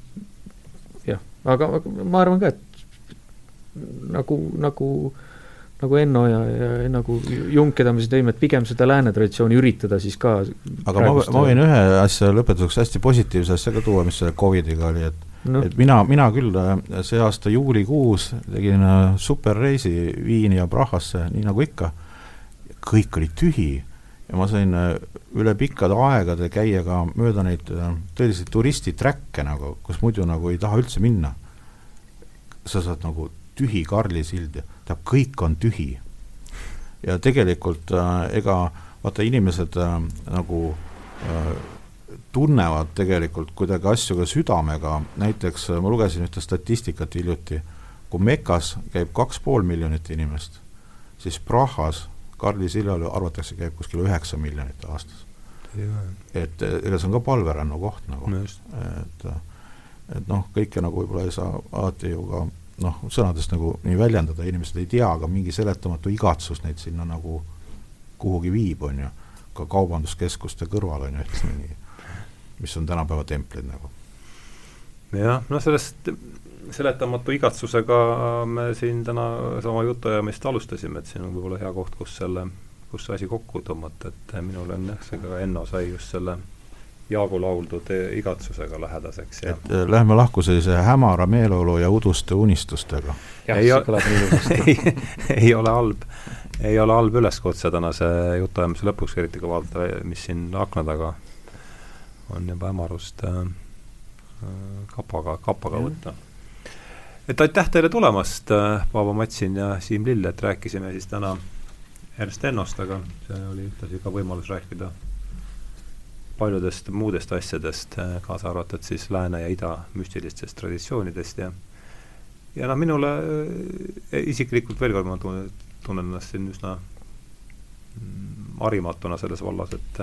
B: jah, aga, aga ma arvan ka, et nagu, nagu nagu Enno ja, ja nagu Jung, keda me siin tõime, et pigem seda lääne traditsiooni üritada siis ka
C: aga ma, ma võin ühe asja lõpetuseks hästi positiivse asja ka tuua, mis selle Covidiga oli, et no. et mina, mina küll äh, see aasta juulikuus tegin äh, superreisi Viini ja Prahasse, nii nagu ikka, kõik oli tühi ja ma sain äh, üle pikkade aegade käia ka mööda neid tõeliselt turistitrack'e nagu, kus muidu nagu ei taha üldse minna. sa saad nagu tühi Karli sild tähendab, kõik on tühi. ja tegelikult äh, ega vaata, inimesed äh, nagu äh, tunnevad tegelikult kuidagi asju ka südamega, näiteks äh, ma lugesin ühte statistikat hiljuti, kui Mekas käib kaks pool miljonit inimest, siis Prahas Karli sillal arvatakse, käib kuskil üheksa miljonit aastas. et ega see on ka palverännu koht nagu,
A: et
C: et noh, kõike nagu võib-olla ei saa alati ju ka noh, sõnadest nagu nii väljendada, inimesed ei tea, aga mingi seletamatu igatsus neid sinna nagu kuhugi viib, on ju, ka kaubanduskeskuste kõrval on ju, ütleme nii, mis on tänapäeva templid nagu.
A: jah, noh sellest seletamatu igatsusega me siin täna sama jutuajamist alustasime, et siin on võib-olla hea koht, kus selle, kus see asi kokku tõmmata, et minul on jah, see ka Enno sai just selle Jaagu lauldud igatsusega lähedaseks.
C: et äh, lähme lahku sellise hämara meeleolu ja uduste unistustega.
B: jah, see kõlab nii
A: ilusasti ei ole halb, ei ole halb üleskutse tänase jutuajamise lõpuks, eriti kui vaadata, mis siin akna taga on juba hämarust äh, äh kapaga, kapaga mm. võtta. et aitäh teile tulemast äh,, Paavo Matsin ja Siim Lill, et rääkisime siis täna Ernst Ennost, aga see oli ühtlasi ka võimalus rääkida paljudest muudest asjadest, äh, kaasa arvatud siis lääne ja ida müstilistest traditsioonidest ja ja noh, minule isiklikult veel kord ma tunnen, tunnen ennast siin üsna mm, harimatuna selles vallas, et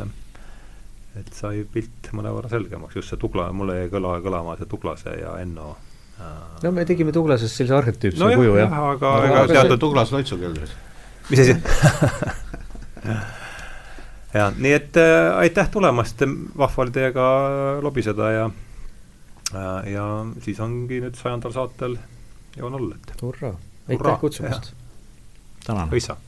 A: et sai pilt mõnevõrra selgemaks, just see Tugla, mulle jäi kõla, kõlama see Tuglase ja Enno
B: äh, no me tegime Tuglasest sellise arhetüüpse
A: no
B: kuju, jah
A: ja,. aga,
C: aga, aga teatud Tuglas loitsukeldris.
A: mis asi ja nii et äh, aitäh tulemast, vahva oli teiega lobiseda ja äh, ja siis ongi nüüd sajandal saatel Joon Ollet.
B: hurraa, aitäh kutsumast!
C: tänan!
A: hõissa!